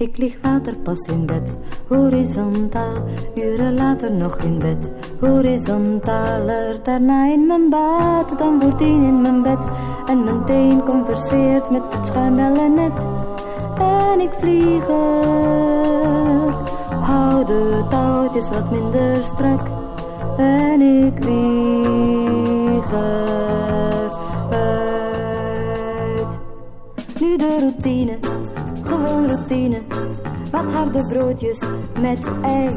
Ik lig later pas in bed, horizontaal. Uren later nog in bed, horizontaler. Daarna in mijn bad, dan wordt tien in mijn bed. En mijn teen converseert met het net. En ik vlieg er, hou de touwtjes wat minder strak. En ik vlieg eruit. Nu de routine gewoon routine. Wat harde broodjes met ei.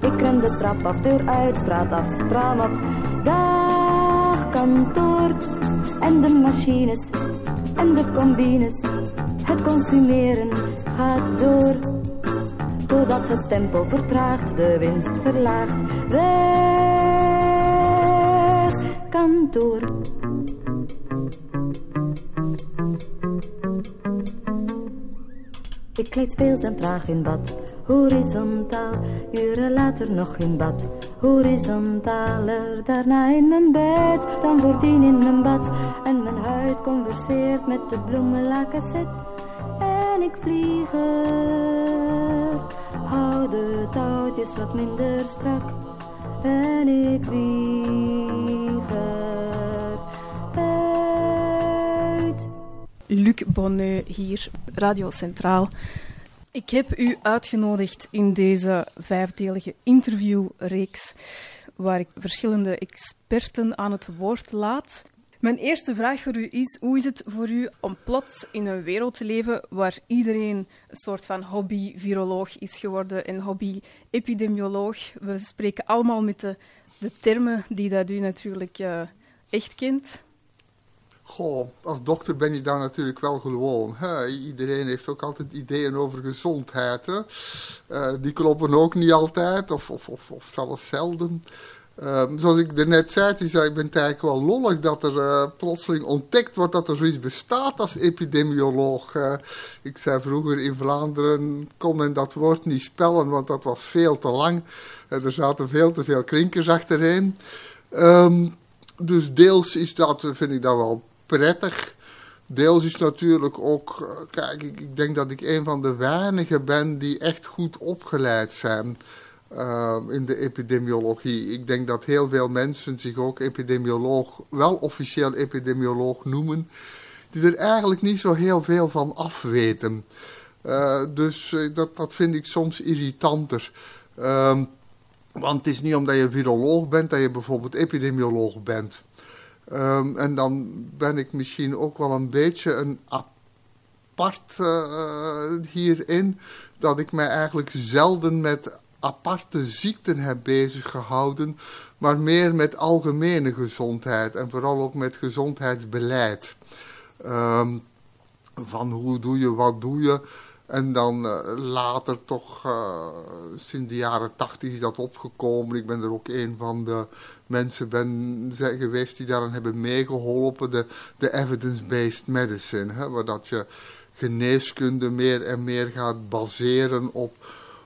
Ik ren de trap af, deur uit, straat af, tram op. Dag kantoor en de machines en de combines. Het consumeren gaat door. Totdat het tempo vertraagt, de winst verlaagt. Weg kantoor. Kleed speels en traag in bad, horizontaal. Uren later nog in bad, horizontaler. Daarna in mijn bed, dan voordien in mijn bad. En mijn huid converseert met de bloemenlakenset. En ik vlieg er, hou de touwtjes wat minder strak. En ik vlieg Luc Bonneux hier, Radio Centraal. Ik heb u uitgenodigd in deze vijfdelige interviewreeks, waar ik verschillende experten aan het woord laat. Mijn eerste vraag voor u is: hoe is het voor u om plots in een wereld te leven waar iedereen een soort van hobby-viroloog is geworden en hobby-epidemioloog? We spreken allemaal met de, termen die dat u natuurlijk uh, echt kent. Goh, als dokter ben je daar natuurlijk wel gewoon. Hè? Iedereen heeft ook altijd ideeën over gezondheid. Hè? Uh, die kloppen ook niet altijd, of, of, of, of zelfs zelden. Uh, zoals ik er net zei, ik ben het eigenlijk wel lollig dat er uh, plotseling ontdekt wordt dat er zoiets bestaat als epidemioloog. ik zei vroeger in Vlaanderen, kon men dat woord niet spellen, want dat was veel te lang. er zaten veel te veel klinkers achterheen. Um, dus deels is dat, vind ik dat wel prettig. Deels is natuurlijk ook, eh, kijk, ik, denk dat ik een van de weinigen ben die echt goed opgeleid zijn uh, in de epidemiologie. Ik denk dat heel veel mensen zich ook epidemioloog, wel officieel epidemioloog noemen, die er eigenlijk niet zo heel veel van afweten. Uh, dus dat, dat vind ik soms irritanter. Uh, want het is niet omdat je viroloog bent dat je bijvoorbeeld epidemioloog bent. Um, en dan ben ik misschien ook wel een beetje een apart uh, hierin, dat ik mij eigenlijk zelden met aparte ziekten heb bezig gehouden, maar meer met algemene gezondheid en vooral ook met gezondheidsbeleid. Um, van hoe doe je, wat doe je. En dan uh, later toch, uh, sinds de jaren tachtig is dat opgekomen. Ik ben er ook een van de mensen ben, zijn geweest die daaraan hebben meegeholpen. De, de evidence-based medicine, hè, waar dat je geneeskunde meer en meer gaat baseren op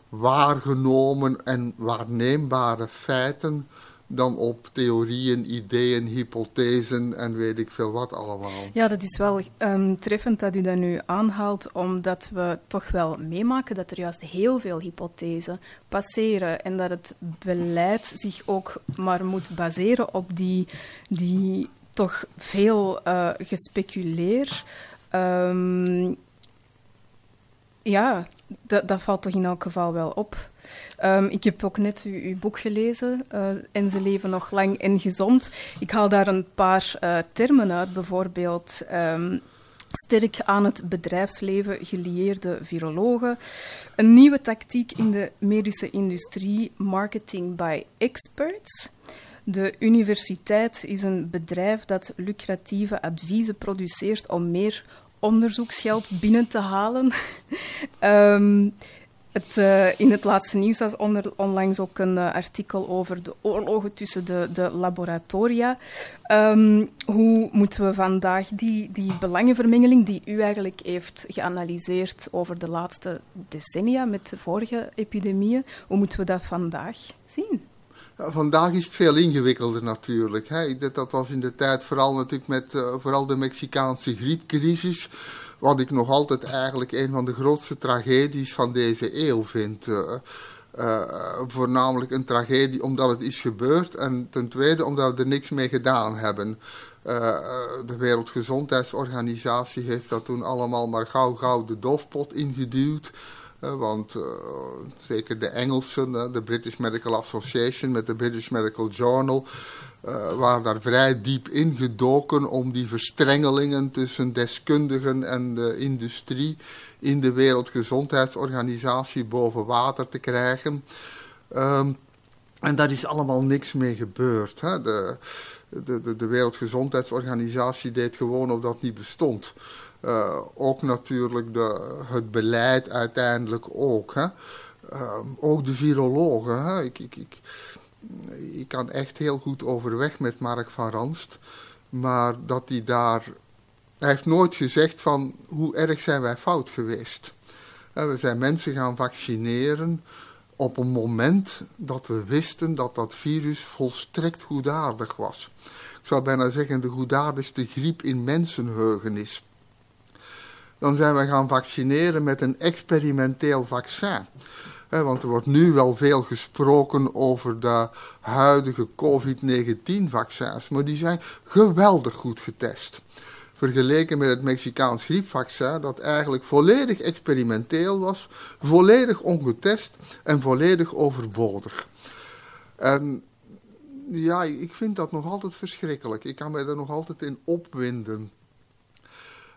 waargenomen en waarneembare feiten dan op theorieën, ideeën, hypothesen en weet ik veel wat allemaal. Ja, dat is wel um, treffend dat u dat nu aanhaalt, omdat we toch wel meemaken dat er juist heel veel hypothesen passeren en dat het beleid zich ook maar moet baseren op die, die toch veel uh, gespeculeer. Um, ja, dat, dat valt toch in elk geval wel op. Um, ik heb ook net uw, boek gelezen, uh, En ze leven nog lang en gezond. Ik haal daar een paar uh, termen uit, bijvoorbeeld um, sterk aan het bedrijfsleven gelieerde virologen, een nieuwe tactiek in de medische industrie, marketing by experts. De universiteit is een bedrijf dat lucratieve adviezen produceert om meer onderzoeksgeld binnen te halen. um, het, uh, in het laatste nieuws was onder, onlangs ook een uh, artikel over de oorlogen tussen de, de laboratoria. Um, hoe moeten we vandaag die, die belangenvermengeling die u eigenlijk heeft geanalyseerd over de laatste decennia met de vorige epidemieën, hoe moeten we dat vandaag zien? Vandaag is het veel ingewikkelder natuurlijk. Hè. Dat, dat was in de tijd vooral natuurlijk met uh, vooral de Mexicaanse griepcrisis Wat ik nog altijd eigenlijk een van de grootste tragedies van deze eeuw vind. Uh, voornamelijk een tragedie omdat het is gebeurd en ten tweede omdat we er niks mee gedaan hebben. De Wereldgezondheidsorganisatie heeft dat toen allemaal maar gauw gauw de doofpot ingeduwd. Want zeker de Engelsen, de British Medical Association met de British Medical Journal, waren daar vrij diep ingedoken om die verstrengelingen tussen deskundigen en de industrie in de Wereldgezondheidsorganisatie boven water te krijgen. Um, en daar is allemaal niks mee gebeurd. Hè. De, de, de, de, Wereldgezondheidsorganisatie deed gewoon of dat niet bestond. Uh, ook natuurlijk de, het beleid uiteindelijk ook. Hè. Uh, ook de virologen. Hè. Ik, ik, ik, ik kan echt heel goed overweg met Mark van Ranst. Maar dat hij daar hij heeft nooit gezegd van hoe erg zijn wij fout geweest. We zijn mensen gaan vaccineren op een moment dat we wisten dat dat virus volstrekt goedaardig was. Ik zou bijna zeggen de goedaardigste griep in mensenheugen is. Dan zijn we gaan vaccineren met een experimenteel vaccin. Want er wordt nu wel veel gesproken over de huidige COVID-19-vaccins, maar die zijn geweldig goed getest vergeleken met het Mexicaans griepvaccin, dat eigenlijk volledig experimenteel was, volledig ongetest en volledig overbodig. En ja, ik vind dat nog altijd verschrikkelijk. Ik kan mij er nog altijd in opwinden.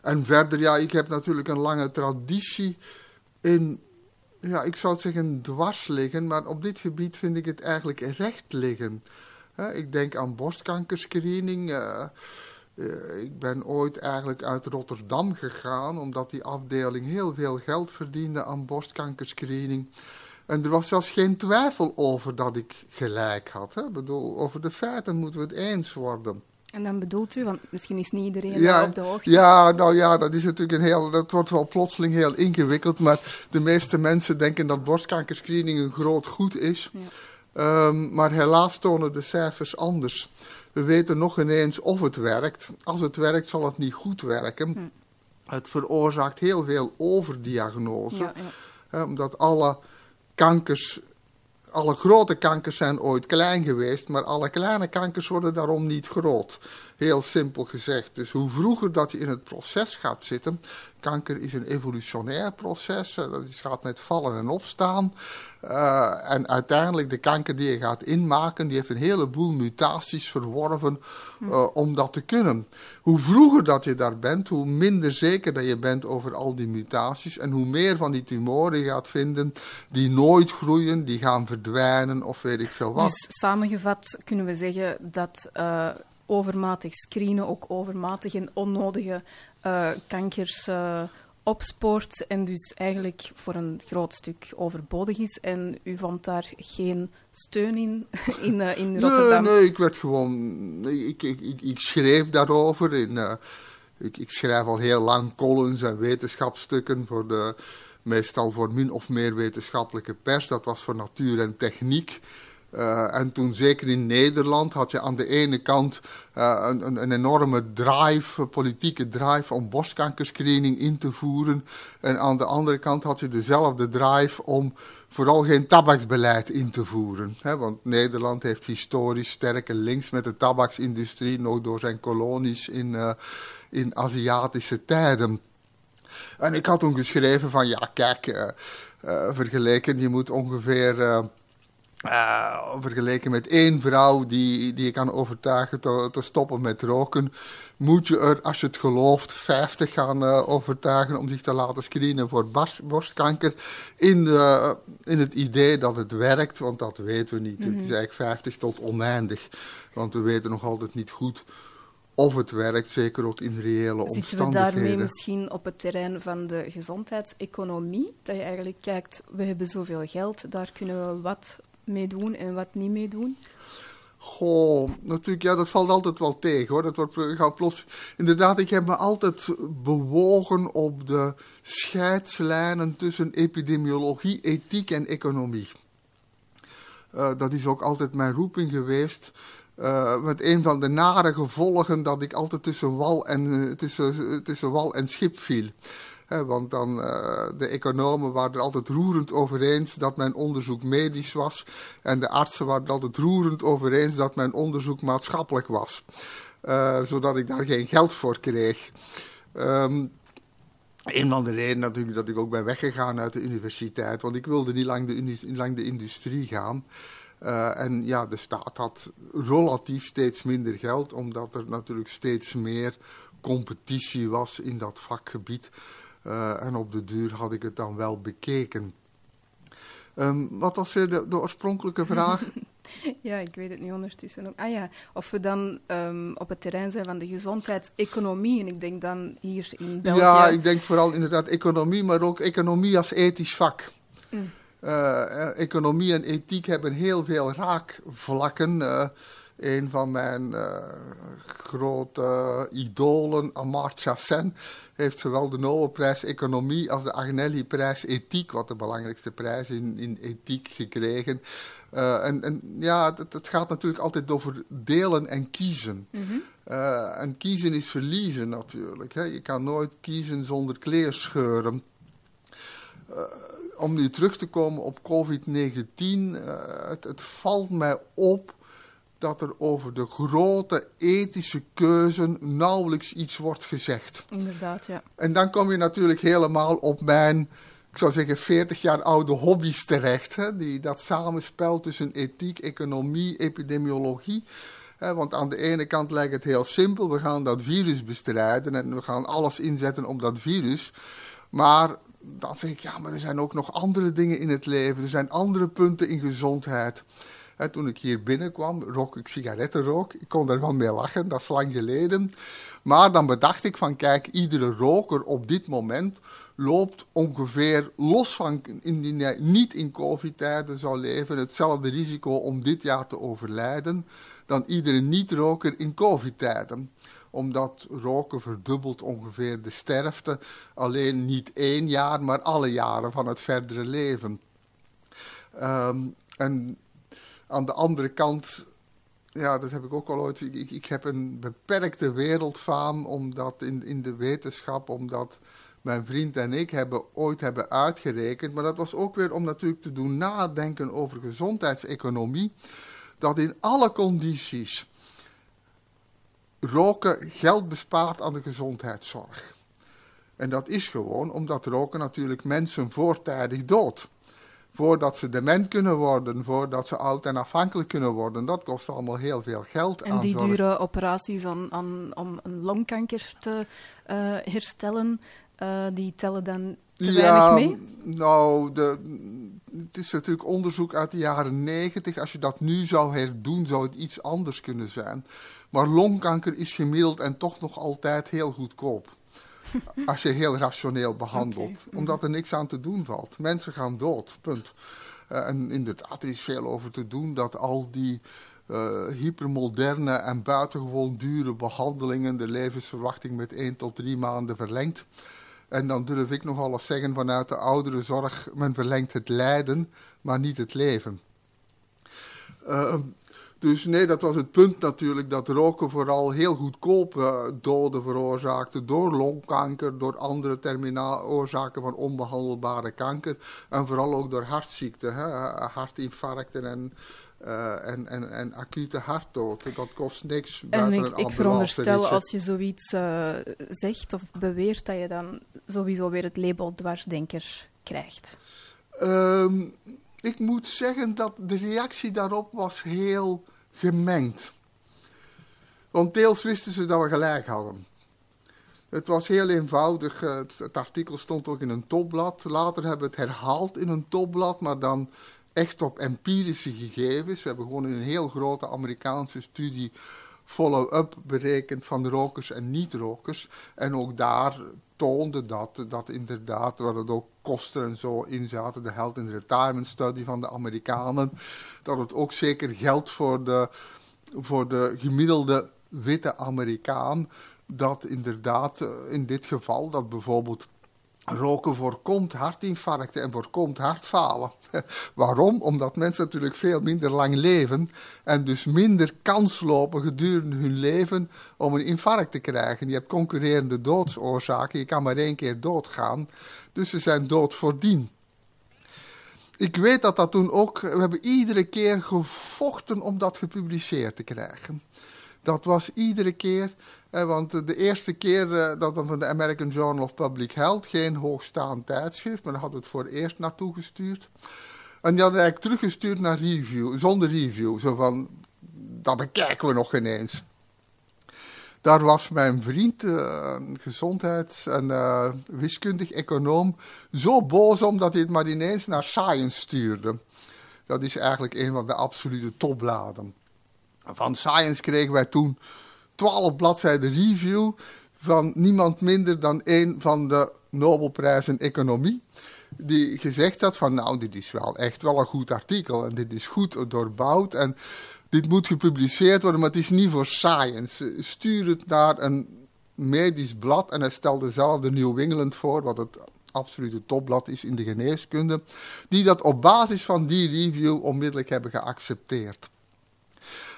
En verder, ja, ik heb natuurlijk een lange traditie in, ja, ik zou zeggen dwars liggen, maar op dit gebied vind ik het eigenlijk recht liggen. ik denk aan borstkankerscreening. Uh, uh, ik ben ooit eigenlijk uit Rotterdam gegaan, omdat die afdeling heel veel geld verdiende aan borstkankerscreening. En er was zelfs geen twijfel over dat ik gelijk had. Hè? bedoel, over de feiten moeten we het eens worden. En dan bedoelt u, want misschien is niet iedereen ja, op de hoogte. Ja, nou ja, dat is natuurlijk een heel, dat wordt wel plotseling heel ingewikkeld, maar de meeste mensen denken dat borstkankerscreening een groot goed is. Ja. Um, maar helaas tonen de cijfers anders. We weten nog ineens of het werkt. Als het werkt, zal het niet goed werken. Hm. Het veroorzaakt heel veel overdiagnose. Ja, omdat alle kankers, alle grote kankers zijn ooit klein geweest, maar alle kleine kankers worden daarom niet groot. Heel simpel gezegd. Dus hoe vroeger dat je in het proces gaat zitten, kanker is een evolutionair proces, dat gaat met vallen en opstaan. Uh, en uiteindelijk de kanker die je gaat inmaken, die heeft een heleboel mutaties verworven uh, om dat te kunnen. Hoe vroeger dat je daar bent, hoe minder zeker dat je bent over al die mutaties. En hoe meer van die tumoren je gaat vinden die nooit groeien, die gaan verdwijnen of weet ik veel wat. Dus samengevat kunnen we zeggen dat uh, overmatig screenen ook overmatig en onnodige kankers opspoort en dus eigenlijk voor een groot stuk overbodig is. En u vond daar geen steun in, in, uh, in Rotterdam? Nee, nee, ik werd gewoon... Ik, ik, ik, ik schreef daarover. In, uh, ik, ik schrijf al heel lang columns en wetenschapsstukken voor de... Meestal voor min of meer wetenschappelijke pers. Dat was voor natuur en techniek. Uh, en toen, zeker in Nederland, had je aan de ene kant uh, een, een, enorme drive, politieke drive om borstkankerscreening in te voeren. En aan de andere kant had je dezelfde drive om vooral geen tabaksbeleid in te voeren. Want Nederland heeft historisch sterke links met de tabaksindustrie, nog door zijn kolonies in, uh, in Aziatische tijden. En ik had toen geschreven van, ja kijk, vergeleken, je moet ongeveer uh, vergeleken met één vrouw die, die je kan overtuigen te, te, stoppen met roken, moet je er, als je het gelooft, 50 gaan uh, overtuigen om zich te laten screenen voor borstkanker. In, de, in het idee dat het werkt, want dat weten we niet. Het is mhm. eigenlijk 50 tot oneindig. Want we weten nog altijd niet goed of het werkt, zeker ook in reële omstandigheden. Zitten we daarmee misschien op het terrein van de gezondheidseconomie? Dat je eigenlijk kijkt, we hebben zoveel geld, daar kunnen we wat meedoen en wat niet meedoen? Goh, natuurlijk, ja, dat valt altijd wel tegen hoor. Dat wordt, plots... Inderdaad, ik heb me altijd bewogen op de scheidslijnen tussen epidemiologie, ethiek en economie. Uh, dat is ook altijd mijn roeping geweest. Uh, met een van de nare gevolgen dat ik altijd tussen wal en, tussen, tussen wal en schip viel. Want dan, uh, de economen waren er altijd roerend over eens dat mijn onderzoek medisch was. En de artsen waren er altijd roerend over eens dat mijn onderzoek maatschappelijk was. Uh, zodat ik daar geen geld voor kreeg. Um, een van de redenen natuurlijk dat ik ook ben weggegaan uit de universiteit, want ik wilde niet lang de, lang de industrie gaan. Uh, en ja, de staat had relatief steeds minder geld, omdat er natuurlijk steeds meer competitie was in dat vakgebied. Uh, en op de duur had ik het dan wel bekeken. Um, wat was weer de, de oorspronkelijke vraag? Ja, ik weet het nu ondertussen ook. Ah ja, of we dan um, op het terrein zijn van de gezondheidseconomie. En ik denk dan hier in België... Ja, ik denk vooral inderdaad economie, maar ook economie als ethisch vak. Mm. Uh, economie en ethiek hebben heel veel raakvlakken. Uh, een van mijn uh, grote idolen, Amartya Sen, heeft zowel de Nobelprijs Economie als de Agnelli-prijs Ethiek, wat de belangrijkste prijs in, in ethiek, gekregen. Uh, en, en, ja, het, het, gaat natuurlijk altijd over delen en kiezen. Mm -hmm. uh, en kiezen is verliezen natuurlijk. Hè. Je kan nooit kiezen zonder kleerscheuren. Uh, om nu terug te komen op COVID-19, het, het valt mij op dat er over de grote ethische keuzen nauwelijks iets wordt gezegd. Inderdaad, ja. En dan kom je natuurlijk helemaal op mijn, ik zou zeggen, 40 jaar oude hobby's terecht. Hè? Die, dat samenspel tussen ethiek, economie, epidemiologie. Hè? Want aan de ene kant lijkt het heel simpel, we gaan dat virus bestrijden en we gaan alles inzetten op dat virus. Maar dan zeg ik, ja, maar er zijn ook nog andere dingen in het leven. Er zijn andere punten in gezondheid toen ik hier binnenkwam, rook ik sigarettenrook. Ik kon daar wel mee lachen, dat is lang geleden. Maar dan bedacht ik van, kijk, iedere roker op dit moment loopt ongeveer, los van indien hij niet in covid-tijden zou leven, hetzelfde risico om dit jaar te overlijden dan iedere niet-roker in covid-tijden omdat roken verdubbelt ongeveer de sterfte, alleen niet één jaar, maar alle jaren van het verdere leven. Um, en aan de andere kant, ja, dat heb ik ook al ooit. Ik, ik heb een beperkte wereldfaam, omdat in, in de wetenschap, omdat mijn vriend en ik hebben, ooit hebben uitgerekend. Maar dat was ook weer om natuurlijk te doen nadenken over gezondheidseconomie. Dat in alle condities roken geld bespaart aan de gezondheidszorg. En dat is gewoon omdat roken natuurlijk mensen voortijdig doodt voordat ze dement kunnen worden, voordat ze oud en afhankelijk kunnen worden. Dat kost allemaal heel veel geld. En die dure operaties aan, om een longkanker te uh, herstellen, uh, die tellen dan te ja, weinig mee? Nou, de, het is natuurlijk onderzoek uit de jaren negentig. Als je dat nu zou herdoen, zou het iets anders kunnen zijn. Maar longkanker is gemiddeld en toch nog altijd heel goedkoop. Als je heel rationeel behandelt. Omdat er niks aan te doen valt. Mensen gaan dood, punt. Uh, en inderdaad, er is veel over te doen dat al die uh, hypermoderne en buitengewoon dure behandelingen de levensverwachting met 1 tot 3 maanden verlengt. En dan durf ik nogal eens zeggen vanuit de oudere zorg, men verlengt het lijden, maar niet het leven. Uh, dus nee, dat was het punt natuurlijk dat roken vooral heel goedkoop uh, doden veroorzaakte door longkanker, door andere terminaal oorzaken van onbehandelbare kanker en vooral ook door hartziekten, hè, hartinfarcten en, uh, en, en, en acute hartdood. Dat kost niks. En ik, ik veronderstel als je zoiets uh, zegt of beweert dat je dan sowieso weer het label dwarsdenker krijgt. Um, ik moet zeggen dat de reactie daarop was heel gemengd. Want deels wisten ze dat we gelijk hadden. Het was heel eenvoudig. Eh, het, artikel stond ook in een topblad. Later hebben we het herhaald in een topblad, maar dan echt op empirische gegevens. We hebben gewoon in een heel grote Amerikaanse studie follow-up berekend van rokers en niet-rokers. En ook daar toonde dat, dat inderdaad, waar het ook kosten en zo in zaten, de Health and Retirement Study van de Amerikanen, dat het ook zeker geldt voor de, voor de gemiddelde witte Amerikaan, dat inderdaad eh, in dit geval, dat bijvoorbeeld roken voorkomt hartinfarcten en voorkomt hartfalen. Waarom? Omdat mensen natuurlijk veel minder lang leven en dus minder kans lopen gedurende hun leven om een infarct te krijgen. Je hebt concurrerende doodsoorzaken, je kan maar één keer doodgaan, dus ze zijn dood voordien. Ik weet dat dat toen ook, we hebben iedere keer gevochten om dat gepubliceerd te krijgen. Dat was iedere keer, want de eerste keer eh, dat dan van de American Journal of Public Health, geen hoogstaand tijdschrift, maar daar hadden we het voor het eerst naartoe gestuurd. En die hadden eigenlijk teruggestuurd naar review, zonder review. Zo van, dat bekijken we nog ineens. Daar was mijn vriend, uh, gezondheids- en uh, wiskundig econoom, zo boos om dat hij het maar ineens naar Science stuurde. Dat is eigenlijk een van de absolute topbladen. Van Science kregen wij toen 12 bladzijden review van niemand minder dan een van de Nobelprijzen Economie. Die gezegd had van nou, dit is wel echt wel een goed artikel en dit is goed doorbouwd en dit moet gepubliceerd worden, maar het is niet voor science. Stuur het naar een medisch blad en hij stelde zelf de New England voor, wat het absolute topblad is in de geneeskunde, die dat op basis van die review onmiddellijk hebben geaccepteerd.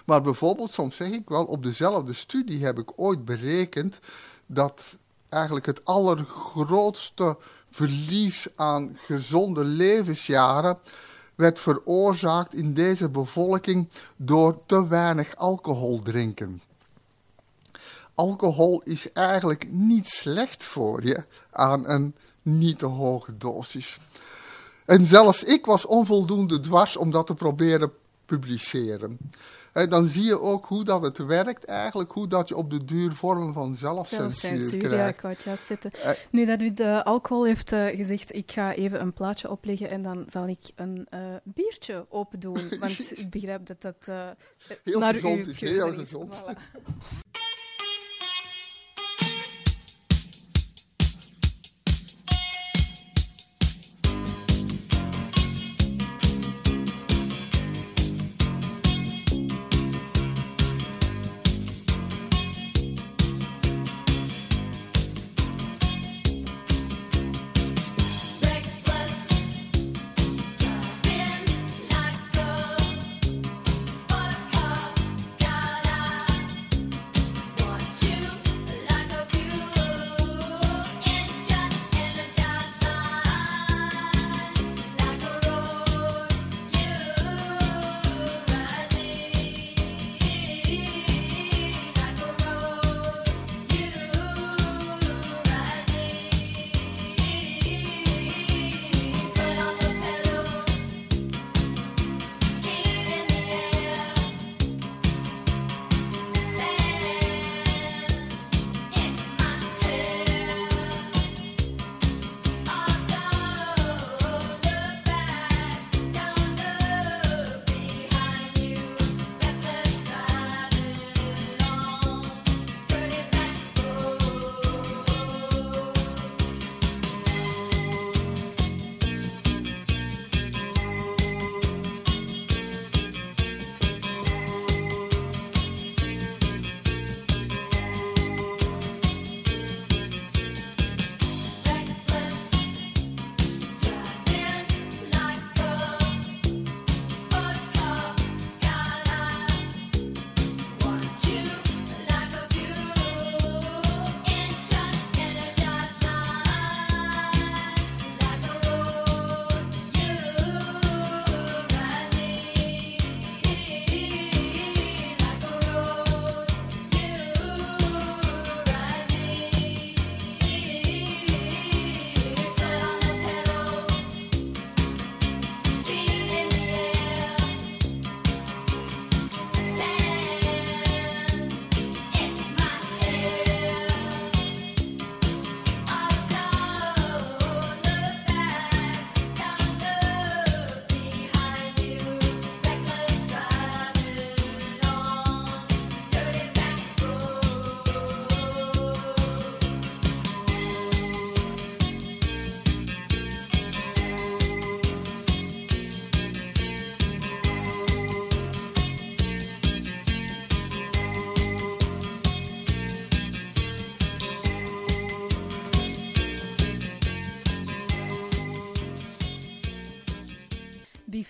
Maar bijvoorbeeld, soms zeg ik wel, op dezelfde studie heb ik ooit berekend dat eigenlijk het allergrootste verlies aan gezonde levensjaren werd veroorzaakt in deze bevolking door te weinig alcohol drinken. Alcohol is eigenlijk niet slecht voor je aan een niet te hoge dosis. En zelfs ik was onvoldoende dwars om dat te proberen publiceren. En dan zie je ook hoe dat het werkt eigenlijk, hoe dat je op de duur vormen van zelfcensuur krijgt. ja, ik juist zitten. Uh, nu dat u de alcohol heeft uh, gezegd, ik ga even een plaatje opleggen en dan zal ik een uh, biertje open doen, want ik begrijp dat dat heel naar gezond uw is. Heel is. gezond. Voilà.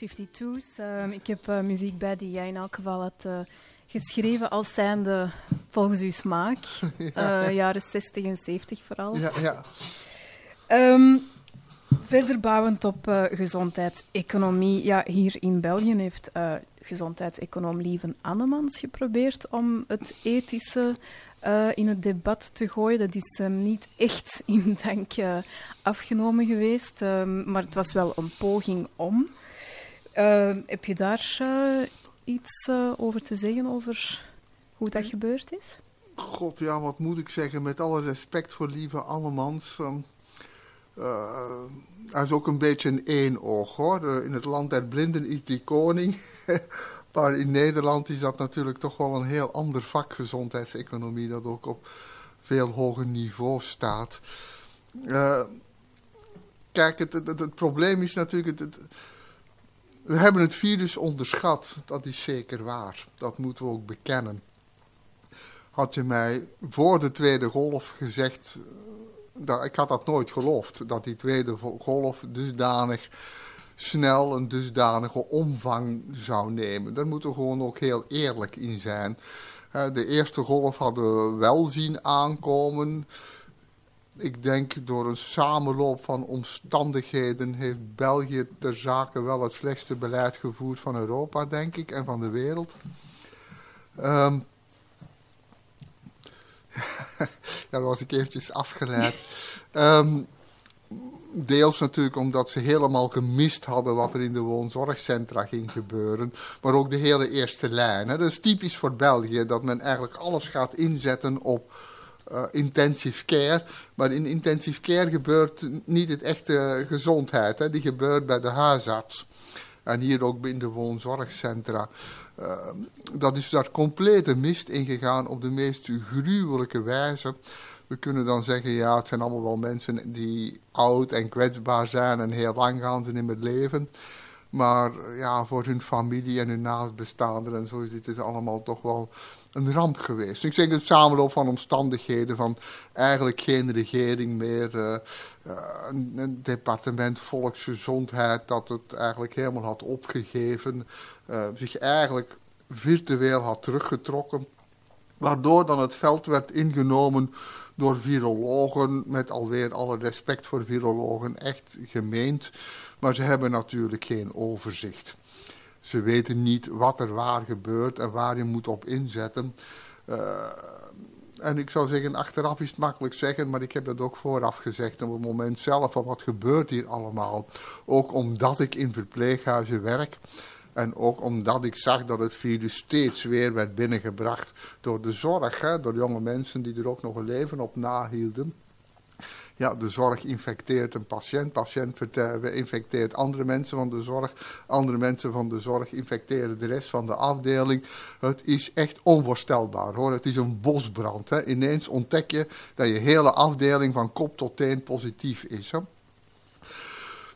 B-52's. Ehm, ik heb uh, muziek bij die jij in elk geval had uh, geschreven als zijnde volgens uw smaak. ja. Uh, jaren 60 en 70 vooral. Ja, ja. Um, verder bouwend op gezondheidseconomie. Ja, hier in België heeft gezondheidseconoom Lieven Annemans geprobeerd om het ethische uh, in het debat te gooien. Dat is um, niet echt in dank uh, afgenomen geweest, um, maar het was wel een poging om. Uh, heb je daar iets over te zeggen over hoe dat gebeurd is? God, ja, wat moet ik zeggen? Met alle respect voor lieve Annemans. Um, hij is ook een beetje een éénoog, hoor. in het land der blinden is die koning. Maar in Nederland is dat natuurlijk toch wel een heel ander vak, gezondheidseconomie, dat ook op veel hoger niveau staat. Kijk, het, het, het, probleem is natuurlijk, het, we hebben het virus onderschat, dat is zeker waar. Dat moeten we ook bekennen. Had je mij voor de tweede golf gezegd, eh, dat, ik had dat nooit geloofd, dat die tweede golf dusdanig snel een dusdanige omvang zou nemen. Daar moeten we gewoon ook heel eerlijk in zijn. De eerste golf hadden we wel zien aankomen. Ik denk door een samenloop van omstandigheden heeft België ter zake wel het slechtste beleid gevoerd van Europa, denk ik, en van de wereld. Um, ja, dat was ik eventjes afgeleid. Um, deels natuurlijk omdat ze helemaal gemist hadden wat er in de woonzorgcentra ging gebeuren. Maar ook de hele eerste lijn. Dat is typisch voor België, dat men eigenlijk alles gaat inzetten op uh, intensive care. Maar in intensive care gebeurt niet het echte gezondheid. Hè. Die gebeurt bij de huisarts. En hier ook in de woonzorgcentra. Uh, dat is daar complete mist ingegaan op de meest gruwelijke wijze. We kunnen dan zeggen, ja, het zijn allemaal wel mensen die oud en kwetsbaar zijn en heel lang gaan ze in het leven. Maar ja, voor hun familie en hun naastbestaanden en zo is dit allemaal toch wel een ramp geweest. Ik zeg het samenloop van omstandigheden van eigenlijk geen regering meer, uh, een, departement volksgezondheid dat het eigenlijk helemaal had opgegeven, uh, zich eigenlijk virtueel had teruggetrokken, waardoor dan het veld werd ingenomen door virologen, met alweer alle respect voor virologen, echt gemeend. Maar ze hebben natuurlijk geen overzicht. Ze weten niet wat er waar gebeurt en waar je moet op inzetten. Uh, en ik zou zeggen, achteraf is het makkelijk zeggen, maar ik heb dat ook vooraf gezegd op het moment zelf van wat gebeurt hier allemaal. Ook omdat ik in verpleeghuizen werk. En ook omdat ik zag dat het virus steeds weer werd binnengebracht door de zorg. Hè, door jonge mensen die er ook nog een leven op nahielden. Ja, de zorg infecteert een patiënt. Patiënt infecteert andere mensen van de zorg. Andere mensen van de zorg infecteren de rest van de afdeling. Het is echt onvoorstelbaar hoor. Het is een bosbrand. Hè. Ineens ontdek je dat je hele afdeling van kop tot teen positief is. Hè.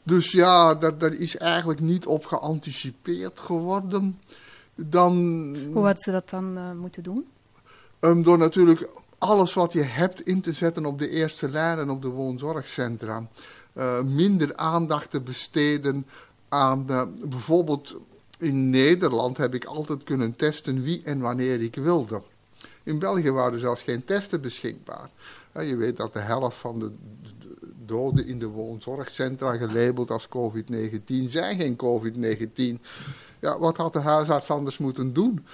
Dus ja, daar, daar is eigenlijk niet op geanticipeerd geworden. Dan, Hoe had ze dat dan uh, moeten doen? Um, door natuurlijk alles wat je hebt in te zetten op de eerste lijn en op de woonzorgcentra. Uh, minder aandacht te besteden aan uh, bijvoorbeeld in Nederland heb ik altijd kunnen testen wie en wanneer ik wilde. In België waren zelfs geen testen beschikbaar. je weet dat de helft van de doden in de woonzorgcentra gelabeld als COVID-19 zijn geen COVID-19. Ja, wat had de huisarts anders moeten doen?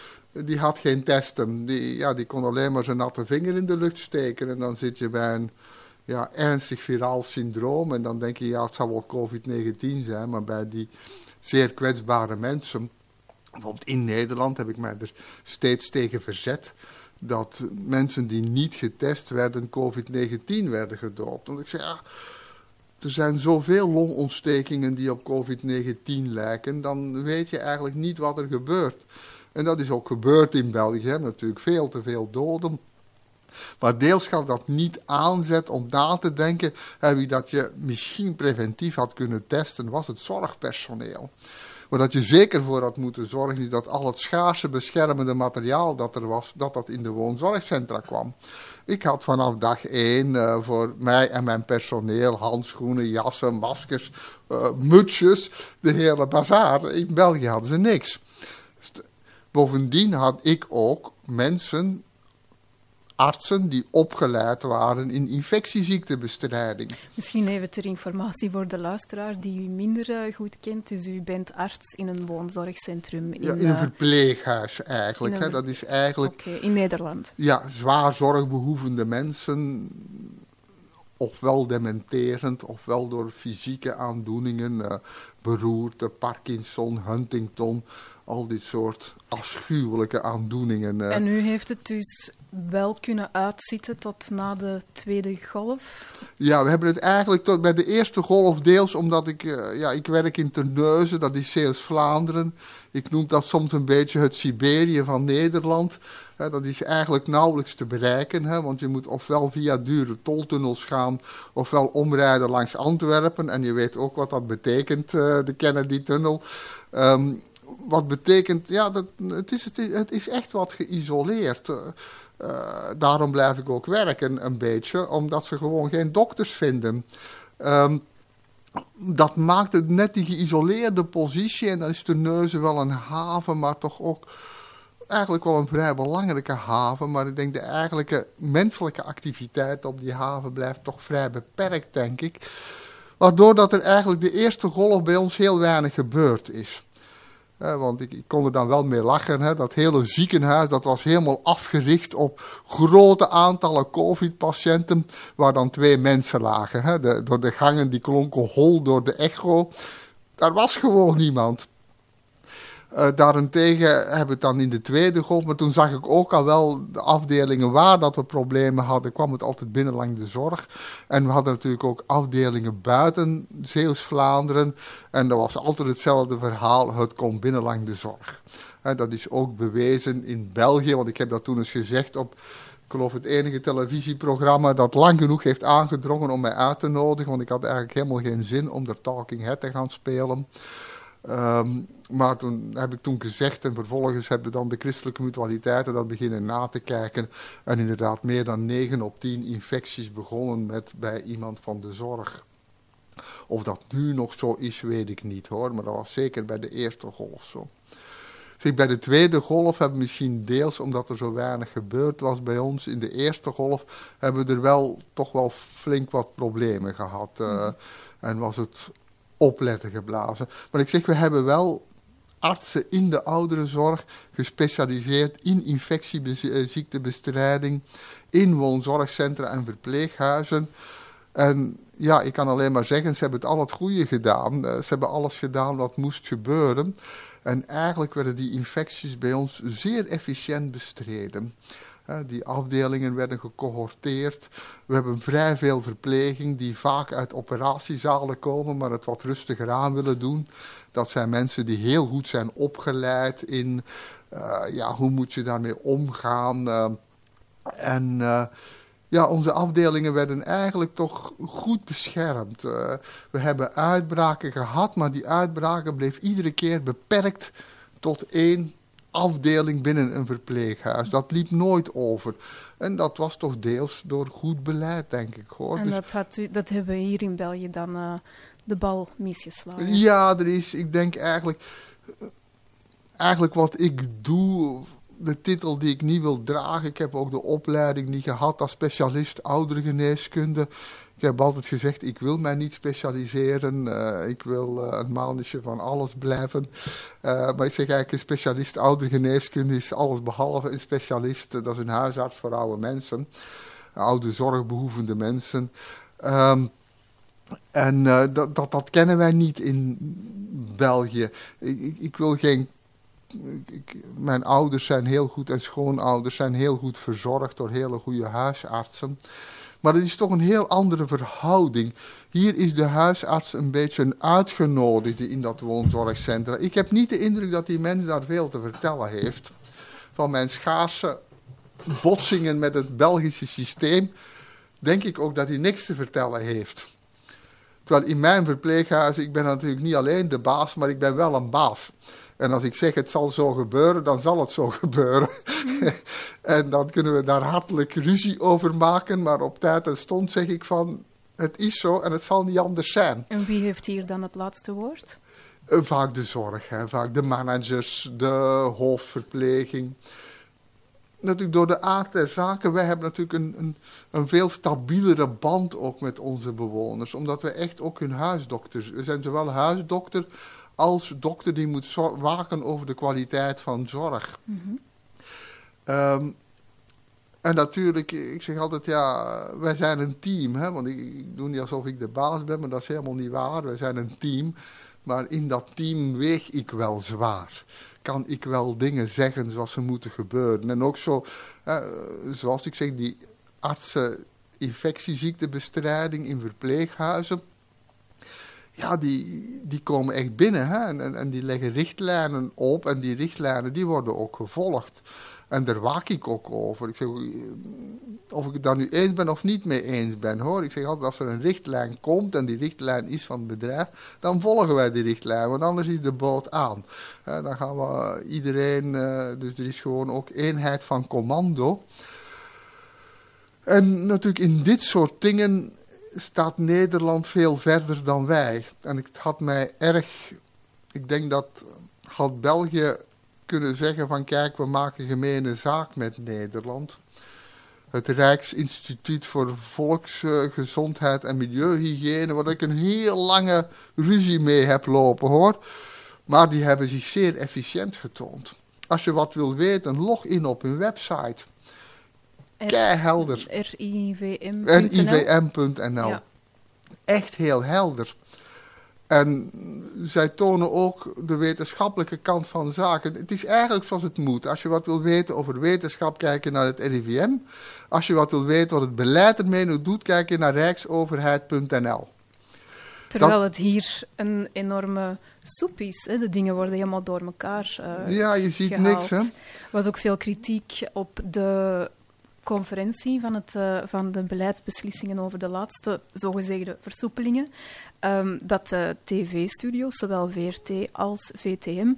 Die had geen testen. Die, ja, die kon alleen maar zijn natte vinger in de lucht steken. En dan zit je bij een ja, ernstig viraal syndroom. En dan denk je, ja, het zal wel COVID-19 zijn. Maar bij die zeer kwetsbare mensen, bijvoorbeeld in Nederland, heb ik mij er steeds tegen verzet dat mensen die niet getest werden COVID-19 werden gedoopt. Want ik zei, ja, er zijn zoveel longontstekingen die op COVID-19 lijken, dan weet je eigenlijk niet wat er gebeurt. En dat is ook gebeurd in België, natuurlijk veel te veel doden. Maar deels gaf dat niet aanzet om na te denken, wie dat je misschien preventief had kunnen testen, was het zorgpersoneel. Maar dat je zeker voor had moeten zorgen dat al het schaarse beschermende materiaal dat er was, dat dat in de woonzorgcentra kwam. Ik had vanaf dag één uh, voor mij en mijn personeel handschoenen, jassen, maskers, uh, mutsjes, de hele bazaar. In België hadden ze niks. Bovendien had ik ook mensen artsen die opgeleid waren in infectieziektebestrijding. Misschien even ter informatie voor de luisteraar die u minder uh, goed kent. Dus u bent arts in een woonzorgcentrum. In, ja, in een uh, verpleeghuis eigenlijk. Hè. Dat is eigenlijk... Okay, in Nederland. Ja, zwaar zorgbehoevende mensen ofwel dementerend, ofwel door fysieke aandoeningen, uh, beroerte, Parkinson, Huntington, al dit soort afschuwelijke aandoeningen. Uh. En u heeft het dus wel kunnen uitzitten tot na de tweede golf? Ja, we hebben het eigenlijk tot bij de eerste golf deels omdat ik, uh, ja, ik werk in Terneuzen, dat is Zeeuws-Vlaanderen. Ik noem dat soms een beetje het Siberië van Nederland. Dat is eigenlijk nauwelijks te bereiken, hè, want je moet ofwel via dure toltunnels gaan, ofwel omrijden langs Antwerpen. En je weet ook wat dat betekent, uh, de Kennedy-tunnel. Um, wat betekent, ja, dat, het, is, het, is, echt wat geïsoleerd. Uh, daarom blijf ik ook werken een beetje, omdat ze gewoon geen dokters vinden. Um, dat maakt het net die geïsoleerde positie, en dan is de neuzen wel een haven, maar toch ook eigenlijk wel een vrij belangrijke haven. Maar ik denk de eigenlijke menselijke activiteit op die haven blijft toch vrij beperkt, denk ik. Waardoor dat er eigenlijk de eerste golf bij ons heel weinig gebeurd is want ik, ik, kon er dan wel mee lachen. Hè. Dat hele ziekenhuis dat was helemaal afgericht op grote aantallen covid-patiënten. Waar dan twee mensen lagen. Hè. Door de gangen die klonken hol door de echo. Daar was gewoon niemand. Uh, daarentegen hebben we het dan in de tweede golf, maar toen zag ik ook al wel de afdelingen waar dat we problemen hadden, kwam het altijd binnen langs de zorg. En we hadden natuurlijk ook afdelingen buiten Zeeuws-Vlaanderen. En dat was altijd hetzelfde verhaal, het komt binnen langs de zorg. Dat is ook bewezen in België, want ik heb dat toen eens gezegd op, ik geloof het enige televisieprogramma dat lang genoeg heeft aangedrongen om mij uit te nodigen, want ik had eigenlijk helemaal geen zin om de Talking Head te gaan spelen. Um, maar toen heb ik toen gezegd en vervolgens hebben dan de christelijke mutualiteiten dat beginnen na te kijken. En inderdaad meer dan 9 op 10 infecties begonnen met bij iemand van de zorg. Of dat nu nog zo is, weet ik niet hoor. Maar dat was zeker bij de eerste golf zo. Zeg, bij de tweede golf hebben we misschien deels omdat er zo weinig gebeurd was bij ons. In de eerste golf hebben we er wel toch wel flink wat problemen gehad. Uh, en was het opletten geblazen. Maar ik zeg, we hebben wel artsen in de ouderenzorg gespecialiseerd in infectieziektebestrijding, in woonzorgcentra en verpleeghuizen. En ja, ik kan alleen maar zeggen, ze hebben het al het goede gedaan. Eh, ze hebben alles gedaan wat moest gebeuren. En eigenlijk werden die infecties bij ons zeer efficiënt bestreden. Die afdelingen werden gecohorteerd. We hebben vrij veel verpleging die vaak uit operatiezalen komen, maar het wat rustiger aan willen doen. Dat zijn mensen die heel goed zijn opgeleid in uh, ja, hoe moet je daarmee omgaan. Uh, en uh, ja, onze afdelingen werden eigenlijk toch goed beschermd. we hebben uitbraken gehad, maar die uitbraken bleef iedere keer beperkt tot één afdeling binnen een verpleeghuis. Dat liep nooit over. En dat was toch deels door goed beleid, denk ik. Hoor. En dus dat, had u, dat hebben we hier in België dan uh, de bal misgeslagen. Ja, er is, ik denk eigenlijk... Eigenlijk wat ik doe, de titel die ik niet wil dragen. Ik heb ook de opleiding niet gehad als specialist oudergeneeskunde. Ik heb altijd gezegd, ik wil mij niet specialiseren. Uh, ik wil uh, een mannetje van alles blijven. Uh, maar ik zeg eigenlijk, een specialist oudergeneeskunde is alles behalve een specialist. dat is een huisarts voor oude mensen. Oude zorgbehoevende mensen. Um, en dat, dat, dat, kennen wij niet in België. Ik, ik, ik wil geen ik, mijn ouders zijn heel goed en schoonouders zijn heel goed verzorgd door hele goede huisartsen. Maar het is toch een heel andere verhouding. Hier is de huisarts een beetje een uitgenodigde in dat woonzorgcentrum. Ik heb niet de indruk dat die mens daar veel te vertellen heeft. Van mijn schaarse botsingen met het Belgische systeem, denk ik ook dat hij niks te vertellen heeft. Terwijl in mijn verpleeghuis, ik ben natuurlijk niet alleen de baas, maar ik ben wel een baas. En als ik zeg het zal zo gebeuren, dan zal het zo gebeuren. en dan kunnen we daar hartelijk ruzie over maken, maar op tijd en stond zeg ik van het is zo en het zal niet anders zijn. En wie heeft hier dan het laatste woord? Eh, vaak de zorg, hè. vaak de managers, de hoofdverpleging. Natuurlijk door de aard der zaken, wij hebben natuurlijk een, een, een veel stabielere band ook met onze bewoners. Omdat we echt ook hun huisdokters, we zijn zowel huisdokter als dokter die moet waken over de kwaliteit van zorg. Mm en natuurlijk, ik zeg altijd, ja, wij zijn een team. Hè? Want ik, ik, doe niet alsof ik de baas ben, maar dat is helemaal niet waar. Wij zijn een team. Maar in dat team weeg ik wel zwaar. Kan ik wel dingen zeggen zoals ze moeten gebeuren. En ook zo, zoals ik zeg, die artsen infectieziektebestrijding in verpleeghuizen. Ja, die, die komen echt binnen hè? En, en, en die leggen richtlijnen op en die richtlijnen die worden ook gevolgd. En daar waak ik ook over. Ik zeg, of ik het daar nu eens ben of niet mee eens ben, hoor. Ik zeg altijd, als er een richtlijn komt en die richtlijn is van het bedrijf, dan volgen wij die richtlijn, want anders is de boot aan. dan gaan we iedereen, eh, dus er is gewoon ook eenheid van commando. En natuurlijk in dit soort dingen staat Nederland veel verder dan wij. En het had mij erg, ik denk dat had België kunnen zeggen van kijk, we maken gemene zaak met Nederland. Het Rijksinstituut voor Volksgezondheid en Milieuhygiëne, waar ik een heel lange ruzie mee heb lopen hoor. Maar die hebben zich zeer efficiënt getoond. Als je wat wil weten, log in op hun website. Keihelder. RIVM.nl. Ja. Echt heel helder. En zij tonen ook de wetenschappelijke kant van zaken. Het is eigenlijk zoals het moet. Als je wat wil weten over wetenschap, kijk je naar het RIVM. Als je wat wil weten wat het beleid ermee doet, kijk je naar rijksoverheid.nl. Terwijl het hier een enorme soep is. Hè? De dingen worden helemaal door elkaar uh, Ja, je ziet gehaald. niks, hè? Er was ook veel kritiek op de conferentie van, het, uh, van de beleidsbeslissingen over de laatste zogezegde versoepelingen. Um, dat de tv-studio's, zowel VRT als VTM,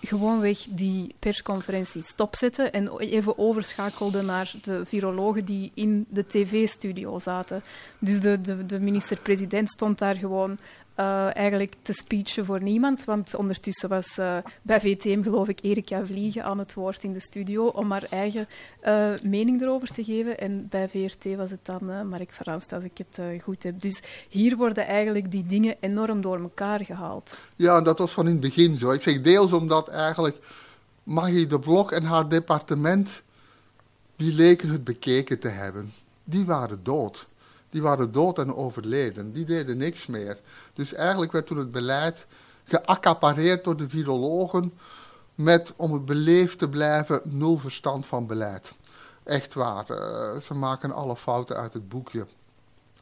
gewoonweg die persconferentie stopzetten en even overschakelden naar de virologen die in de tv-studio zaten. Dus de, de, de minister-president stond daar gewoon uh, eigenlijk te speechen voor niemand. Want ondertussen was uh, bij VTM, geloof ik, Erika Vliegen aan het woord in de studio om haar eigen uh, mening erover te geven. En bij VRT was het dan Mark Verranst, als ik het goed heb. Dus hier worden eigenlijk die dingen enorm door elkaar gehaald. Ja, dat was van in het begin zo. Ik zeg deels omdat eigenlijk Maggie de Blok en haar departement, die leken het bekeken te hebben. Die waren dood die waren dood en overleden. Die deden niks meer. Dus eigenlijk werd toen het beleid geaccapareerd door de virologen met, om het beleefd te blijven, nul verstand van beleid. Echt waar, uh, ze maken alle fouten uit het boekje.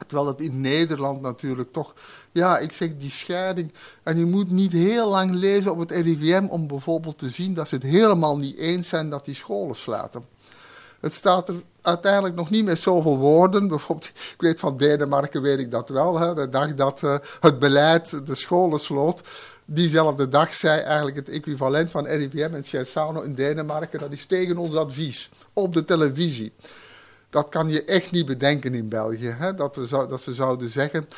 Terwijl het in Nederland natuurlijk toch, ja, ik zeg die scheiding. En je moet niet heel lang lezen op het RIVM om bijvoorbeeld te zien dat ze het helemaal niet eens zijn dat die scholen sluiten. Het staat er uiteindelijk nog niet met zoveel woorden. Bijvoorbeeld, ik weet van Denemarken weet ik dat wel. Hè, de dag dat uh, het beleid de scholen sloot. Diezelfde dag zei eigenlijk het equivalent van RIVM en Censano in Denemarken. Dat is tegen ons advies. Op de televisie. Dat kan je echt niet bedenken in België. Hè, dat, dat ze zouden zeggen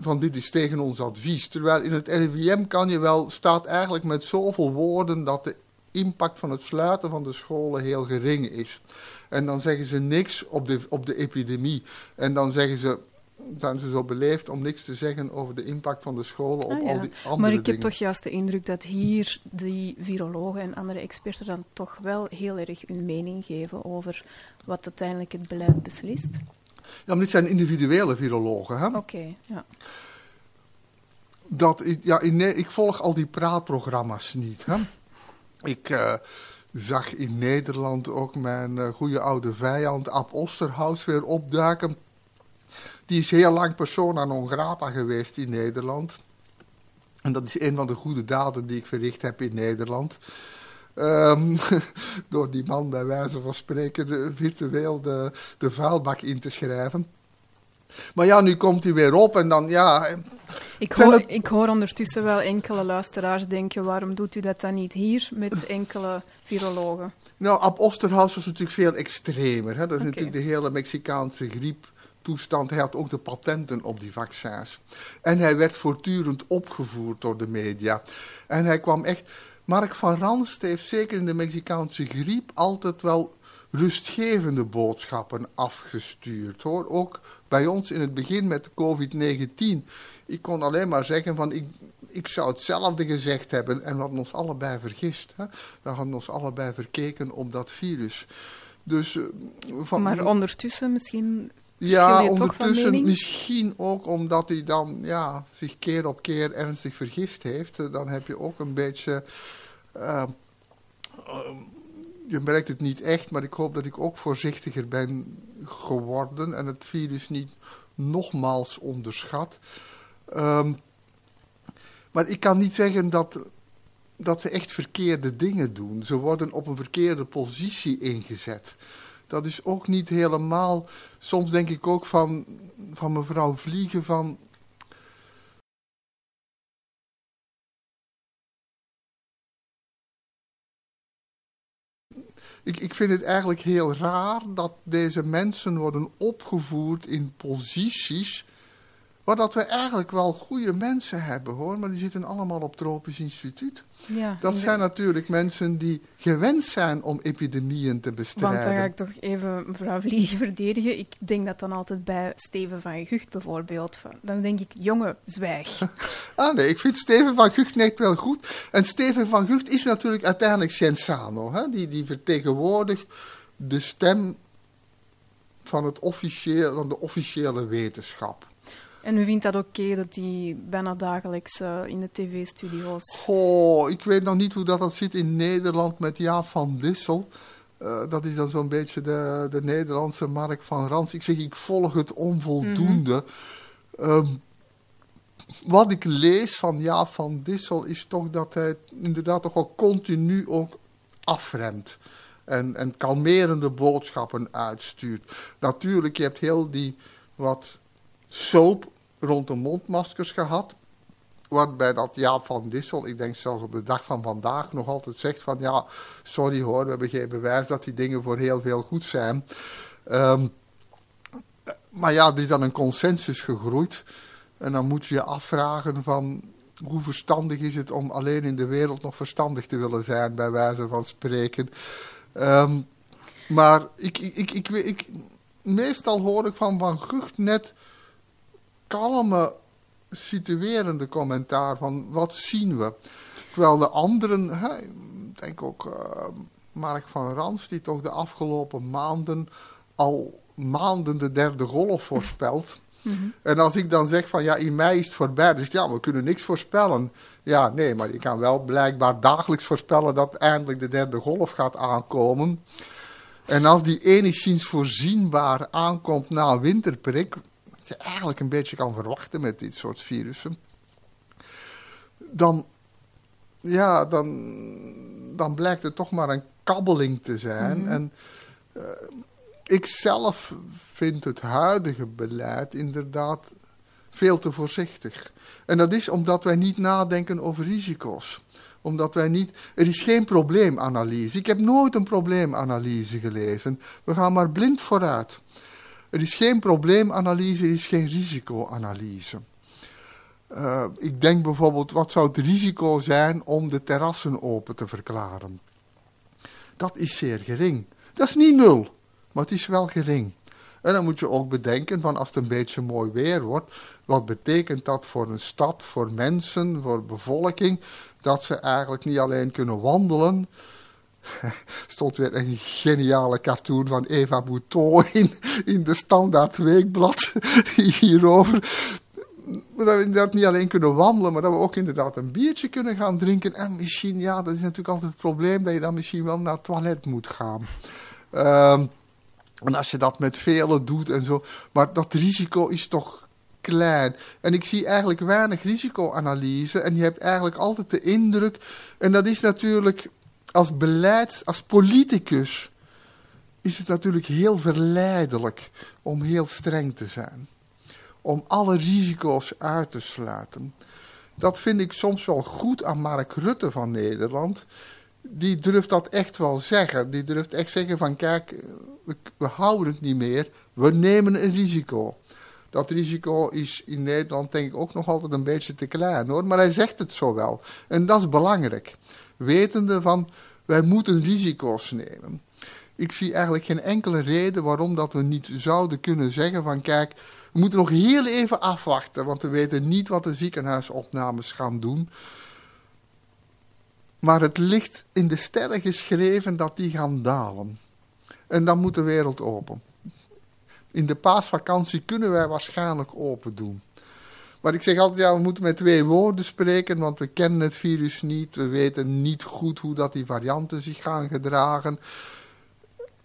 van dit is tegen ons advies. Terwijl in het RIVM kan je wel, staat eigenlijk met zoveel woorden dat de impact van het sluiten van de scholen heel gering is. En dan zeggen ze niks op de, op de epidemie. En dan zeggen ze, zijn ze zo beleefd om niks te zeggen over de impact van de scholen op ah, al die andere Maar ik heb toch juist de indruk dat hier die virologen en andere experten dan toch wel heel erg hun mening geven over wat uiteindelijk het beleid beslist. Ja, maar dit zijn individuele virologen, hè? Oké, ja. Dat, ja, in, ik volg al die praatprogramma's niet, hè? Ik uh, zag in Nederland ook mijn uh, goede oude vijand Ab Osterhaus weer opduiken. Die is heel lang persona non grata geweest in Nederland. En dat is een van de goede daden die ik verricht heb in Nederland. Ehm, door die man bij wijze van spreken virtueel de, de vuilbak in te schrijven. Maar ja, nu komt hij weer op en dan, ja... Ik hoor, ik hoor ondertussen wel enkele luisteraars denken, waarom doet u dat dan niet hier met enkele virologen? Nou, Ab Osterhaus was natuurlijk veel extremer. Hè? Dat is natuurlijk de hele Mexicaanse grieptoestand. Hij had ook de patenten op die vaccins. En hij werd voortdurend opgevoerd door de media. En hij kwam echt... Mark van Ranst heeft zeker in de Mexicaanse griep altijd wel rustgevende boodschappen afgestuurd. Hoor. Ook bij ons in het begin met COVID-19. Ik kon alleen maar zeggen van ik, ik zou hetzelfde gezegd hebben en we hadden ons allebei vergist. Hè? We hadden ons allebei verkeken op dat virus. Dus, eh, van, maar ondertussen misschien ja, ondertussen misschien ook omdat hij dan ja, zich keer op keer ernstig vergist heeft. Eh, dan heb je ook een beetje... Uh, je merkt het niet echt, maar ik hoop dat ik ook voorzichtiger ben geworden en het virus niet nogmaals onderschat. Ehm, maar ik kan niet zeggen dat, dat ze echt verkeerde dingen doen. Ze worden op een verkeerde positie ingezet. Dat is ook niet helemaal. Soms denk ik ook van, van mevrouw Vliegen van ik, ik vind het eigenlijk heel raar dat deze mensen worden opgevoerd in posities waar dat we eigenlijk wel goede mensen hebben hoor, maar die zitten allemaal op tropisch instituut. Ja, dat zijn natuurlijk mensen die gewend zijn om epidemieën te bestrijden. Want dan ga ik toch even mevrouw Vliegen verdedigen. Ik denk dat dan altijd bij Steven van Gucht bijvoorbeeld. Dan denk ik, jongen, zwijg. ah nee, ik vind Steven van Gucht net wel goed. En Steven van Gucht is natuurlijk uiteindelijk Sensano. Hè? Die, die vertegenwoordigt de stem van, het officieel, van de officiële wetenschap. En u vindt dat oké dat hij bijna dagelijks uh, in de tv-studio's... Oh, ik weet nog niet hoe dat, dat zit in Nederland met Jaap van Dissel. Uh, dat is dan zo'n beetje de, de Nederlandse Mark van Rans. Ik zeg, ik volg het onvoldoende. Mm um, wat ik lees van Jaap van Dissel is toch dat hij inderdaad toch al continu ook afremt. En, en kalmerende boodschappen uitstuurt. Natuurlijk, je hebt heel die wat soap rond de mondmaskers gehad. Waarbij dat Jaap van Dissel, ik denk zelfs op de dag van vandaag, nog altijd zegt van ja, sorry hoor, we hebben geen bewijs dat die dingen voor heel veel goed zijn. Um, maar ja, er is dan een consensus gegroeid. En dan moet je je afvragen van hoe verstandig is het om alleen in de wereld nog verstandig te willen zijn, bij wijze van spreken. Um, maar ik, ik, ik, ik, meestal hoor ik van Van Gucht net kalme, situerende commentaar van wat zien we. Terwijl de anderen, hè, ik denk ook uh, Mark van Rans, die toch de afgelopen maanden al maanden de derde golf voorspelt. Mhm. En als ik dan zeg van ja, in mei is het voorbij, dus ja, we kunnen niks voorspellen. Ja, nee, maar je kan wel blijkbaar dagelijks voorspellen dat eindelijk de derde golf gaat aankomen. En als die enigszins voorzienbaar aankomt na een winterprik, je eigenlijk een beetje kan verwachten met dit soort virussen, dan, ja, dan, dan blijkt het toch maar een kabbeling te zijn. Mhm. En uh, ik zelf vind het huidige beleid inderdaad veel te voorzichtig. En dat is omdat wij niet nadenken over risico's omdat wij niet. Er is geen probleemanalyse. Ik heb nooit een probleemanalyse gelezen. We gaan maar blind vooruit. Er is geen probleemanalyse, er is geen risicoanalyse. Uh, ik denk bijvoorbeeld, wat zou het risico zijn om de terrassen open te verklaren? Dat is zeer gering. Dat is niet nul, maar het is wel gering. En dan moet je ook bedenken van als het een beetje mooi weer wordt, wat betekent dat voor een stad, voor mensen, voor bevolking, dat ze eigenlijk niet alleen kunnen wandelen, stond weer een geniale cartoon van Eva Bouton in, in de Standaard Weekblad hierover. Dat we inderdaad niet alleen kunnen wandelen, maar dat we ook inderdaad een biertje kunnen gaan drinken. En misschien, ja, dat is natuurlijk altijd het probleem, dat je dan misschien wel naar het toilet moet gaan. Um, en als je dat met velen doet en zo. Maar dat risico is toch klein. En ik zie eigenlijk weinig risicoanalyse. En je hebt eigenlijk altijd de indruk. En dat is natuurlijk als beleids, als politicus is het natuurlijk heel verleidelijk om heel streng te zijn. Om alle risico's uit te sluiten. Dat vind ik soms wel goed aan Mark Rutte van Nederland. Die durft dat echt wel zeggen. Die durft echt zeggen van kijk, we, houden het niet meer. We nemen een risico. Dat risico is in Nederland denk ik ook nog altijd een beetje te klein hoor. Maar hij zegt het zo wel. En dat is belangrijk. Wetende van wij moeten risico's nemen. Ik zie eigenlijk geen enkele reden waarom dat we niet zouden kunnen zeggen van kijk, we moeten nog heel even afwachten, want we weten niet wat de ziekenhuisopnames gaan doen. Maar het ligt in de sterren geschreven dat die gaan dalen. En dan moet de wereld open. In de paasvakantie kunnen wij waarschijnlijk open doen. Maar ik zeg altijd, ja, we moeten met twee woorden spreken, want we kennen het virus niet. We weten niet goed hoe dat die varianten zich gaan gedragen.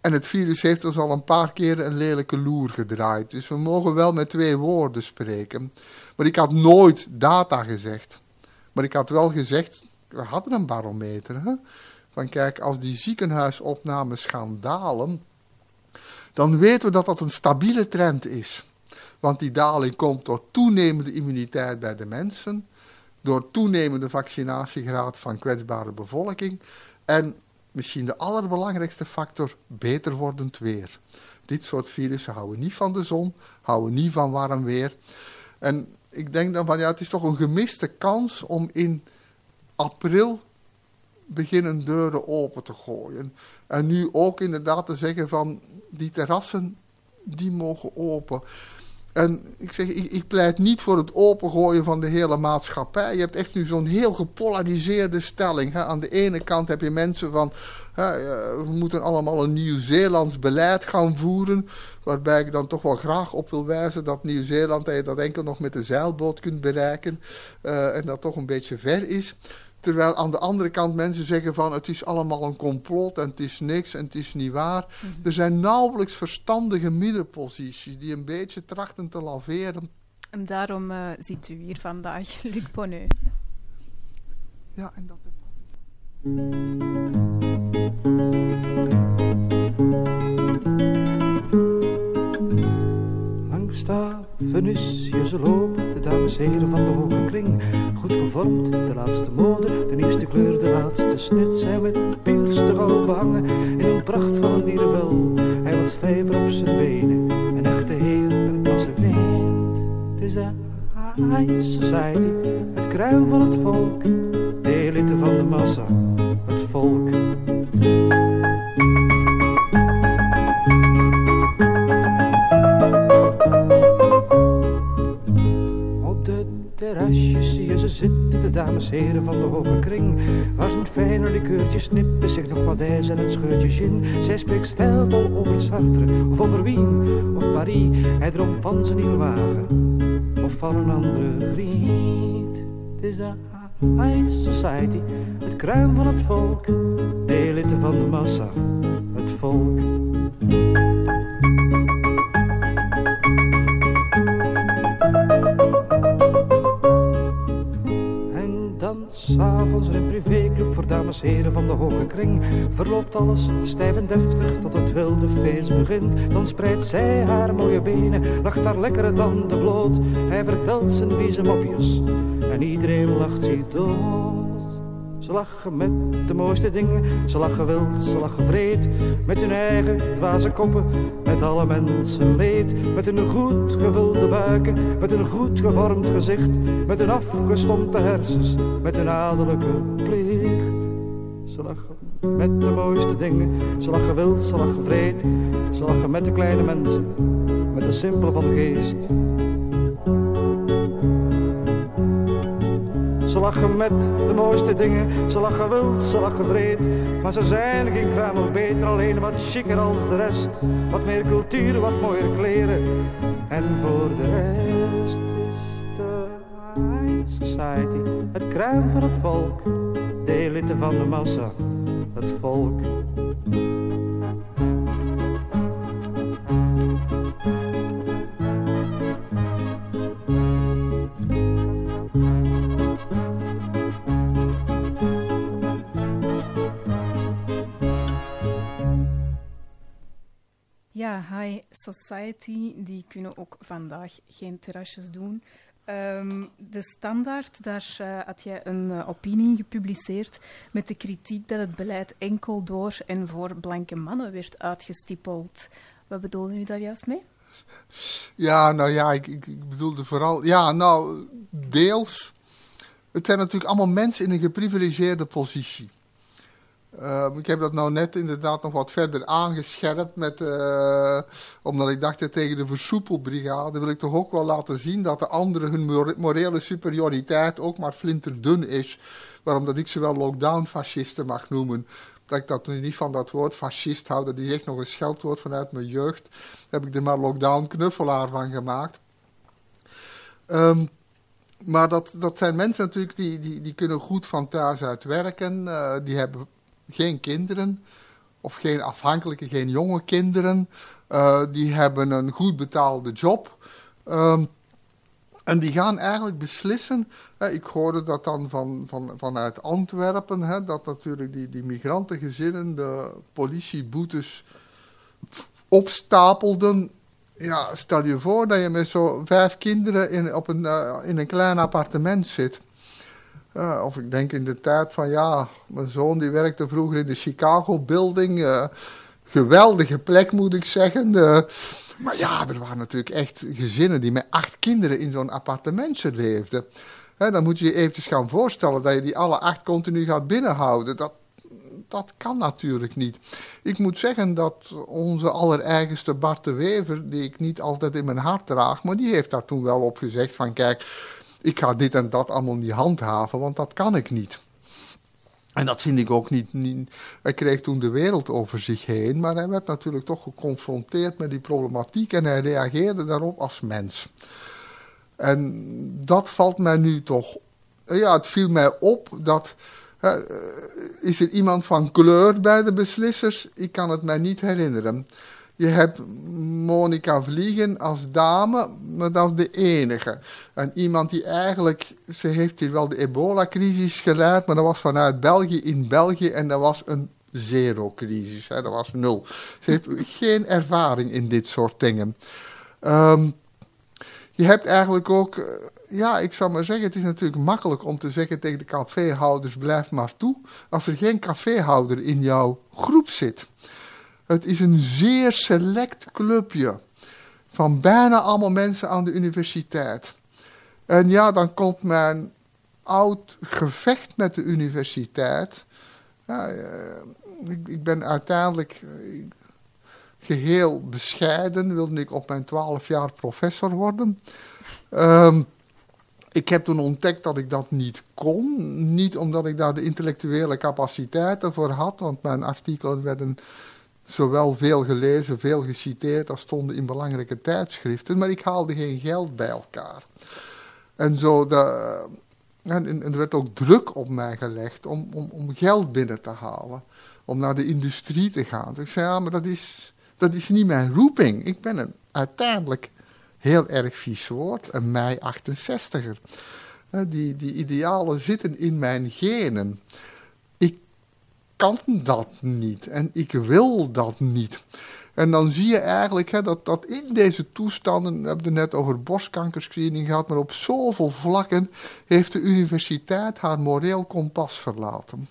En het virus heeft ons al een paar keer een lelijke loer gedraaid. Dus we mogen wel met twee woorden spreken. Maar ik had nooit data gezegd. Maar ik had wel gezegd, we hadden een barometer. Hè? Van kijk, als die ziekenhuisopnames gaan dalen, dan weten we dat dat een stabiele trend is. Want die daling komt door toenemende immuniteit bij de mensen, door toenemende vaccinatiegraad van kwetsbare bevolking en misschien de allerbelangrijkste factor, beter wordend weer. Dit soort virussen houden niet van de zon, houden niet van warm weer. En ik denk dan van ja, het is toch een gemiste kans om in april beginnen deuren open te gooien. En nu ook inderdaad te zeggen van die terrassen, die mogen open. En ik zeg, ik, pleit niet voor het opengooien van de hele maatschappij. Je hebt echt nu zo'n heel gepolariseerde stelling. Hè. Aan de ene kant heb je mensen van, hè, we moeten allemaal een Nieuw-Zeelands beleid gaan voeren. Waarbij ik dan toch wel graag op wil wijzen dat Nieuw-Zeeland dat enkel nog met de zeilboot kunt bereiken. Uh, en dat toch een beetje ver is. Terwijl aan de andere kant mensen zeggen van het is allemaal een complot en het is niks en het is niet waar. Mhm. Er zijn nauwelijks verstandige middenposities die een beetje trachten te laveren. En daarom uh, ziet u hier vandaag Luc Bonneu. Ja, en dat... Venus, ze lopen, de dames heren van de hoge kring. Goed gevormd, de laatste mode, de nieuwste kleur, de laatste snit. Zij met piers al behangen, in een pracht van dierenvel. Hij wat stijver op zijn benen, een echte heer een klasse vriend. Het is de high society, het kruin van het volk. De elite van de massa, het volk. Dames heren van de hoge kring. Waar zijn fijne likeurtjes snippen zich nog wat en het scheurtje gin. Zij spreekt stijlvol over Sartre, of over Wien, of Paris. Hij droomt van zijn nieuwe wagen, of van een andere griet. Het is de high society, het kruim van het volk. De elite van de massa, het volk. S'avonds een privéclub voor dames heren van de hoge kring. Verloopt alles stijf en deftig tot het wilde feest begint. Dan spreidt zij haar mooie benen, lacht haar lekkere tanden bloot. Hij vertelt zijn vieze mopjes en iedereen lacht zich dood. Ze lachen met de mooiste dingen, ze lachen wild, ze lachen vreed. Met hun eigen dwaze koppen, met alle mensen leed. Met hun goed gevulde buiken, met een goed gevormd gezicht. Met hun afgestompte hersens, met hun adellijke plicht. Ze lachen met de mooiste dingen, ze lachen wild, ze lachen vreed. Ze lachen met de kleine mensen, met de simpele van geest. Ze lachen met de mooiste dingen, ze lachen wild, ze lachen breed. Maar ze zijn geen kruimel beter, alleen wat chiquer als de rest. Wat meer cultuur, wat mooier kleren. En voor de rest is de society het kruim van het volk. De elite van de massa, het volk. Ja, High Society, die kunnen ook vandaag geen terrasjes doen. Um, de Standaard, daar uh, had jij een uh, opinie gepubliceerd met de kritiek dat het beleid enkel door en voor blanke mannen werd uitgestippeld. Wat bedoelde u daar juist mee? Ja, nou ja, ik, ik, ik bedoelde vooral... Ja, nou, deels. Het zijn natuurlijk allemaal mensen in een geprivilegeerde positie. Uh, ik heb dat nou net inderdaad nog wat verder aangescherpt. Met, uh, omdat ik dacht tegen de versoepelbrigade wil ik toch ook wel laten zien dat de anderen hun morele superioriteit ook maar flinterdun is. Waarom dat ik ze wel lockdown-fascisten mag noemen. Dat ik dat nu niet van dat woord fascist hou, dat is echt nog een scheldwoord vanuit mijn jeugd. Daar heb ik er maar lockdown-knuffelaar van gemaakt. Um, maar dat, dat zijn mensen natuurlijk die, die, die kunnen goed van thuis uit werken. Uh, die hebben geen kinderen, of geen afhankelijke, geen jonge kinderen. Uh, die hebben een goed betaalde job. Um, en die gaan eigenlijk beslissen. Hè, ik hoorde dat dan van, van, vanuit Antwerpen, hè, dat natuurlijk die, die migrantengezinnen de politieboetes opstapelden. Ja, stel je voor dat je met zo vijf kinderen in, op een, uh, in een klein appartement zit. Of ik denk in de tijd van ja, mijn zoon die werkte vroeger in de Chicago Building. Uh, geweldige plek moet ik zeggen. Uh, maar ja, er waren natuurlijk echt gezinnen die met acht kinderen in zo'n appartementje leefden. dan moet je je eventjes gaan voorstellen dat je die alle acht continu gaat binnenhouden. Dat, dat kan natuurlijk niet. Ik moet zeggen dat onze allereigenste Bart de Wever, die ik niet altijd in mijn hart draag, maar die heeft daar toen wel op gezegd van kijk, ik ga dit en dat allemaal niet handhaven, want dat kan ik niet. En dat vind ik ook niet, Hij kreeg toen de wereld over zich heen, maar hij werd natuurlijk toch geconfronteerd met die problematiek en hij reageerde daarop als mens. En dat valt mij nu toch. Ja, het viel mij op dat. is er iemand van kleur bij de beslissers? Ik kan het mij niet herinneren. Je hebt Monica Vliegen als dame, maar dat is de enige. En iemand die eigenlijk, ze heeft hier wel de ebola-crisis geleid, maar dat was vanuit België in België en dat was een zero-crisis. Dat was nul. Ze heeft geen ervaring in dit soort dingen. Um, je hebt eigenlijk ook, eh, ja, ik zou maar zeggen, het is natuurlijk makkelijk om te zeggen tegen de caféhouders, blijf maar toe, als er geen caféhouder in jouw groep zit. Het is een zeer select clubje van bijna allemaal mensen aan de universiteit. En ja, dan komt mijn oud gevecht met de universiteit. Ja, eh, ik, ben uiteindelijk eh, geheel bescheiden, wilde ik op mijn twaalf jaar professor worden. Um, ik heb toen ontdekt dat ik dat niet kon. Niet omdat ik daar de intellectuele capaciteiten voor had, want mijn artikelen werden zowel veel gelezen, veel geciteerd als stonden in belangrijke tijdschriften, maar ik haalde geen geld bij elkaar. En, zo en, er werd ook druk op mij gelegd om, om, om geld binnen te halen, om naar de industrie te gaan. Dus ik zei, ja, maar dat is, dat is niet mijn roeping. Ik ben een uiteindelijk heel erg vies woord, een mei 68er. Die, die idealen zitten in mijn genen kan dat niet en ik wil dat niet. En dan zie je eigenlijk hè, dat, dat in deze toestanden, we hebben het net over borstkankerscreening gehad, maar op zoveel vlakken heeft de universiteit haar moreel kompas verlaten.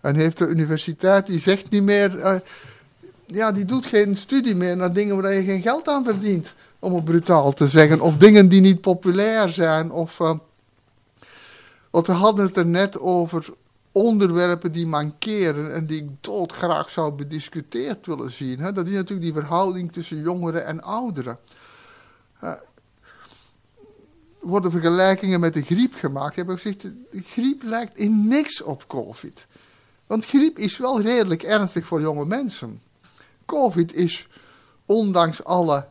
En heeft de universiteit, die zegt niet meer, uh, ja, die doet geen studie meer naar dingen waar je geen geld aan verdient, om het brutaal te zeggen. Of dingen die niet populair zijn, of... Uh, want we hadden het er net over onderwerpen die mankeren en die ik doodgraag zou bediscuteerd willen zien. Hè? Dat is natuurlijk die verhouding tussen jongeren en ouderen. Uh, worden vergelijkingen met de griep gemaakt. Ik heb gezegd, de griep lijkt in niks op COVID. Want griep is wel redelijk ernstig voor jonge mensen. COVID is, ondanks alle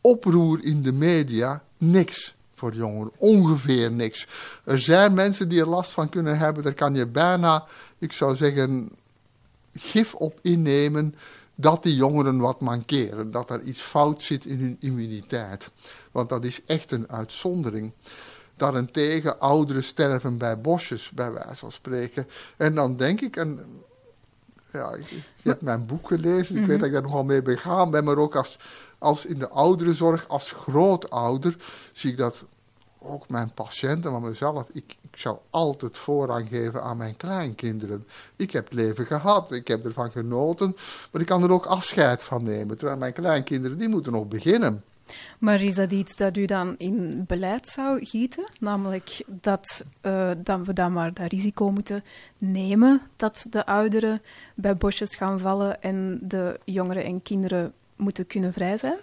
oproer in de media, niks voor jongeren. Ongeveer niks. Er zijn mensen die er last van kunnen hebben. Daar kan je bijna, ik zou zeggen, gif op innemen dat die jongeren wat mankeren. Dat er iets fout zit in hun immuniteit. Want dat is echt een uitzondering. Daarentegen, ouderen sterven bij bosjes, bij wijze van spreken. En dan denk ik, en ja, ik, je hebt mijn boek gelezen, ik weet dat ik daar nogal mee begaan ben, maar ook als, als in de ouderenzorg, als grootouder, zie ik dat ook mijn patiënten, maar mezelf, ik, ik zou altijd voorrang geven aan mijn kleinkinderen. Ik heb het leven gehad, ik heb ervan genoten, maar ik kan er ook afscheid van nemen. Terwijl mijn kleinkinderen, die moeten nog beginnen. Maar is dat iets dat u dan in beleid zou gieten? Namelijk dat, uh, dat we dan maar dat risico moeten nemen dat de ouderen bij bosjes gaan vallen en de jongeren en kinderen moeten kunnen vrij zijn?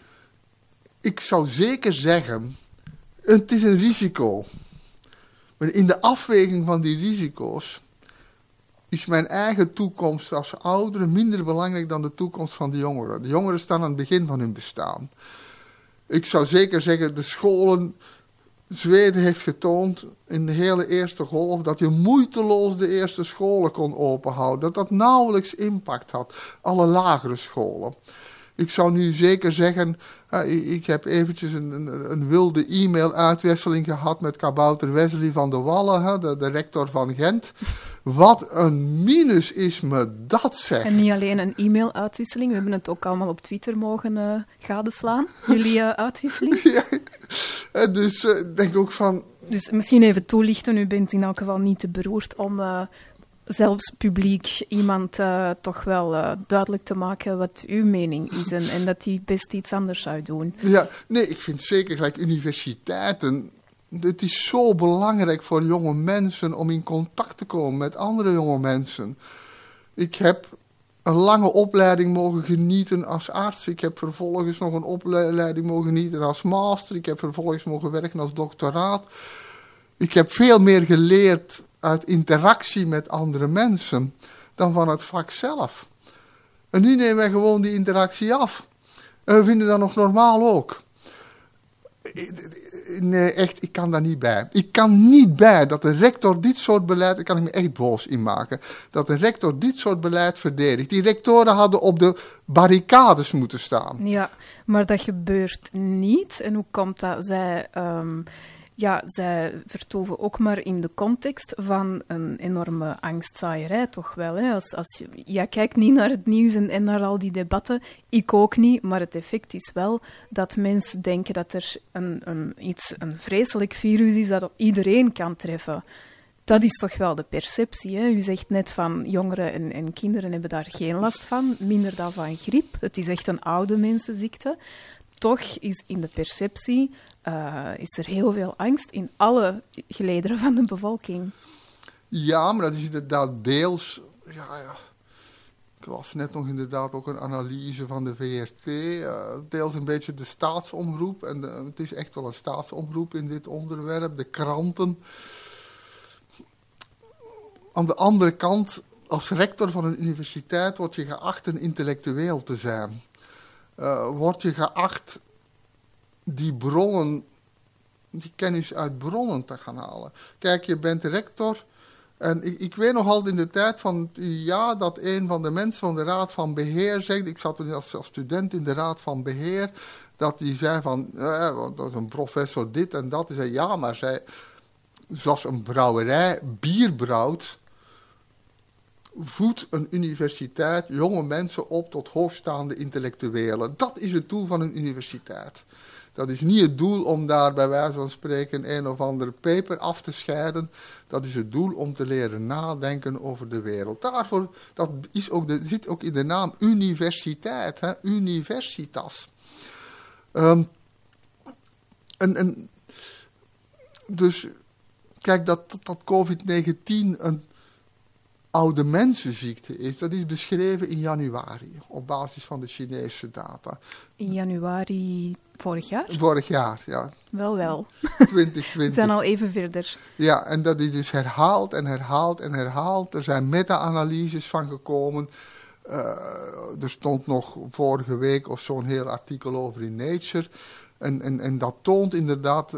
Ik zou zeker zeggen, het is een risico. Maar in de afweging van die risico's is mijn eigen toekomst als ouderen minder belangrijk dan de toekomst van de jongeren. De jongeren staan aan het begin van hun bestaan. Ik zou zeker zeggen, de scholen. Zweden heeft getoond in de hele eerste golf dat je moeiteloos de eerste scholen kon openhouden. Dat dat nauwelijks impact had, alle lagere scholen. Ik zou nu zeker zeggen, uh, ik heb eventjes een, een, een wilde e-mail-uitwisseling gehad met kabouter Wesley van de Wallen, de, de rector van Gent. Wat een minus is me dat zeg. En niet alleen een e-mail-uitwisseling, we hebben het ook allemaal op Twitter mogen uh, gadeslaan, jullie uh, uitwisseling. ja, dus denk ook van... Dus misschien even toelichten, u bent in elk geval niet te beroerd om zelfs publiek iemand uh, toch wel uh, duidelijk te maken wat uw mening is en, en dat hij best iets anders zou doen. Ja, nee, ik vind zeker gelijk universiteiten. Het is zo belangrijk voor jonge mensen om in contact te komen met andere jonge mensen. Ik heb een lange opleiding mogen genieten als arts. Ik heb vervolgens nog een opleiding mogen genieten als master. Ik heb vervolgens mogen werken als doctoraat. Ik heb veel meer geleerd uit interactie met andere mensen dan van het vak zelf. En nu nemen wij gewoon die interactie af. En we vinden dat nog normaal ook. Nee, echt, ik kan daar niet bij. Ik kan niet bij dat de rector dit soort beleid, daar kan ik me echt boos in maken, dat de rector dit soort beleid verdedigt. Die rectoren hadden op de barricades moeten staan. Ja, maar dat gebeurt niet. En hoe komt dat? Zij um, ja, zij vertoven ook maar in de context van een enorme angstzaaierij, toch wel. Hè? Als, als je, jij kijkt niet naar het nieuws en, naar al die debatten, ik ook niet, maar het effect is wel dat mensen denken dat er een, een, iets, een vreselijk virus is dat op iedereen kan treffen. Dat is toch wel de perceptie. Hè? U zegt net van jongeren en, en kinderen hebben daar geen last van, minder dan van griep. Het is echt een oude mensenziekte toch is in de perceptie uh, is er heel veel angst in alle gelederen van de bevolking. Ja, maar dat is inderdaad deels. Ja, ja. Ik las net nog inderdaad ook een analyse van de VRT. Eh, deels een beetje de staatsomroep. En het is echt wel een staatsomroep in dit onderwerp. De kranten. Aan de andere kant, als rector van een universiteit word je geacht een intellectueel te zijn uh, word je geacht die bronnen, die kennis uit bronnen te gaan halen. Kijk, je bent rector. En ik, ik weet nog altijd in de tijd van ja dat een van de mensen van de Raad van Beheer zegt, ik zat toen als, als student in de Raad van Beheer, dat die zei van, eh, dat is een professor dit en dat. Die zei ja, maar zij, zoals een brouwerij bier brouwt, voedt een universiteit jonge mensen op tot hoogstaande intellectuelen. Dat is het doel van een universiteit. Dat is niet het doel om daar bij wijze van spreken een of andere paper af te scheiden. Dat is het doel om te leren nadenken over de wereld. Daarvoor, dat is ook de, zit ook in de naam universiteit, hè? universitas. Um, en, en, dus kijk, dat, dat COVID-19 een oude mensenziekte is, dat is beschreven in januari op basis van de Chinese data. In januari vorig jaar? Vorig jaar, ja. Wel, wel. 2020. We zijn al even verder. Ja, en dat is dus herhaald en herhaald en herhaald. Er zijn meta-analyses van gekomen. Uh, er stond nog vorige week of zo'n heel artikel over in Nature. En, en, en dat toont inderdaad,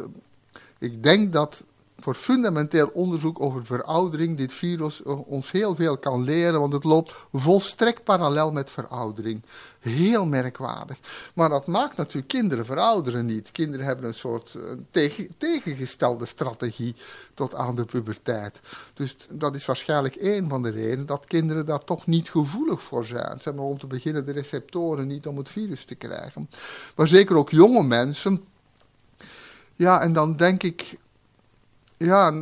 ik denk dat voor fundamenteel onderzoek over veroudering dit virus ons heel veel kan leren, want het loopt volstrekt parallel met veroudering. Heel merkwaardig. Maar dat maakt natuurlijk kinderen verouderen niet. Kinderen hebben een soort uh, tegen, tegengestelde strategie tot aan de puberteit. Dus dat is waarschijnlijk één van de redenen dat kinderen daar toch niet gevoelig voor zijn. Ze hebben om te beginnen de receptoren niet om het virus te krijgen. Maar zeker ook jonge mensen. Ja, en dan denk ik ja,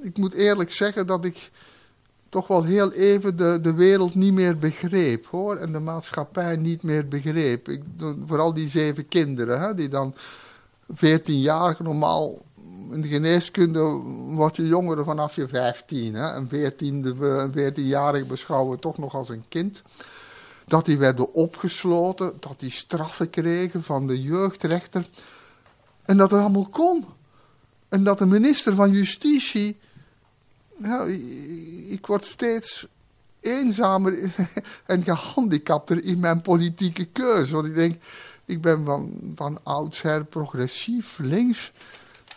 ik moet eerlijk zeggen dat ik toch wel heel even de, de wereld niet meer begreep, hoor. En de maatschappij niet meer begreep. Ik, vooral die zeven kinderen, hè, die dan 14 jaar normaal... In de geneeskunde word je jonger vanaf je 15. Hè. Een 14-jarige beschouwen we toch nog als een kind. Dat die werden opgesloten, dat die straffen kregen van de jeugdrechter. En dat het allemaal kon. En dat de minister van Justitie. Nou, ik word steeds eenzamer en gehandicapter in mijn politieke keuze. Want ik denk, ik ben van, van oudsher progressief, links.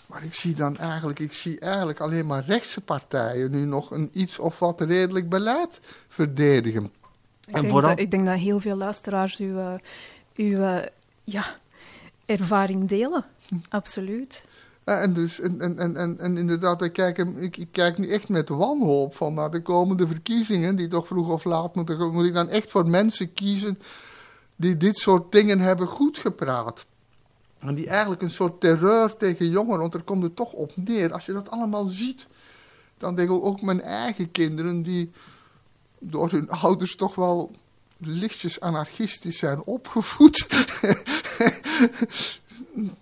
Maar ik zie dan eigenlijk, ik zie eigenlijk alleen maar rechtse partijen nu nog een iets of wat redelijk beleid verdedigen. Ik, en denk, vooral... dat, ik denk dat heel veel luisteraars uw, uh, uw uh, ja, ervaring delen. Hm. Absoluut. En, dus, en, en, en, en inderdaad, ik kijk, ik, kijk nu echt met wanhoop van naar de komende verkiezingen, die toch vroeg of laat moeten. Moet ik dan echt voor mensen kiezen die dit soort dingen hebben goedgepraat? En die eigenlijk een soort terreur tegen jongeren, want er komt het toch op neer. Als je dat allemaal ziet, dan denk ik ook mijn eigen kinderen, die door hun ouders toch wel lichtjes anarchistisch zijn opgevoed.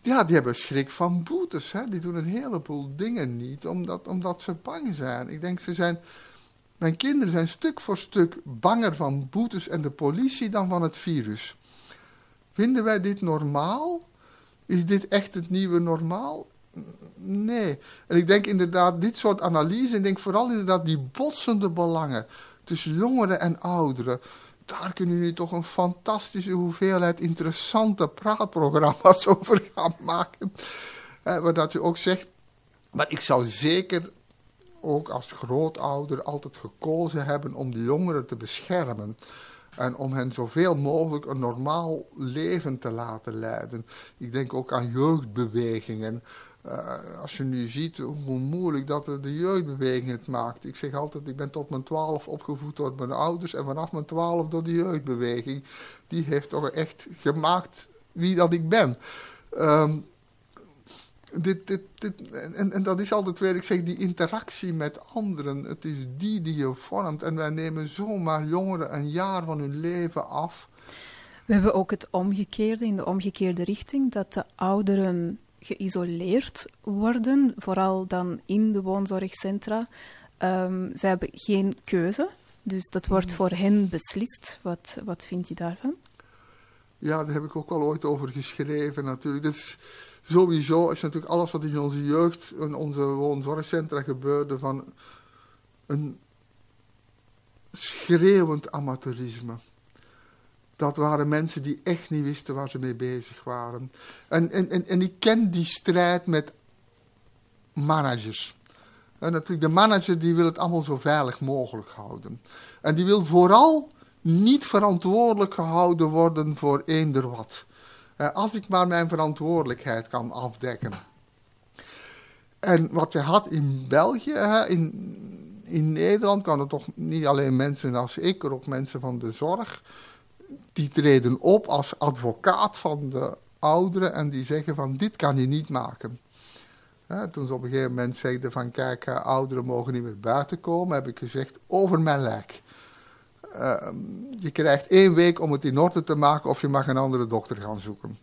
ja, die hebben schrik van boetes. Hè? Die doen een heleboel dingen niet, omdat, omdat ze bang zijn. Ik denk, ze zijn... Mijn kinderen zijn stuk voor stuk banger van boetes en de politie dan van het virus. Vinden wij dit normaal? Is dit echt het nieuwe normaal? Nee. En ik denk inderdaad, dit soort analyse, ik denk vooral inderdaad die botsende belangen tussen jongeren en ouderen daar kunnen jullie toch een fantastische hoeveelheid interessante praatprogramma's over gaan maken. Eh, waar dat je ook zegt, maar ik zou zeker ook als grootouder altijd gekozen hebben om de jongeren te beschermen. En om hen zoveel mogelijk een normaal leven te laten leiden. Ik denk ook aan jeugdbewegingen. Uh, als je nu ziet hoe moeilijk dat de jeugdbeweging het maakt. Ik zeg altijd, ik ben tot mijn twaalf opgevoed door mijn ouders en vanaf mijn twaalf door de jeugdbeweging. Die heeft toch echt gemaakt wie dat ik ben. Um, dit, dit, dit, en, en dat is altijd weer, ik zeg, die interactie met anderen. Het is die die je vormt. En wij nemen zomaar jongeren een jaar van hun leven af. We hebben ook het omgekeerde, in de omgekeerde richting, dat de ouderen geïsoleerd worden, vooral dan in de woonzorgcentra. Um, ze hebben geen keuze, dus dat wordt mm. voor hen beslist. Wat, wat vind je daarvan? Ja, daar heb ik ook al ooit over geschreven natuurlijk. Is sowieso is natuurlijk alles wat in onze jeugd, in onze woonzorgcentra gebeurde, van een schreeuwend amateurisme. Dat waren mensen die echt niet wisten waar ze mee bezig waren. En, en, en, en ik ken die strijd met managers. En natuurlijk, de manager die wil het allemaal zo veilig mogelijk houden. En die wil vooral niet verantwoordelijk gehouden worden voor eender wat. Als ik maar mijn verantwoordelijkheid kan afdekken. En wat je had in België, in, in Nederland, kan het toch niet alleen mensen als ik, maar ook mensen van de zorg die treden op als advocaat van de ouderen en die zeggen van dit kan je niet maken. toen ze op een gegeven moment zeiden van kijk, eh, ouderen mogen niet meer buiten komen, heb ik gezegd over mijn lijk. Ehm, je krijgt één week om het in orde te maken of je mag een andere dokter gaan zoeken.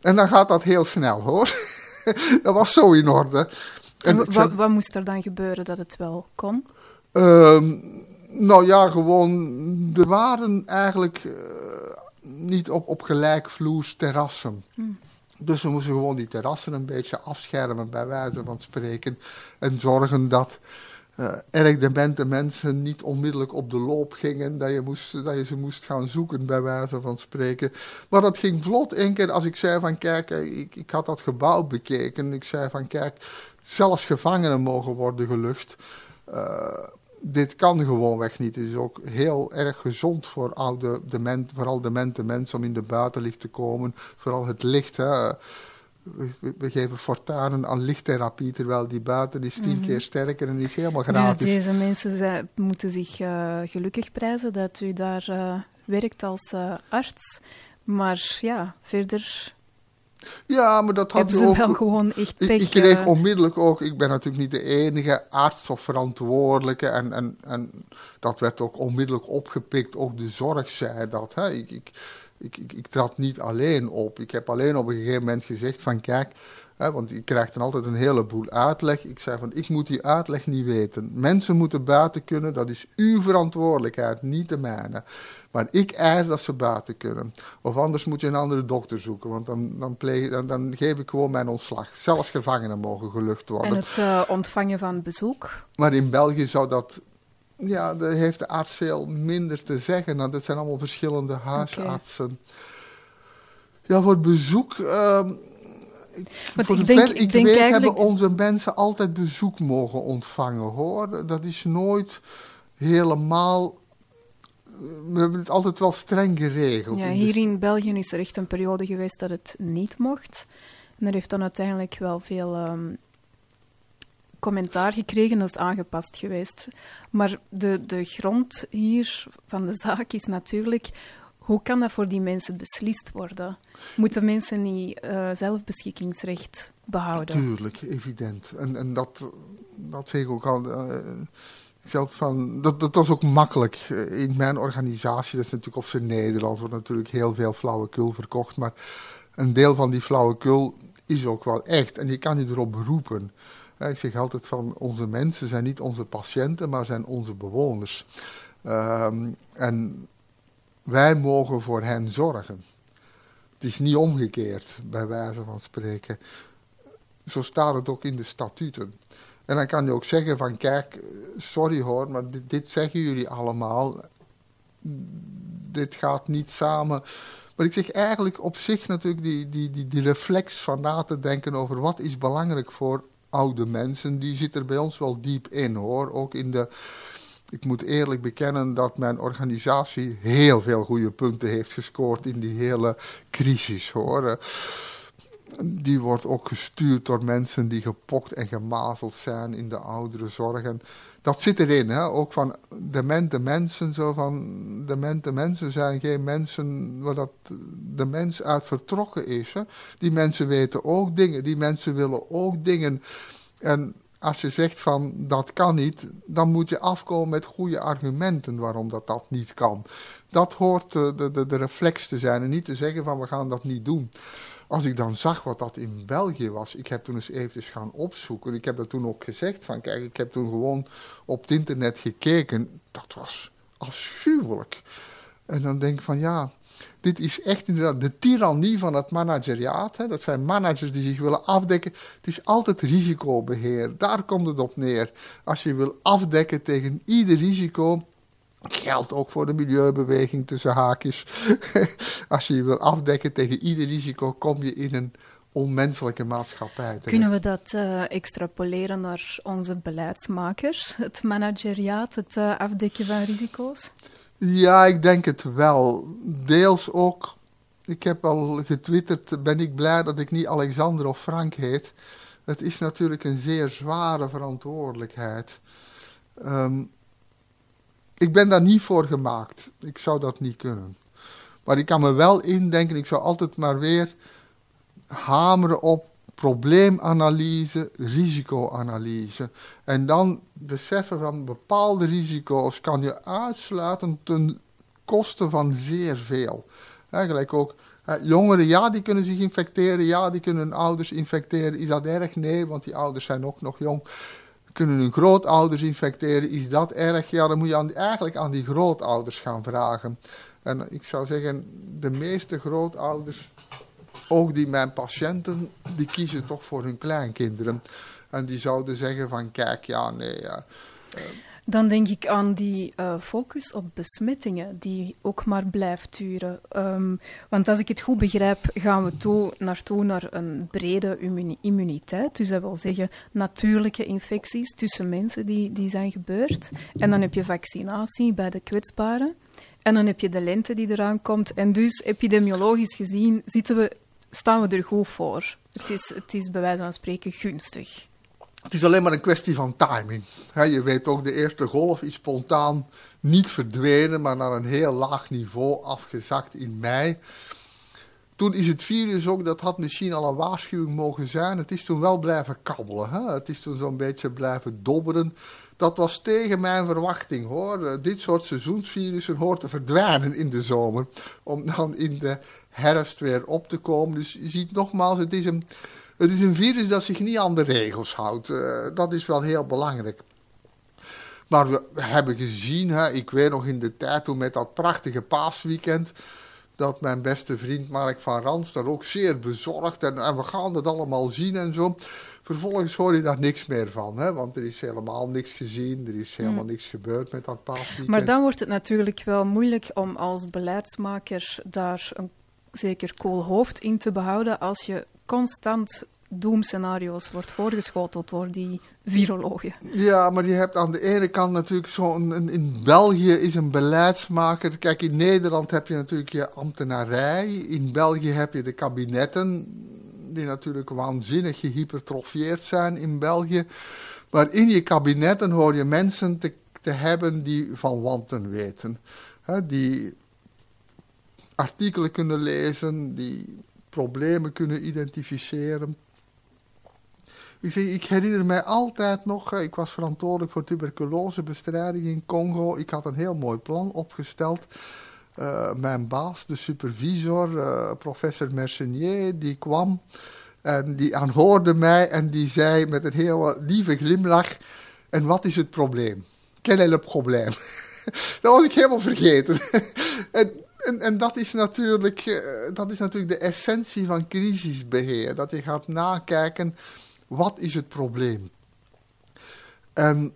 En dan gaat dat heel snel hoor. dat was zo in orde. En, wat, wat, moest er dan gebeuren dat het wel kon? Ehm, nou ja, gewoon, er waren eigenlijk uh, niet op, op gelijkvloers terrassen. Hmm. Dus we moesten gewoon die terrassen een beetje afschermen, bij wijze van spreken. En zorgen dat uh, erg demente mensen niet onmiddellijk op de loop gingen, dat je, moest, dat je ze moest gaan zoeken, bij wijze van spreken. Maar dat ging vlot. Eén keer als ik zei van, kijk, ik, ik had dat gebouw bekeken. Ik zei van, kijk, zelfs gevangenen mogen worden gelucht. Uh, dit kan gewoonweg niet. Het is ook heel erg gezond voor oude, dement, vooral demente mensen om in de buitenlicht te komen. Vooral het licht. Hè. We, we, geven fortuinen aan lichttherapie, terwijl die buiten is tien mhm. keer sterker en is helemaal dus gratis. Dus deze mensen moeten zich uh, gelukkig prijzen dat u daar uh, werkt als uh, arts. Maar ja, verder ja, maar dat had ze ook, wel gewoon echt pech. Ik, kreeg eh. onmiddellijk ook, ik ben natuurlijk niet de enige arts of verantwoordelijke. En, en, en dat werd ook onmiddellijk opgepikt. Ook de zorg zei dat. Hè. Ik, ik, ik, ik, ik trad niet alleen op. Ik heb alleen op een gegeven moment gezegd van kijk, hè, want je krijgt dan altijd een heleboel uitleg. Ik zei van ik moet die uitleg niet weten. Mensen moeten buiten kunnen, dat is uw verantwoordelijkheid, niet de mijne. Maar ik eis dat ze buiten kunnen. Of anders moet je een andere dokter zoeken, want dan, dan, pleeg, dan, dan geef ik gewoon mijn ontslag. Zelfs gevangenen mogen gelucht worden. En het uh, ontvangen van bezoek? Maar in België zou dat ja, daar heeft de arts veel minder te zeggen. Nou, dat zijn allemaal verschillende huisartsen. Ja, voor bezoek. Uh, voor ik denk, ik, ik denk weet eigenlijk... hebben onze mensen altijd bezoek mogen ontvangen hoor. Dat is nooit helemaal we hebben het altijd wel streng geregeld. Ja, hier in België is er echt een periode geweest dat het niet mocht. En er heeft dan uiteindelijk wel veel ehm, commentaar gekregen, dat is aangepast geweest. Maar de, de grond hier van de zaak is natuurlijk, hoe kan dat voor die mensen beslist worden? Moeten mensen niet uh, zelfbeschikkingsrecht behouden? Tuurlijk, evident. En, en dat, dat zeg ik ook al... Uh, geldt van, dat, dat was ook makkelijk. Eh, in mijn organisatie, dat is natuurlijk op zijn Nederlands, wordt natuurlijk heel veel flauwekul verkocht. Maar een deel van die flauwekul is ook wel echt. En je kan je erop beroepen. Ik zeg altijd van, onze mensen zijn niet onze patiënten, maar zijn onze bewoners. Ehm, en wij mogen voor hen zorgen. Het is niet omgekeerd, bij wijze van spreken. Zo staat het ook in de statuten. En dan kan je ook zeggen van kijk, sorry hoor, maar dit, zeggen jullie allemaal. Dit gaat niet samen. Maar ik zeg eigenlijk op zich natuurlijk die, die, die, die reflex van na te denken over wat is belangrijk voor oude mensen, die zit er bij ons wel diep in hoor. Ook in de, ik moet eerlijk bekennen dat mijn organisatie heel veel goede punten heeft gescoord in die hele crisis hoor die wordt ook gestuurd door mensen die gepokt en gemazeld zijn in de oudere zorg. En dat zit erin, hè? ook van demente mensen. Zo van, demente mensen zijn geen mensen waar dat de mens uit vertrokken is. Die mensen weten ook dingen, die mensen willen ook dingen. En als je zegt van dat kan niet, dan moet je afkomen met goede argumenten waarom dat, dat niet kan. Dat hoort de, de, de reflex te zijn en niet te zeggen van we gaan dat niet doen als ik dan zag wat dat in België was, ik heb toen eens even gaan opzoeken. Ik heb dat toen ook gezegd van, kijk, ik heb toen gewoon op het internet gekeken. Dat was afschuwelijk. En dan denk ik van, ja, dit is echt inderdaad de tirannie van het manageriaat. Hè. Dat zijn managers die zich willen afdekken. Het is altijd risicobeheer. Daar komt het op neer. Als je wil afdekken tegen ieder risico, Geldt ook voor de milieubeweging tussen haakjes. Als je je wil afdekken tegen ieder risico, kom je in een onmenselijke maatschappij. Kunnen we dat uh, extrapoleren naar onze beleidsmakers? Het manageriaat, het uh, afdekken van risico's? Ja, ik denk het wel. Deels ook. Ik heb al getwitterd, ben ik blij dat ik niet Alexander of Frank heet. Het is natuurlijk een zeer zware verantwoordelijkheid. Um, ik ben daar niet voor gemaakt. Ik zou dat niet kunnen. Maar ik kan me wel indenken, ik zou altijd maar weer hameren op probleemanalyse, risicoanalyse. En dan beseffen van bepaalde risico's kan je uitsluiten ten koste van zeer veel. Eigenlijk ook jongeren, ja, die kunnen zich infecteren, ja, die kunnen hun ouders infecteren. Is dat erg? Nee, want die ouders zijn ook nog jong kunnen hun grootouders infecteren, is dat erg? Ja, dan moet je eigenlijk aan die grootouders gaan vragen. En ik zou zeggen, de meeste grootouders, ook die mijn patiënten, die kiezen toch voor hun kleinkinderen. En die zouden zeggen van, kijk, ja, nee, ja. Dan denk ik aan die uh, focus op besmettingen, die ook maar blijft duren. Um, want als ik het goed begrijp, gaan we toe, naartoe naar een brede immuniteit. Dus dat wil zeggen natuurlijke infecties tussen mensen die, die zijn gebeurd. En dan heb je vaccinatie bij de kwetsbaren. En dan heb je de lente die eraan komt. En dus epidemiologisch gezien zitten we, staan we er goed voor. Het is, het is bij wijze van spreken gunstig. Het is alleen maar een kwestie van timing. je weet ook, de eerste golf is spontaan niet verdwenen, maar naar een heel laag niveau afgezakt in mei. Toen is het virus ook, dat had misschien al een waarschuwing mogen zijn, het is toen wel blijven kabbelen. Het is toen zo'n beetje blijven dobberen. Dat was tegen mijn verwachting hoor. Eh, dit soort seizoensvirussen hoort te verdwijnen in de zomer, om dan in de herfst weer op te komen. Dus je ziet nogmaals, het is een het is een virus dat zich niet aan de regels houdt. Uh, dat is wel heel belangrijk. Maar we hebben gezien, hè, ik weet nog in de tijd toen met dat prachtige paasweekend, dat mijn beste vriend Mark van Rans daar ook zeer bezorgd en, en we gaan het allemaal zien en zo. Vervolgens hoor je daar niks meer van, hè, want er is helemaal niks gezien, er is helemaal hmm. niks gebeurd met dat paasweekend. Maar dan wordt het natuurlijk wel moeilijk om als beleidsmaker daar een zeker kool hoofd in te behouden als je constant doemscenario's wordt voorgeschoteld door die virologen. Ja, maar je hebt aan de ene kant natuurlijk zo'n... In België is een beleidsmaker... Kijk, in Nederland heb je natuurlijk je ambtenarij. In België heb je de kabinetten... die natuurlijk waanzinnig gehypertrofieerd zijn in België. Maar in je kabinetten hoor je mensen te, te hebben die van wanten weten. die artikelen kunnen lezen, die problemen kunnen identificeren. Ik, ik herinner mij altijd nog, ik was verantwoordelijk voor tuberculosebestrijding in Congo. Ik had een heel mooi plan opgesteld. Uh, mijn baas, de supervisor, uh, professor Mercenier, die kwam en die aanhoorde mij en die zei met een hele lieve glimlach: En wat is het probleem? Quel est le probleem? dat was ik helemaal vergeten. en en, en dat, is natuurlijk, uh, dat is natuurlijk de essentie van crisisbeheer. Dat je gaat nakijken, wat is het probleem? En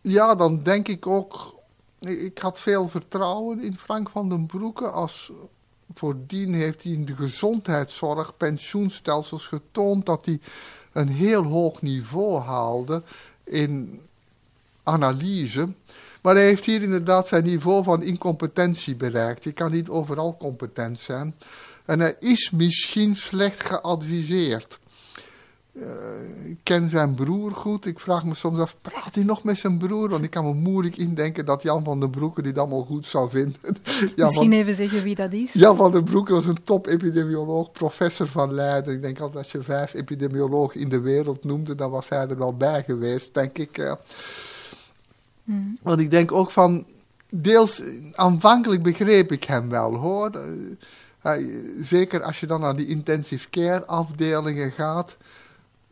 ja, dan denk ik ook, ik had veel vertrouwen in Frank van den Broeke. Als, voordien heeft hij in de gezondheidszorg, pensioenstelsels getoond dat hij een heel hoog niveau haalde in analyse. Maar hij heeft hier inderdaad zijn niveau van incompetentie bereikt. Je kan niet overal competent zijn. En hij is misschien slecht geadviseerd. Uh, ik ken zijn broer goed. Ik vraag me soms af, praat hij nog met zijn broer? Want ik kan me moeilijk indenken dat Jan van den Broeke dit allemaal goed zou vinden. Misschien even zeggen wie dat is. Jan van den Broeke was een top-epidemioloog, professor van Leiden. Ik denk altijd als je vijf epidemiologen in de wereld noemde, dan was hij er wel bij geweest, denk ik. Uh, Mm. Want ik denk ook van, deels aanvankelijk begreep ik hem wel hoor. Uh, zeker als je dan naar die intensive care afdelingen gaat.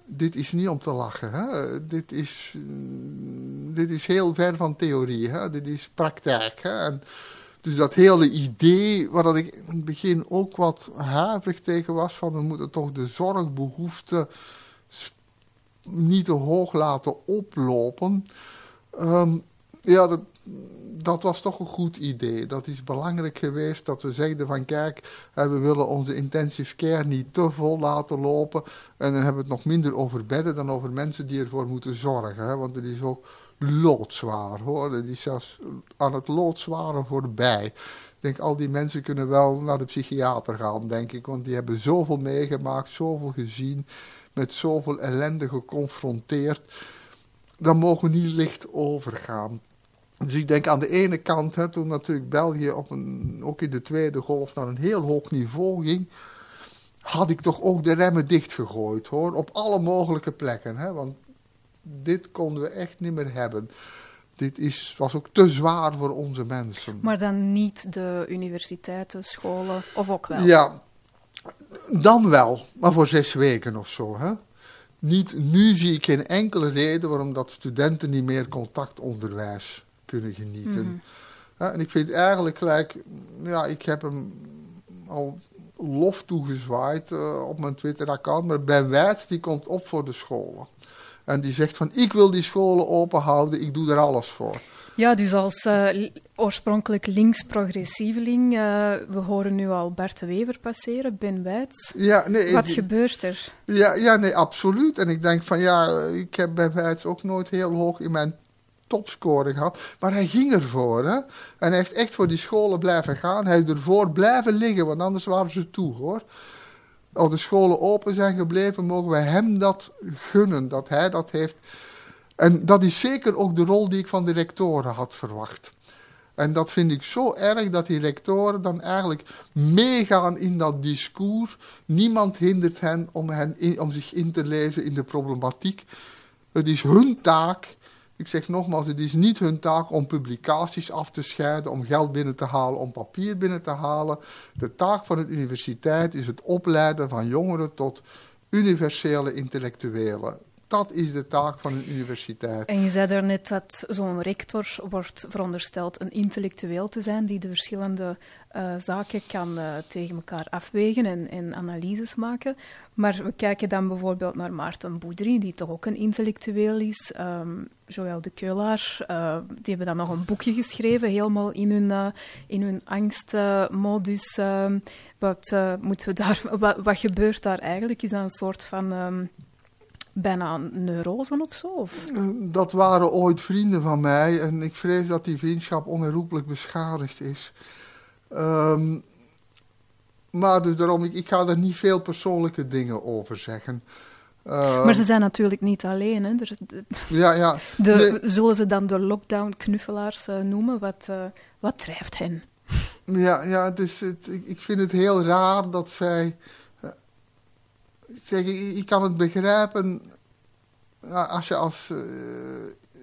Dit is niet om te lachen. Hè? Dit, is, mm, dit is heel ver van theorie. Hè? Dit is praktijk. Hè? Dus dat hele idee, waar dat ik in het begin ook wat huiverig tegen was, van we moeten toch de zorgbehoeften niet te hoog laten oplopen. Um, ja, dat, dat was toch een goed idee. Dat is belangrijk geweest dat we zeiden van kijk, we willen onze intensive care niet te vol laten lopen. En dan hebben we het nog minder over bedden dan over mensen die ervoor moeten zorgen. Hè? Want het is ook loodzwaar hoor. Het is zelfs aan het loodzware voorbij. Ik denk, al die mensen kunnen wel naar de psychiater gaan, denk ik. Want die hebben zoveel meegemaakt, zoveel gezien, met zoveel ellende geconfronteerd dan mogen we niet licht overgaan. Dus ik denk aan de ene kant, hè, toen natuurlijk België op een, ook in de tweede golf naar een heel hoog niveau ging, had ik toch ook de remmen dichtgegooid hoor, op alle mogelijke plekken. Hè, want dit konden we echt niet meer hebben. Dit is, was ook te zwaar voor onze mensen. Maar dan niet de universiteiten, scholen, of ook wel? Ja, dan wel, maar voor zes weken of zo. Hè? Niet, nu zie ik geen enkele reden waarom dat studenten niet meer contactonderwijs kunnen genieten. Mhm. en ik vind eigenlijk gelijk, ja, ik heb hem al lof toegezwaaid uh, op mijn Twitter-account, maar Ben Wijts die komt op voor de scholen. En die zegt van, ik wil die scholen open houden, ik doe er alles voor. Ja, dus als uh, oorspronkelijk links-progressieveling, uh, we horen nu al Bart de Wever passeren, Ben Wijts. Ja, nee, Wat gebeurt er? Ja, ja, nee, absoluut. En ik denk van ja, ik heb Ben Wijts ook nooit heel hoog in mijn topscoring gehad. Maar hij ging ervoor. Hè? En hij heeft echt voor die scholen blijven gaan. Hij heeft ervoor blijven liggen, want anders waren ze toe hoor. Als de scholen open zijn gebleven, mogen wij hem dat gunnen, dat hij dat heeft. En dat is zeker ook de rol die ik van de rectoren had verwacht. En dat vind ik zo erg dat die rectoren dan eigenlijk meegaan in dat discours. Niemand hindert hen om, hen om zich in te lezen in de problematiek. Het is hun taak ik zeg nogmaals, het is niet hun taak om publicaties af te scheiden, om geld binnen te halen, om papier binnen te halen. De taak van een universiteit is het opleiden van jongeren tot universele intellectuelen. Dat is de taak van een universiteit. En je zei daarnet dat zo'n rector wordt verondersteld een intellectueel te zijn die de verschillende uh, zaken kan uh, tegen elkaar afwegen en, en, analyses maken. Maar we kijken dan bijvoorbeeld naar Maarten Boudry, die toch ook een intellectueel is. Um, Joël de Keulaar, uh, die hebben dan nog een boekje geschreven, helemaal in hun, in hun angstmodus. Ehm, wat, moeten we daar, wat, gebeurt daar eigenlijk? Is dat een soort van... Um, bijna neurosen of zo? Of? Dat waren ooit vrienden van mij en ik vrees dat die vriendschap onherroepelijk beschadigd is. Um, maar dus daarom, ik, ik ga er niet veel persoonlijke dingen over zeggen. Uh, maar ze zijn natuurlijk niet alleen. Hè? Er, de, ja, ja. De, Zullen ze dan de lockdown-knuffelaars uh, noemen? Wat, uh, wat drijft hen? Ja, ja het is, het, ik, ik, vind het heel raar dat zij... zeg, ik, kan het begrijpen als je als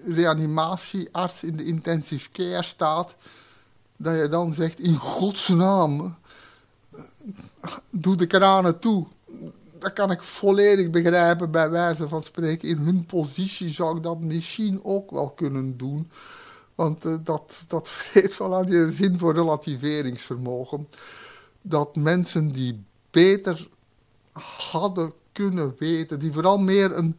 reanimatiearts in de intensive care staat dat je dan zegt, in godsnaam, doe de kranen toe. Dat kan ik volledig begrijpen bij wijze van spreken. In hun positie zou ik dat misschien ook wel kunnen doen. Want uh, dat, dat vreet wel aan je zin voor relativeringsvermogen. Dat mensen die beter hadden kunnen weten, die vooral meer een...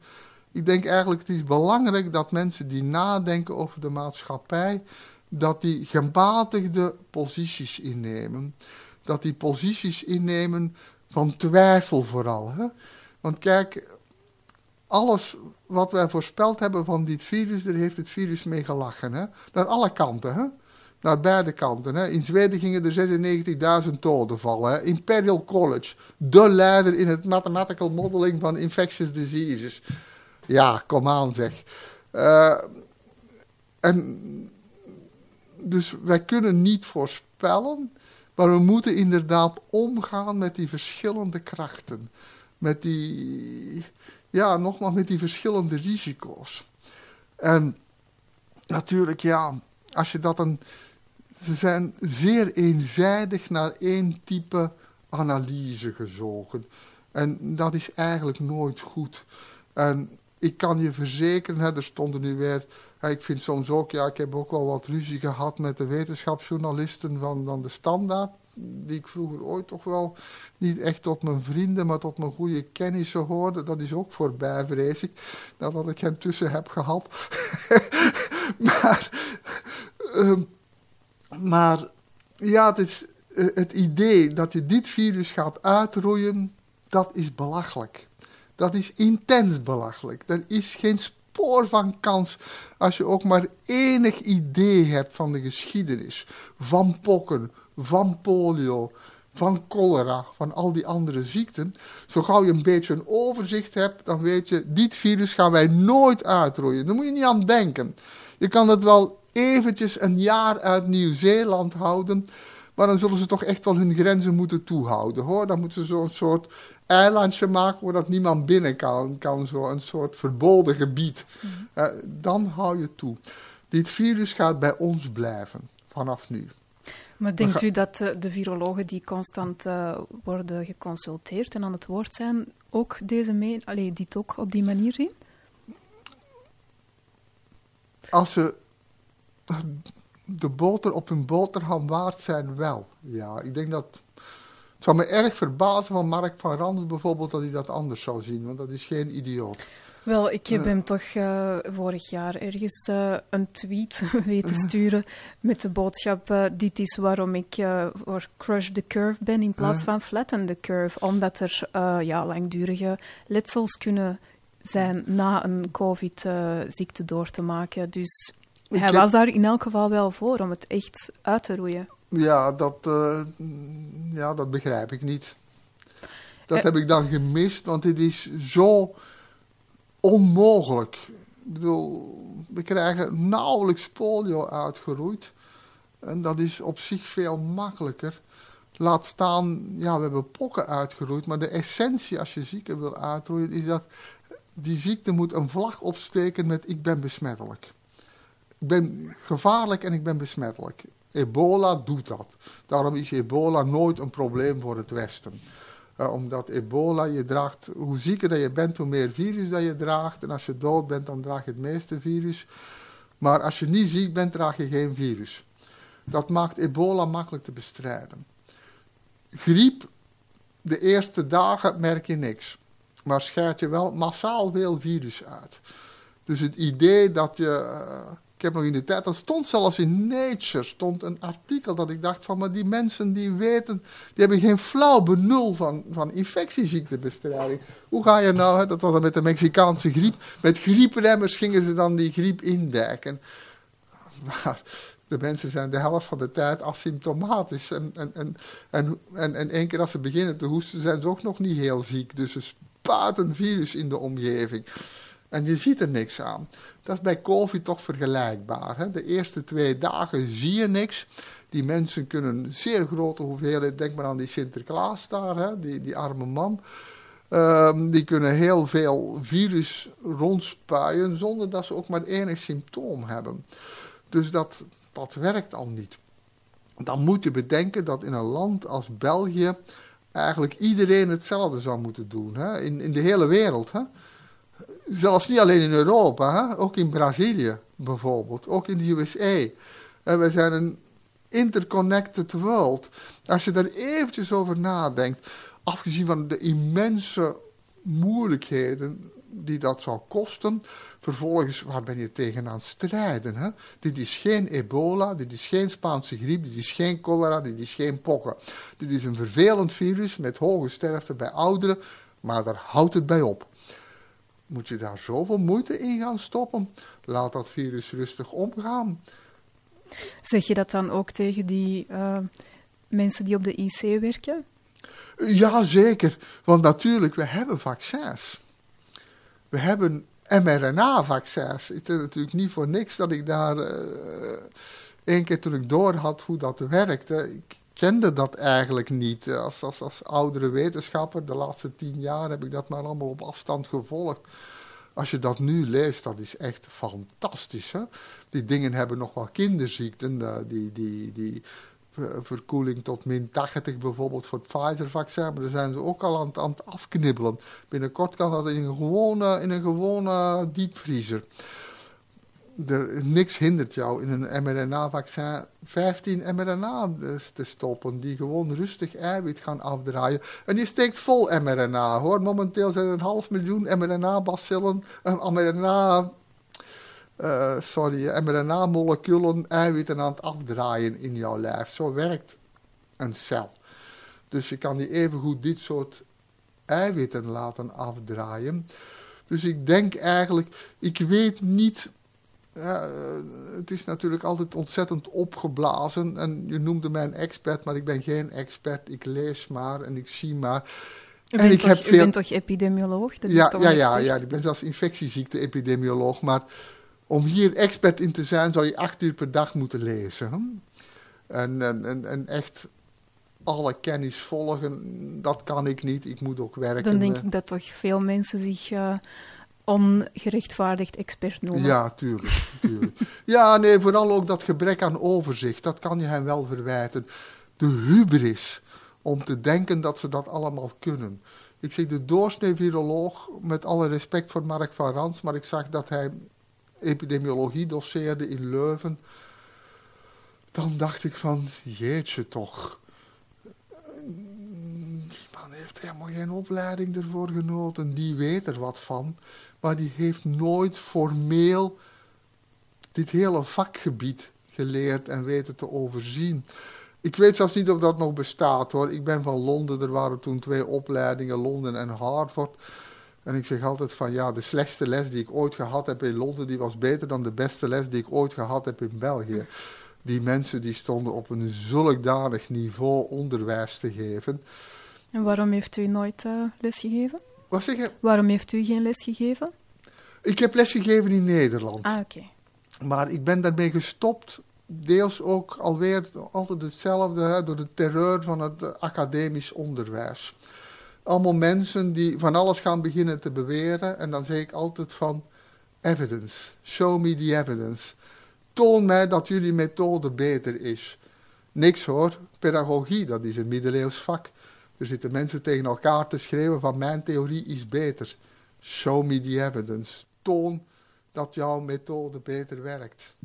Ik denk eigenlijk, het is belangrijk dat mensen die nadenken over de maatschappij dat die gematigde posities innemen. Dat die posities innemen van twijfel vooral. Hè? Want kijk, alles wat wij voorspeld hebben van dit virus, daar heeft het virus mee gelachen. Hè? Naar alle kanten. Hè? Naar beide kanten. Hè? In Zweden gingen er 96.000 doden vallen. Imperial College, de leider in het mathematical modeling van infectious diseases. Ja, kom aan zeg. Uh, en dus wij kunnen niet voorspellen, maar we moeten inderdaad omgaan met die verschillende krachten. Met die, ja, nogmaals, met die verschillende risico's. En natuurlijk, ja, als je dat een. Ze zijn zeer eenzijdig naar één type analyse gezogen. En dat is eigenlijk nooit goed. En ik kan je verzekeren, hè, er stonden nu weer ik vind soms ook, ja, ik heb ook wel wat ruzie gehad met de wetenschapsjournalisten van, van de Standaard. Die ik vroeger ooit toch wel niet echt tot mijn vrienden, maar tot mijn goede kennissen hoorde. Dat is ook voorbij, vrees ik. Nadat ik hem tussen heb gehad. maar, uh, maar ja, het, is, uh, het idee dat je dit virus gaat uitroeien, dat is belachelijk. Dat is intens belachelijk. Er is geen spoor van kans als je ook maar enig idee hebt van de geschiedenis. Van pokken, van polio, van cholera, van al die andere ziekten. Zo gauw je een beetje een overzicht hebt, dan weet je, dit virus gaan wij nooit uitroeien. Daar moet je niet aan denken. Je kan het wel eventjes een jaar uit Nieuw-Zeeland houden, maar dan zullen ze toch echt wel hun grenzen moeten toehouden hoor. Dan moeten ze zo'n soort eilandje maken waar dat niemand binnen kan, kan zo een soort verboden gebied. Mhm. Eh, dan hou je toe. Dit virus gaat bij ons blijven, vanaf nu. Maar denkt u dat uh, de virologen die constant uh, worden geconsulteerd en aan het woord zijn, ook deze mee, allee, dit ook op die manier zien? Als ze de boter op hun boterham waard zijn, wel. Ja, ik denk dat het zou me erg verbazen van Mark van Rans bijvoorbeeld dat hij dat anders zou zien, want dat is geen idioot. Wel, ik heb hem toch uh, vorig jaar ergens uh, een tweet weten sturen met de boodschap: uh, Dit is waarom ik voor Crush the Curve ben in plaats van Flatten the Curve. Omdat er ja, langdurige letsels kunnen zijn na een COVID-ziekte door te maken. Dus hij was daar in elk geval wel voor om het echt uit te roeien. Ja, dat, ja, dat begrijp ik niet. Dat heb ik dan gemist, want dit is zo onmogelijk. Ik bedoel, we krijgen nauwelijks polio uitgeroeid. En dat is op zich veel makkelijker. Laat staan, ja, we hebben pokken uitgeroeid, maar de essentie als je zieken wil uitroeien is dat die ziekte moet een vlag opsteken met ik ben besmettelijk. Ik ben gevaarlijk en ik ben besmettelijk. Ebola doet dat. Daarom is ebola nooit een probleem voor het Westen. Uh, omdat ebola, je draagt, hoe zieker dat je bent, hoe meer virus dat je draagt. En als je dood bent, dan draag je het meeste virus. Maar als je niet ziek bent, draag je geen virus. Dat maakt ebola makkelijk te bestrijden. Griep, de eerste dagen merk je niks. Maar scheidt je wel massaal veel virus uit. Dus het idee dat je... Uh, ik heb nog in de tijd, dat stond zelfs in Nature, stond een artikel dat ik dacht van, maar die mensen die weten, die hebben geen flauw benul van, van infectieziektebestrijding. Hoe ga je nou, dat was dan met de Mexicaanse griep, met griepremmers gingen ze dan die griep indijken. Maar de mensen zijn de helft van de tijd asymptomatisch. En, en, en, en, en, en één keer als ze beginnen te hoesten, zijn ze ook nog niet heel ziek. Dus ze spuiten virus in de omgeving. En je ziet er niks aan. Dat is bij COVID toch vergelijkbaar. Hè? De eerste twee dagen zie je niks. Die mensen kunnen zeer grote hoeveelheid, denk maar aan die Sinterklaas daar, hè? Die, die arme man. Um, die kunnen heel veel virus rondspuien zonder dat ze ook maar enig symptoom hebben. Dus dat, dat werkt al niet. Dan moet je bedenken dat in een land als België eigenlijk iedereen hetzelfde zou moeten doen. Hè? In, in de hele wereld. Hè? Zelfs niet alleen in Europa, hè? ook in Brazilië bijvoorbeeld, ook in de USA. En we zijn een interconnected world. Als je daar eventjes over nadenkt, afgezien van de immense moeilijkheden die dat zou kosten, vervolgens waar ben je tegen aan het strijden? Hè? Dit is geen ebola, dit is geen Spaanse griep, dit is geen cholera, dit is geen pokken. Dit is een vervelend virus met hoge sterfte bij ouderen, maar daar houdt het bij op. Moet je daar zoveel moeite in gaan stoppen? Laat dat virus rustig omgaan. Zeg je dat dan ook tegen die uh, mensen die op de IC werken? Ja, zeker. Want natuurlijk, we hebben vaccins. We hebben mRNA-vaccins. Het is natuurlijk niet voor niks dat ik daar uh, één keer toen ik door had hoe dat werkte. Ik kende dat eigenlijk niet. Als, als, als oudere wetenschapper, de laatste tien jaar heb ik dat maar allemaal op afstand gevolgd. Als je dat nu leest, dat is echt fantastisch. Hè? Die dingen hebben nog wel kinderziekten, eh, die, die, die verkoeling tot min 80 bijvoorbeeld voor het Pfizer-vaccin, maar daar zijn ze ook al aan, aan het afknibbelen. Binnenkort kan dat in een gewone, in een gewone diepvriezer er, niks hindert jou in een mRNA-vaccin 15 mRNA te stoppen, die gewoon rustig eiwit gaan afdraaien. En die steekt vol mRNA, hoor. Momenteel zijn er een half miljoen mRNA-bacillen, mRNA, uh, sorry, mRNA-moleculen, eiwitten aan het afdraaien in jouw lijf. Zo werkt een cel. Dus je kan die evengoed dit soort eiwitten laten afdraaien. Dus ik denk eigenlijk, ik weet niet ja, eh, het is natuurlijk altijd ontzettend opgeblazen. En je noemde mij een expert, maar ik ben geen expert. Ik lees maar en ik zie maar. U, en ik toch, heb veel... bent toch epidemioloog? Dat ja, is toch ja, ja, ja, ik ben zelfs infectieziekte-epidemioloog. Maar om hier expert in te zijn, zou je acht uur per dag moeten lezen. En, en, en, en echt alle kennis volgen, dat kan ik niet. Ik moet ook werken. Dan denk ik dat toch veel mensen zich... Uh, ongerechtvaardigd expert noemen. Ja, tuurlijk. tuurlijk. ja, nee, vooral ook dat gebrek aan overzicht, dat kan je hen wel verwijten. De hubris om te denken dat ze dat allemaal kunnen. Ik zeg de doorsnee viroloog, met alle respect voor Mark van Rans, maar ik zag dat hij epidemiologie doseerde in Leuven. Dan dacht ik van, jeetje toch. Heeft helemaal geen opleiding ervoor genoten. Die weet er wat van, maar die heeft nooit formeel dit hele vakgebied geleerd en weten te overzien. Ik weet zelfs niet of dat nog bestaat hoor. Ik ben van Londen, er waren toen twee opleidingen, Londen en Harvard. En ik zeg altijd van ja, de slechtste les die ik ooit gehad heb in Londen, die was beter dan de beste les die ik ooit gehad heb in België. Die mensen die stonden op een zulkdanig niveau onderwijs te geven. En waarom heeft u nooit uh, les gegeven? Wat zeg je? Waarom heeft u geen les gegeven? Ik heb les gegeven in Nederland. Ah, oké. Maar ik ben daarmee gestopt, deels ook alweer altijd hetzelfde, hè, door de terreur van het academisch onderwijs. Allemaal mensen die van alles gaan beginnen te beweren en dan zeg ik altijd van evidence, show me the evidence. Toon mij dat jullie methode beter is. Niks hoor, pedagogie, dat is een middeleeuws vak. Er zitten mensen tegen elkaar te schreeuwen van mijn theorie is beter. Show me the evidence. Toon dat jouw methode beter werkt.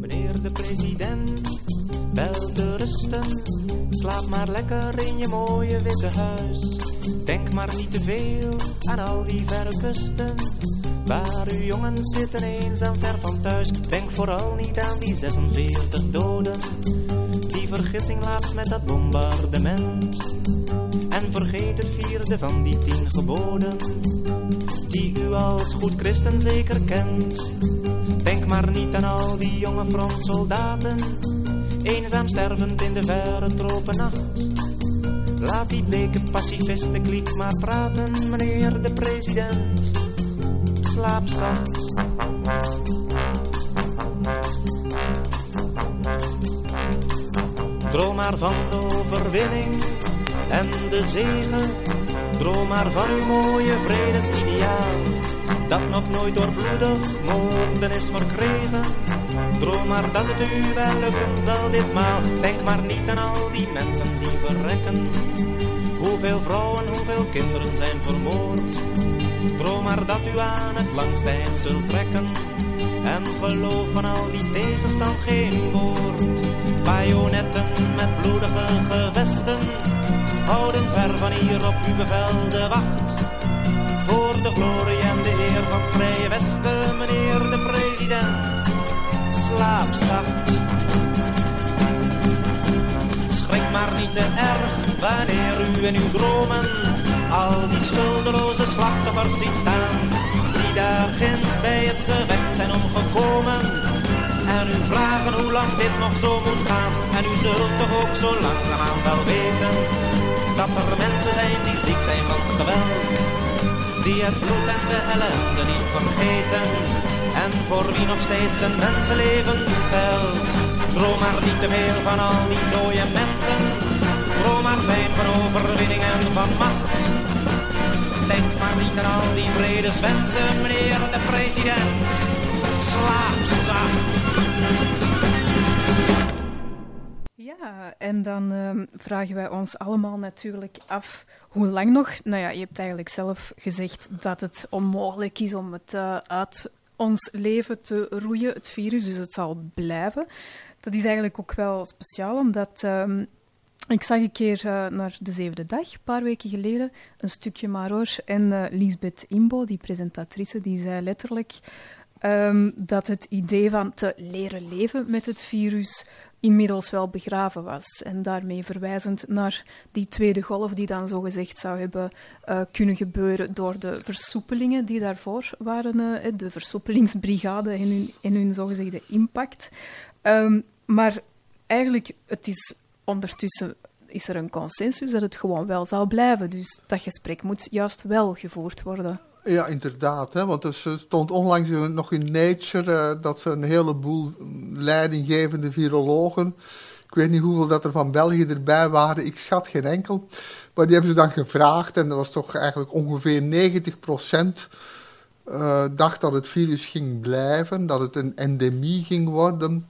Meneer de president, bel te rusten. Slaap maar lekker in je mooie witte huis. Denk maar niet te veel aan al die verre kusten. Waar uw jongens zitten eenzaam ver van thuis. Denk vooral niet aan die 46 doden vergissing laatst met dat bombardement. En vergeet het vierde van die tien geboden, die u als goed christen zeker kent. Denk maar niet aan al die jonge frontsoldaten, eenzaam stervend in de verre tropennacht. Laat die bleke pacifisten kliek maar praten, meneer de president. Droom maar van de overwinning en de zegen. Droom maar van uw mooie vredesideaal. Dat nog nooit door bloedig moorden is verkregen. Droom maar dat het u wel lukken zal ditmaal. Denk maar niet aan al die mensen die verrekken. Hoeveel vrouwen, hoeveel kinderen zijn vermoord. Droom maar dat u aan het langst zult trekken. En geloof van al die tegenstand geen woord. Bajonetten met bloedige gevesten houden ver van hier op uw bevel de wacht. Voor de glorie en de eer van Vrije Westen, meneer de president, slaap zacht. Schrik maar niet te erg wanneer u in uw dromen al die schuldeloze slachtoffers ziet staan. Die daar ginds bij het gevecht zijn omgekomen en u vragen hoe lang dit nog zo moet gaan. En u zult toch ook zo langzaamaan wel weten dat er mensen zijn die ziek zijn van geweld. Die het bloed en de ellende niet vergeten. En voor wie nog steeds een mensenleven telt. Droom maar niet te veel van al die dode mensen. Droom maar fijn van overwinning en van macht. Denk maar niet aan al die vredeswensen, meneer de president. Slaap. Ja, en dan uh, vragen wij ons allemaal natuurlijk af hoe lang nog. Nou ja, je hebt eigenlijk zelf gezegd dat het onmogelijk is om het uh, uit ons leven te roeien, het virus, dus het zal blijven. Dat is eigenlijk ook wel speciaal, omdat um, ik zag een keer uh, naar de zevende dag, een paar weken geleden, een stukje maar. En uh, Lisbeth Imbo, die presentatrice, die zei letterlijk um, dat het idee van te leren leven met het virus inmiddels wel begraven was. En daarmee verwijzend naar die tweede golf die dan zogezegd zou hebben uh, kunnen gebeuren door de versoepelingen die daarvoor waren, de versoepelingsbrigade en hun, hun zogezegde impact. Um, maar eigenlijk, het is ondertussen is er een consensus dat het gewoon wel zal blijven. Dus dat gesprek moet juist wel gevoerd worden. Ja, inderdaad. Hè, want er stond onlangs nog in Nature uh, dat ze een heleboel leidinggevende virologen, ik weet niet hoeveel dat er van België erbij waren, ik schat geen enkel, maar die hebben ze dan gevraagd en dat was toch eigenlijk ongeveer 90 procent uh, dacht dat het virus ging blijven, dat het een endemie ging worden.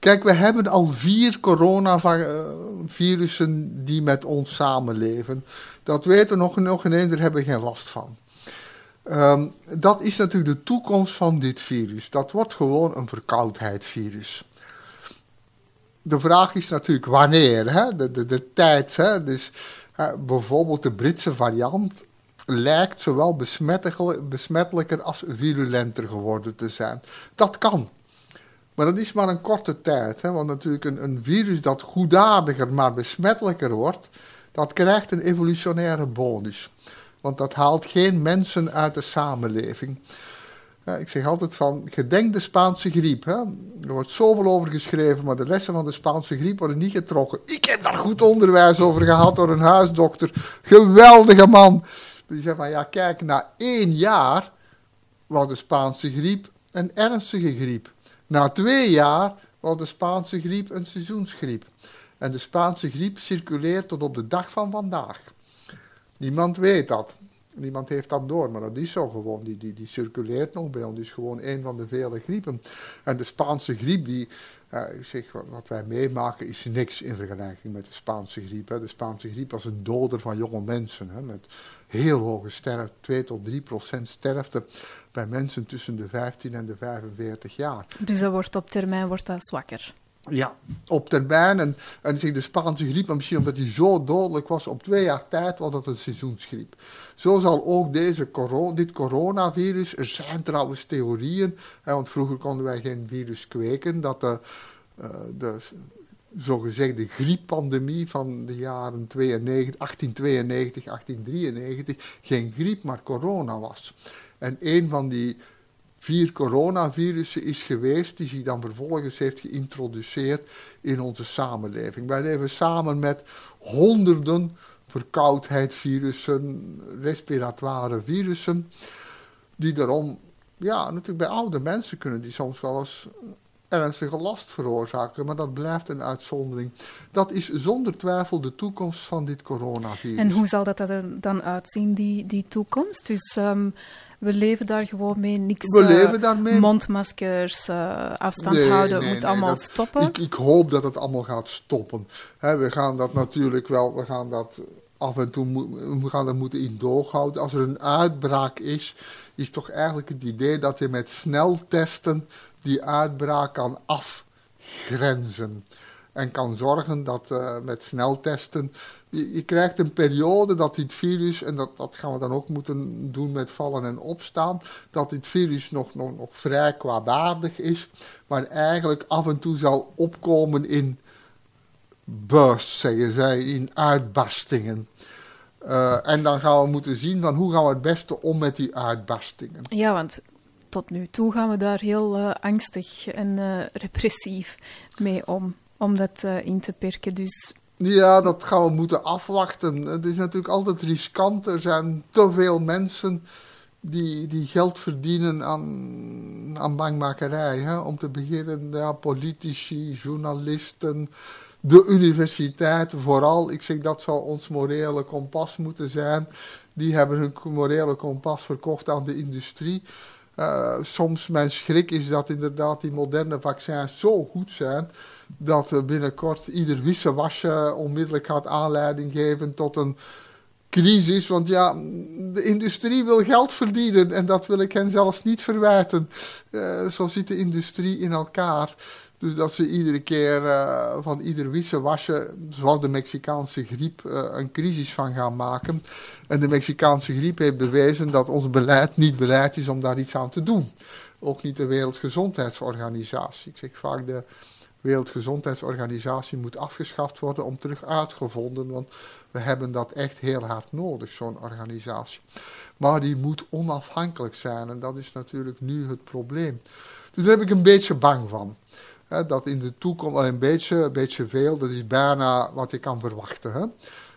Kijk, we hebben al vier coronavirussen die met ons samenleven. Dat weten we nog, nog ineens, daar hebben we geen last van. Ehm, dat is natuurlijk de toekomst van dit virus. Dat wordt gewoon een verkoudheidsvirus. De vraag is natuurlijk wanneer, hè? De, de, de tijd. Hè? Dus bijvoorbeeld de Britse variant lijkt zowel besmettelijker als virulenter geworden te zijn. Dat kan. Maar dat is maar een korte tijd. Hè? Want natuurlijk een, een virus dat goedadiger, maar besmettelijker wordt, dat krijgt een evolutionaire bonus. Want dat haalt geen mensen uit de samenleving. ik zeg altijd van, gedenk de Spaanse griep. Hè? Er wordt zoveel over geschreven, maar de lessen van de Spaanse griep worden niet getrokken. Ik heb daar goed onderwijs over gehad door een huisdokter. Geweldige man. Die zei van, ja kijk, na één jaar was de Spaanse griep een ernstige griep. Na twee jaar was de Spaanse griep een seizoensgriep. En de Spaanse griep circuleert tot op de dag van vandaag. Niemand weet dat. Niemand heeft dat door, maar dat is zo gewoon. Die, die, die circuleert nog bij ons. Is gewoon een van de vele griepen. En de Spaanse griep, die, uh, zeg, wat wij meemaken, is niks in vergelijking met de Spaanse griep. Hè. De Spaanse griep was een doder van jonge mensen. Hè, met heel hoge sterfte, 2 tot 3 procent sterfte bij mensen tussen de 15 en de 45 jaar. Dus dat wordt op termijn wordt dat zwakker? Ja, op termijn. En, en de Spaanse griep, maar misschien omdat die zo dodelijk was, op twee jaar tijd was dat een seizoensgriep. Zo zal ook deze dit coronavirus, er zijn trouwens theorieën, hè, want vroeger konden wij geen virus kweken, dat de, uh, de zogezegde grieppandemie van de jaren 92, 1892, 1893 geen griep, maar corona was. En een van die vier coronavirussen is geweest, die zich dan vervolgens heeft geïntroduceerd in onze samenleving. Wij leven samen met honderden verkoudheidsvirussen, respiratoire virussen, die daarom, ja, natuurlijk bij oude mensen kunnen die soms wel eens ernstige last veroorzaken, maar dat blijft een uitzondering. Dat is zonder twijfel de toekomst van dit coronavirus. En hoe zal dat er dan uitzien, die, die toekomst? Dus um, we leven daar gewoon mee, niks we leven uh, daarmee. mondmaskers, uh, afstand nee, houden, nee, moet nee, allemaal dat, stoppen. Ik, ik, hoop dat het allemaal gaat stoppen. He, we gaan dat natuurlijk wel, we gaan dat af en toe, we gaan dat moeten in doorhouden. Als er een uitbraak is, is toch eigenlijk het idee dat je met sneltesten die uitbraak kan afgrenzen. En kan zorgen dat uh, met sneltesten. Je, krijgt een periode dat dit virus, en dat, dat gaan we dan ook moeten doen met vallen en opstaan, dat dit virus nog, nog, nog vrij kwaadaardig is, maar eigenlijk af en toe zal opkomen in bursts, zeggen zij, in uitbarstingen. Uh, en dan gaan we moeten zien van hoe gaan we het beste om met die uitbarstingen. Ja, want tot nu toe gaan we daar heel uh, angstig en uh, repressief mee om, om dat uh, in te perken. Dus... Ja, dat gaan we moeten afwachten. Het is natuurlijk altijd riskant. Er zijn te veel mensen die, die geld verdienen aan, aan bangmakerij. Hè? Om te beginnen, ja, politici, journalisten, de universiteit vooral. Ik zeg dat zou ons morele kompas moeten zijn. Die hebben hun morele kompas verkocht aan de industrie. Uh, soms mijn schrik is dat inderdaad die moderne vaccins zo goed zijn dat binnenkort ieder wisselwasje onmiddellijk gaat aanleiding geven tot een crisis. Want ja, de industrie wil geld verdienen en dat wil ik hen zelfs niet verwijten. Uh, zo zit de industrie in elkaar. Dus dat ze iedere keer uh, van ieder wisselwasje, zoals de Mexicaanse griep, uh, een crisis van gaan maken. En de Mexicaanse griep heeft bewezen dat ons beleid niet bereid is om daar iets aan te doen. Ook niet de Wereldgezondheidsorganisatie. Ik zeg vaak de Wereldgezondheidsorganisatie moet afgeschaft worden om terug uitgevonden, want we hebben dat echt heel hard nodig, zo'n organisatie. Maar die moet onafhankelijk zijn en dat is natuurlijk nu het probleem. Dus daar heb ik een beetje bang van. Hè, dat in de toekomst, een beetje, een beetje veel, dat is bijna wat je kan verwachten. Hè. Uh,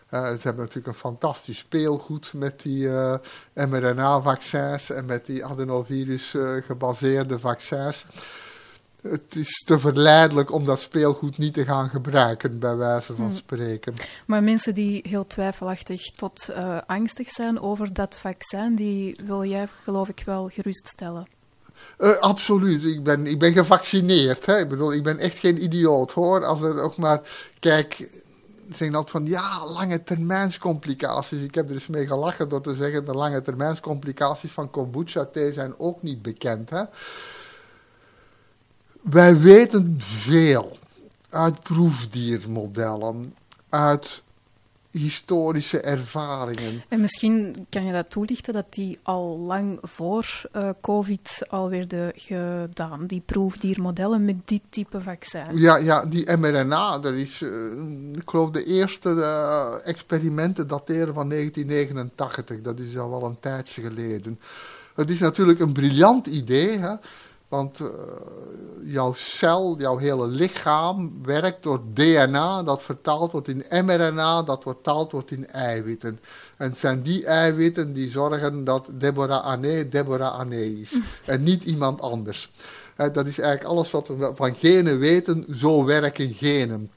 ze hebben natuurlijk een fantastisch speelgoed met die uh, mRNA-vaccins en met die adenovirus uh, gebaseerde vaccins. Het is te verleidelijk om dat speelgoed niet te gaan gebruiken, bij wijze van hmm. spreken. Maar mensen die heel twijfelachtig tot angstig zijn over dat vaccin, die wil jij geloof ik wel geruststellen. Uh, absoluut. Ik ben, ik ben gevaccineerd. Hè? Ik bedoel, ik ben echt geen idioot hoor. Als het ook maar. Kijk, zeggen altijd van ja, lange termijnscomplicaties. Ik heb er eens mee gelachen door te zeggen de lange termijnscomplicaties van kombucha thee zijn ook niet bekend. Hè? Wij weten veel uit proefdiermodellen, uit historische ervaringen. En misschien kan je dat toelichten dat die al lang voor uh, COVID alweer de gedaan, die proefdiermodellen met dit type vaccin. Ja, ja die mRNA, dat is, uh, ik geloof de eerste uh, experimenten dateren van 1989, dat is al wel een tijdje geleden. Het is natuurlijk een briljant idee, hè? Want uh, jouw cel, jouw hele lichaam werkt door DNA dat vertaald wordt in mRNA, dat vertaald wordt in eiwitten. En het zijn die eiwitten die zorgen dat Deborah Ané Deborah Ané is. en niet iemand anders. Dat is eigenlijk alles wat we van genen weten, zo werken genen.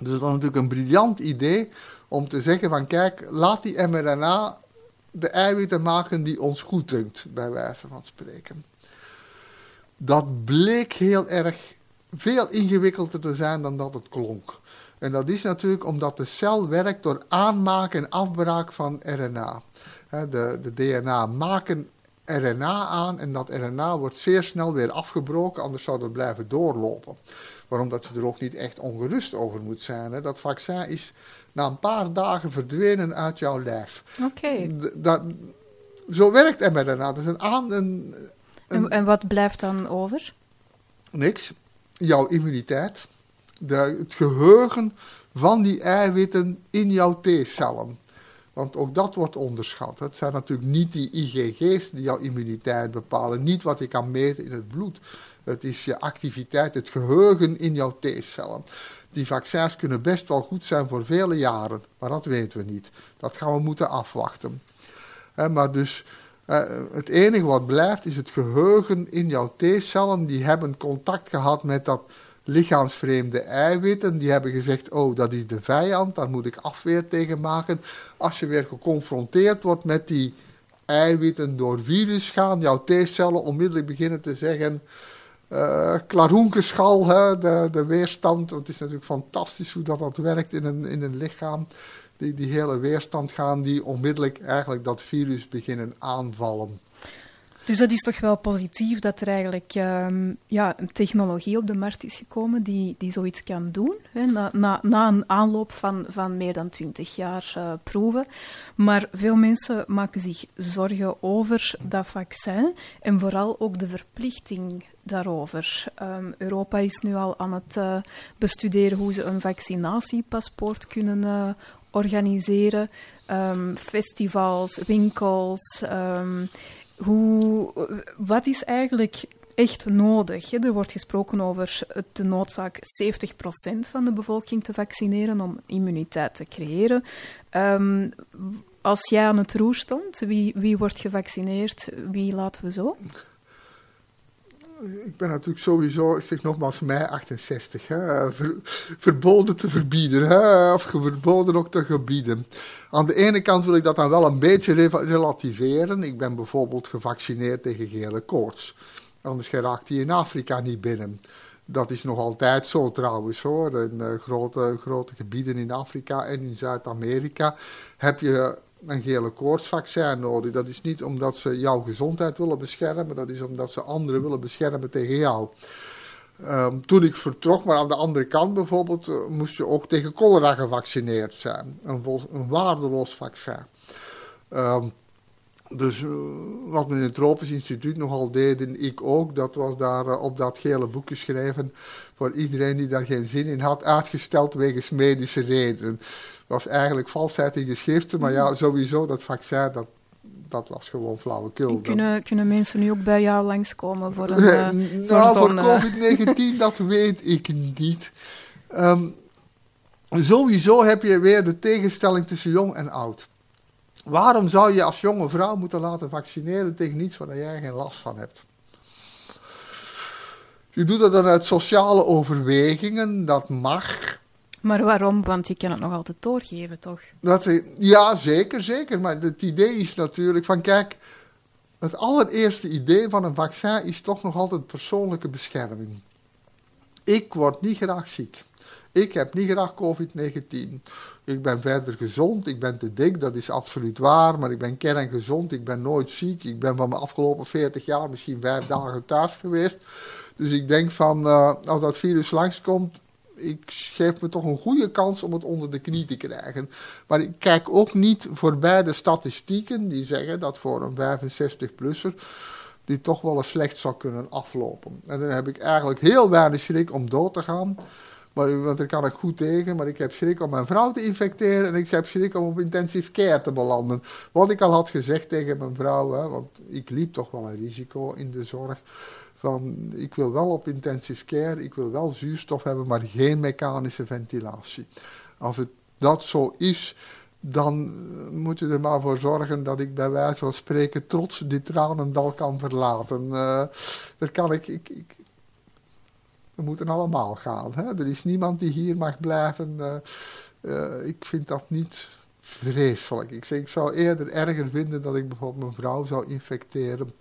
Dus dat is natuurlijk een briljant idee om te zeggen van kijk, laat die mRNA de eiwitten maken die ons goed dunkt, bij wijze van spreken dat bleek heel erg veel ingewikkelder te zijn dan dat het klonk. En dat is natuurlijk omdat de cel werkt door aanmaken en afbraak van RNA. De, de DNA maken RNA aan en dat RNA wordt zeer snel weer afgebroken, anders zou dat blijven doorlopen. Waarom dat je er ook niet echt ongerust over moet zijn. Dat vaccin is na een paar dagen verdwenen uit jouw lijf. Oké. Zo werkt mRNA. Dat is een, aan, een, en, en, wat blijft dan over? Niks. Jouw immuniteit. De, het geheugen van die eiwitten in jouw T-cellen. Want ook dat wordt onderschat. Het zijn natuurlijk niet die IgG's die jouw immuniteit bepalen. Niet wat je kan meten in het bloed. Het is je activiteit, het geheugen in jouw T-cellen. Die vaccins kunnen best wel goed zijn voor vele jaren. Maar dat weten we niet. Dat gaan we moeten afwachten. maar dus uh, het enige wat blijft is het geheugen in jouw T-cellen. Die hebben contact gehad met dat lichaamsvreemde eiwitten. Die hebben gezegd, oh dat is de vijand, daar moet ik afweer tegen maken. Als je weer geconfronteerd wordt met die eiwitten door virus gaan, jouw T-cellen onmiddellijk beginnen te zeggen... Uh, hè, de, de weerstand. Het is natuurlijk fantastisch hoe dat, dat werkt in een, in een lichaam die, die hele weerstand gaan, die onmiddellijk eigenlijk dat virus beginnen aanvallen. Dus dat is toch wel positief dat er eigenlijk um, ja, een technologie op de markt is gekomen die, die zoiets kan doen. Hè, na, na, na een aanloop van, van meer dan twintig jaar uh, proeven. Maar veel mensen maken zich zorgen over dat vaccin en vooral ook de verplichting daarover. Um, Europa is nu al aan het uh, bestuderen hoe ze een vaccinatiepaspoort kunnen uh, organiseren. Um, festivals, winkels. Hoe, wat is eigenlijk echt nodig? Er wordt gesproken over de noodzaak 70% van de bevolking te vaccineren om immuniteit te creëren. Um, als jij aan het roer stond, wie, wie wordt gevaccineerd? Wie laten we zo? Ik ben natuurlijk sowieso, ik zeg nogmaals, mei 68, hè, verboden te verbieden, hè, of verboden ook te gebieden. Aan de ene kant wil ik dat dan wel een beetje relativeren. Ik ben bijvoorbeeld gevaccineerd tegen gele koorts. Anders geraakt die in Afrika niet binnen. Dat is nog altijd zo trouwens hoor. In uh, grote, grote gebieden in Afrika en in Zuid-Amerika heb je een gele koortsvaccin nodig. Dat is niet omdat ze jouw gezondheid willen beschermen, dat is omdat ze anderen willen beschermen tegen jou. Um, toen ik vertrok, maar aan de andere kant bijvoorbeeld, uh, moest je ook tegen cholera gevaccineerd zijn. Een, een waardeloos vaccin. Um, dus uh, wat we in het Tropisch Instituut nogal deden, ik ook, dat was daar uh, op dat gele boek geschreven voor iedereen die daar geen zin in had, uitgesteld wegens medische redenen was eigenlijk valsheid in geschriften, maar ja, sowieso dat vaccin, dat, dat was gewoon flauwekul. Kunnen, kunnen mensen nu ook bij jou langskomen voor een uh, Nou, voor, voor eh, COVID-19, dat weet ik niet. Um, sowieso heb je weer de tegenstelling tussen jong en oud. Waarom zou je als jonge vrouw moeten laten vaccineren tegen iets waar jij geen last van hebt? Je doet dat dan uit sociale overwegingen, dat mag. Maar waarom? Want je kan het nog altijd doorgeven, toch? Dat, ja, zeker, zeker. Maar het idee is natuurlijk van, kijk, het allereerste idee van een vaccin is toch nog altijd persoonlijke bescherming. Ik word niet graag ziek. Ik heb niet graag COVID-19. Ik ben verder gezond, ik ben te dik, dat is absoluut waar, maar ik ben kerngezond, ik ben nooit ziek. Ik ben van mijn afgelopen 40 jaar misschien vijf dagen thuis geweest. Dus ik denk van, uh, als dat virus langskomt, ik geef me toch een goede kans om het onder de knie te krijgen. Maar ik kijk ook niet voorbij de statistieken die zeggen dat voor een 65-plusser die toch wel eens slecht zou kunnen aflopen. En dan heb ik eigenlijk heel weinig schrik om dood te gaan. Maar, want daar kan ik goed tegen, maar ik heb schrik om mijn vrouw te infecteren en ik heb schrik om op intensive care te belanden. Wat ik al had gezegd tegen mijn vrouw, hè, want ik liep toch wel een risico in de zorg. Van, ik wil wel op intensive care, ik wil wel zuurstof hebben, maar geen mechanische ventilatie. Als het dat zo is, dan moet je er maar voor zorgen dat ik bij wijze van spreken trots dit tranendal kan verlaten. Uh, dat kan ik, ik, ik, we moeten allemaal gaan. Hè? Er is niemand die hier mag blijven. Uh, ik vind dat niet vreselijk. Ik, zeg, ik zou eerder erger vinden dat ik bijvoorbeeld mijn vrouw zou infecteren.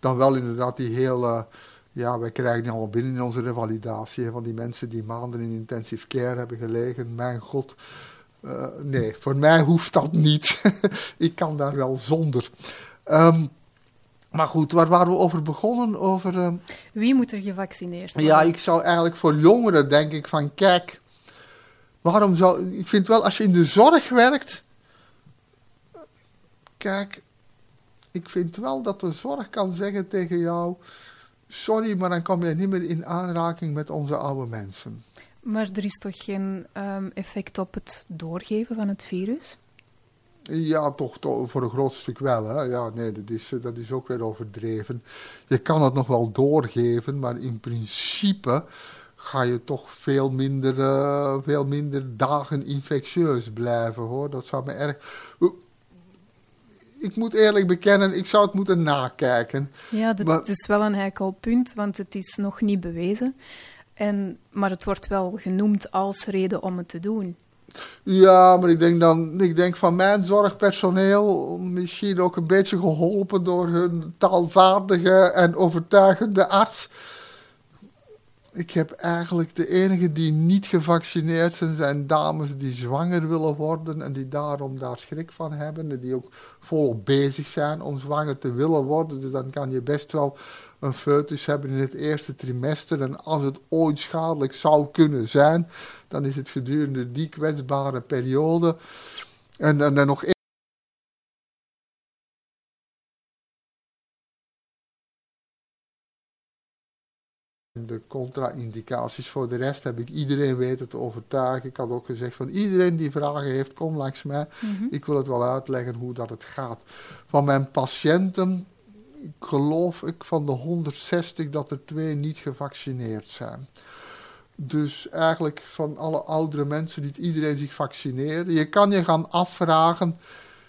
Dan wel inderdaad die hele... Ja, wij krijgen die allemaal binnen in onze revalidatie. van die mensen die maanden in intensive care hebben gelegen. Mijn god. Uh, nee, voor mij hoeft dat niet. ik kan daar wel zonder. Um, maar goed, waar waren we over begonnen? Over, uh... Wie moet er gevaccineerd worden? Ja, ik zou eigenlijk voor jongeren denk ik van, kijk, waarom zou... Ik vind wel, als je in de zorg werkt, kijk, ik vind wel dat de zorg kan zeggen tegen jou, sorry, maar dan kom je niet meer in aanraking met onze oude mensen. Maar er is toch geen um, effect op het doorgeven van het virus? Ja, toch, toch, voor een groot stuk wel. Hè? Ja, nee, dat is, dat is ook weer overdreven. Je kan het nog wel doorgeven, maar in principe ga je toch veel minder, uh, veel minder dagen infectieus blijven hoor. Dat zou me erg. Ik moet eerlijk bekennen, ik zou het moeten nakijken. Ja, dat maar... is wel een heikel punt, want het is nog niet bewezen. En, maar het wordt wel genoemd als reden om het te doen. Ja, maar ik denk dan, ik denk van mijn zorgpersoneel, misschien ook een beetje geholpen door hun taalvaardige en overtuigende arts. Ik heb eigenlijk de enige die niet gevaccineerd zijn, zijn dames die zwanger willen worden en die daarom daar schrik van hebben. En die ook volop bezig zijn om zwanger te willen worden. Dus dan kan je best wel een foetus hebben in het eerste trimester. En als het ooit schadelijk zou kunnen zijn, dan is het gedurende die kwetsbare periode. En, en dan nog de contra-indicaties. Voor de rest heb ik iedereen weten te overtuigen. Ik had ook gezegd van iedereen die vragen heeft, kom langs mij. Mhm. Ik wil het wel uitleggen hoe dat het gaat. Van mijn patiënten geloof ik van de 160 dat er twee niet gevaccineerd zijn. Dus eigenlijk van alle oudere mensen niet iedereen zich vaccineren. Je kan je gaan afvragen.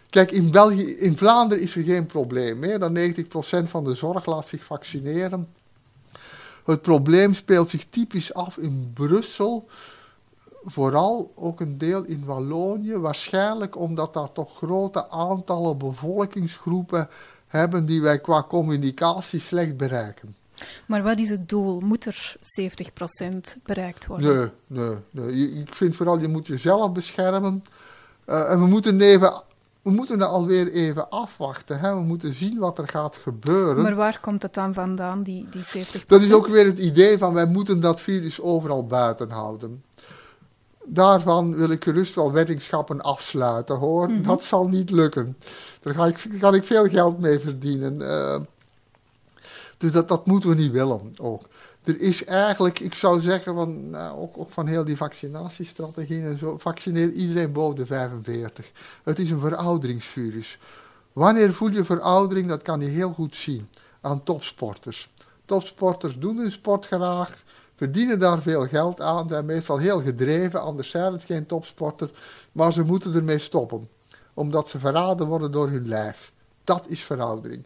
Kijk, in, België, in Vlaanderen is er geen probleem. Meer dan 90% van de zorg laat zich vaccineren. Het probleem speelt zich typisch af in Brussel. Vooral ook een deel in Wallonië. Waarschijnlijk omdat daar toch grote aantallen bevolkingsgroepen hebben die wij qua communicatie slecht bereiken. Maar wat is het doel? Moet er 70% bereikt worden? Nee, nee, nee. Ik vind vooral, je moet jezelf beschermen. Uh, en we moeten, even, we moeten er alweer even afwachten. Hè? We moeten zien wat er gaat gebeuren. Maar waar komt het dan vandaan, die, die 70%? Dat is ook weer het idee van, wij moeten dat virus overal buiten houden daarvan wil ik gerust wel weddingsschappen afsluiten hoor. Mhm. Dat zal niet lukken. Daar ga ik, kan ik veel geld mee verdienen. Uh, dus dat, dat moeten we niet willen ook. Er is eigenlijk, ik zou zeggen, van, nou, ook, ook, van heel die vaccinatiestrategieën en zo, vaccineer iedereen boven de 45. Het is een verouderingsvirus. Wanneer voel je veroudering? Dat kan je heel goed zien aan topsporters. Topsporters doen hun sport graag, verdienen daar veel geld aan, zijn meestal heel gedreven, anders zijn het geen topsporter, maar ze moeten ermee stoppen, omdat ze verraden worden door hun lijf. Dat is veroudering.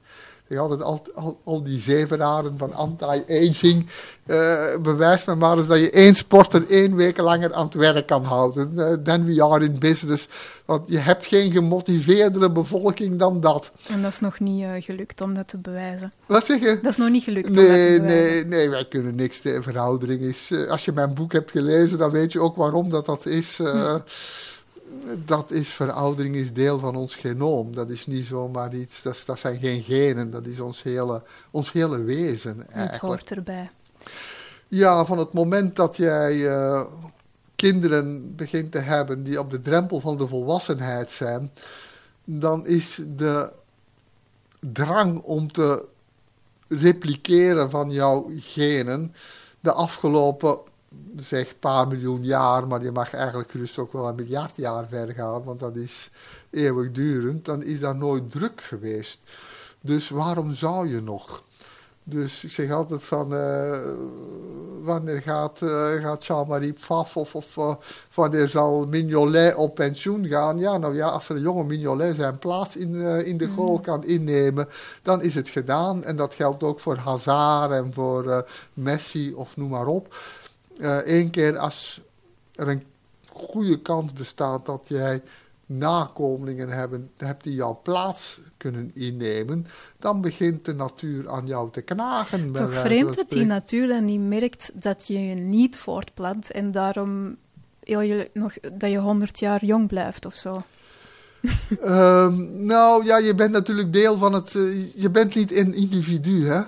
Ik had al, al, al die zevenaren van anti-aging. Uh, bewijs me maar eens dat je één sporter één week langer aan het werk kan houden. Uh, then we are in business. Want je hebt geen gemotiveerdere bevolking dan dat. En dat is nog niet uh, gelukt om dat te bewijzen. Wat zeg je? Dat is nog niet gelukt nee, om dat te bewijzen. Nee, nee, wij kunnen niks. De verhouding is... als je mijn boek hebt gelezen, dan weet je ook waarom dat dat is. Hm dat is veroudering is deel van ons genoom. Dat is niet zomaar iets, dat, dat zijn geen genen, dat is ons hele, ons hele wezen. Eigenlijk. Het hoort erbij. Ja, van het moment dat jij uh, kinderen begint te hebben die op de drempel van de volwassenheid zijn, dan is de drang om te repliceren van jouw genen de afgelopen zeg een paar miljoen jaar, maar je mag eigenlijk gerust ook wel een miljard jaar verder gaan, want dat is eeuwigdurend, dan is dat nooit druk geweest. Dus waarom zou je nog? Dus ik zeg altijd van, uh, wanneer gaat, uh, gaat Jean-Marie Pfaff of, of uh, wanneer zal Mignolet op pensioen gaan? Ja, nou ja, als er een jonge Mignolet zijn plaats in, in de goal kan innemen, dan is het gedaan. En dat geldt ook voor Hazard en voor Messi of noem maar op één eh, keer als er een goede kans bestaat dat jij nakomelingen hebben, hebt die jouw plaats kunnen innemen, dan begint de natuur aan jou te knagen. Toch vreemd dat die natuur dan niet merkt dat je je niet voortplant en daarom je nog, dat je honderd jaar jong blijft of zo. um, nou ja, je bent natuurlijk deel van het. Uh, je bent niet een individu, hè?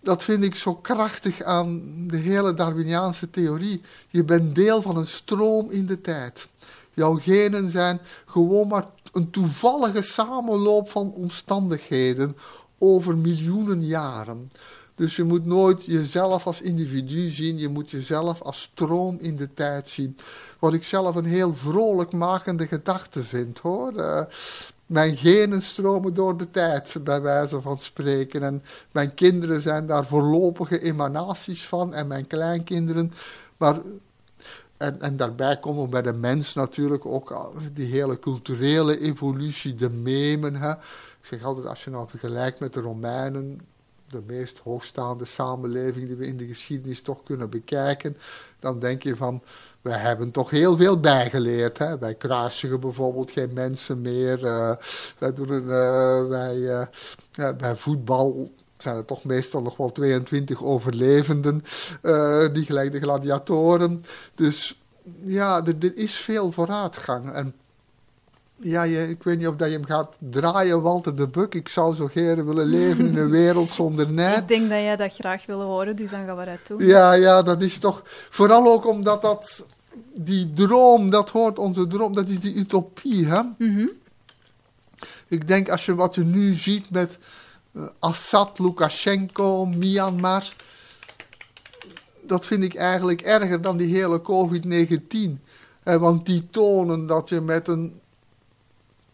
Dat vind ik zo krachtig aan de hele Darwiniaanse theorie. Je bent deel van een stroom in de tijd. Jouw genen zijn gewoon maar een toevallige samenloop van omstandigheden over miljoenen jaren. Dus je moet nooit jezelf als individu zien, je moet jezelf als stroom in de tijd zien. Wat ik zelf een heel vrolijk makende gedachte vind hoor. Uh, mijn genen stromen door de tijd, bij wijze van spreken. En mijn kinderen zijn daar voorlopige emanaties van en mijn kleinkinderen. Maar, en, en daarbij komen bij de mens natuurlijk ook die hele culturele evolutie, de memen. Hè. Ik zeg altijd, als je nou vergelijkt met de Romeinen, de meest hoogstaande samenleving die we in de geschiedenis toch kunnen bekijken, dan denk je van we hebben toch heel veel bijgeleerd. Hè? Wij kruisigen bijvoorbeeld geen mensen meer. Uh, wij doen uh, wij, uh, bij voetbal zijn er toch meestal nog wel 22 overlevenden, die gelijk de gladiatoren. Dus ja, er, er is veel vooruitgang. En ja, je, ik weet niet of dat je hem gaat draaien, Walter de Buk. Ik zou zo graag willen leven in een wereld zonder net. Ik denk dat jij dat graag wil horen, dus dan gaan we dat doen. Ja, ja, dat is toch... Vooral ook omdat dat... Die droom, dat hoort onze droom, dat is die utopie, hè? Mm Ik denk, als je wat je nu ziet met uh, Assad, Lukashenko, Myanmar... Dat vind ik eigenlijk erger dan die hele COVID-19. Eh, want die tonen dat je met een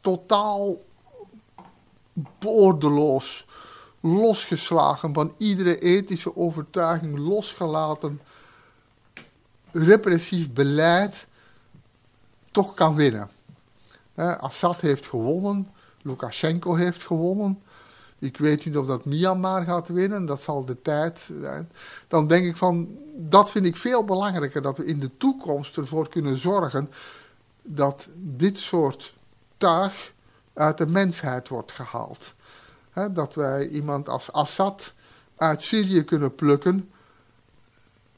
totaal boordeloos, losgeslagen van iedere ethische overtuiging, losgelaten, repressief beleid, toch kan winnen. Assad heeft gewonnen, Lukashenko heeft gewonnen. Ik weet niet of dat Myanmar gaat winnen, dat zal de tijd zijn. Dan denk ik van, dat vind ik veel belangrijker, dat we in de toekomst ervoor kunnen zorgen dat dit soort uit de mensheid wordt gehaald. dat wij iemand als Assad uit Syrië kunnen plukken,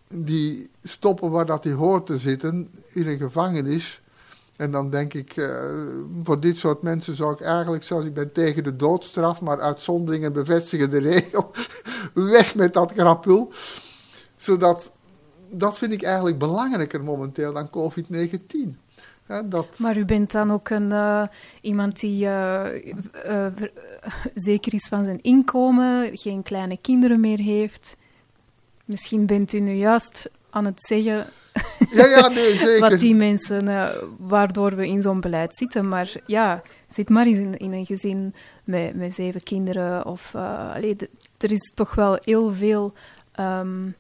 die stoppen waar dat hij hoort te zitten, in een gevangenis. En dan denk ik, uh, voor dit soort mensen zou ik eigenlijk, zoals ik ben tegen de doodstraf, maar uitzonderingen bevestigen de regel, weg met dat grapul. Zodat, dat vind ik eigenlijk belangrijker momenteel dan COVID-19 dat... Maar u bent dan ook een, uh, iemand die uh, uh, zeker is van zijn inkomen, geen kleine kinderen meer heeft. Misschien bent u nu juist aan het zeggen ja, ja, nee, zeker. wat die mensen, waardoor we in zo'n beleid zitten. Maar ja, zit maar eens in, in een gezin met, met zeven kinderen. Of, allee, er is toch wel heel veel um,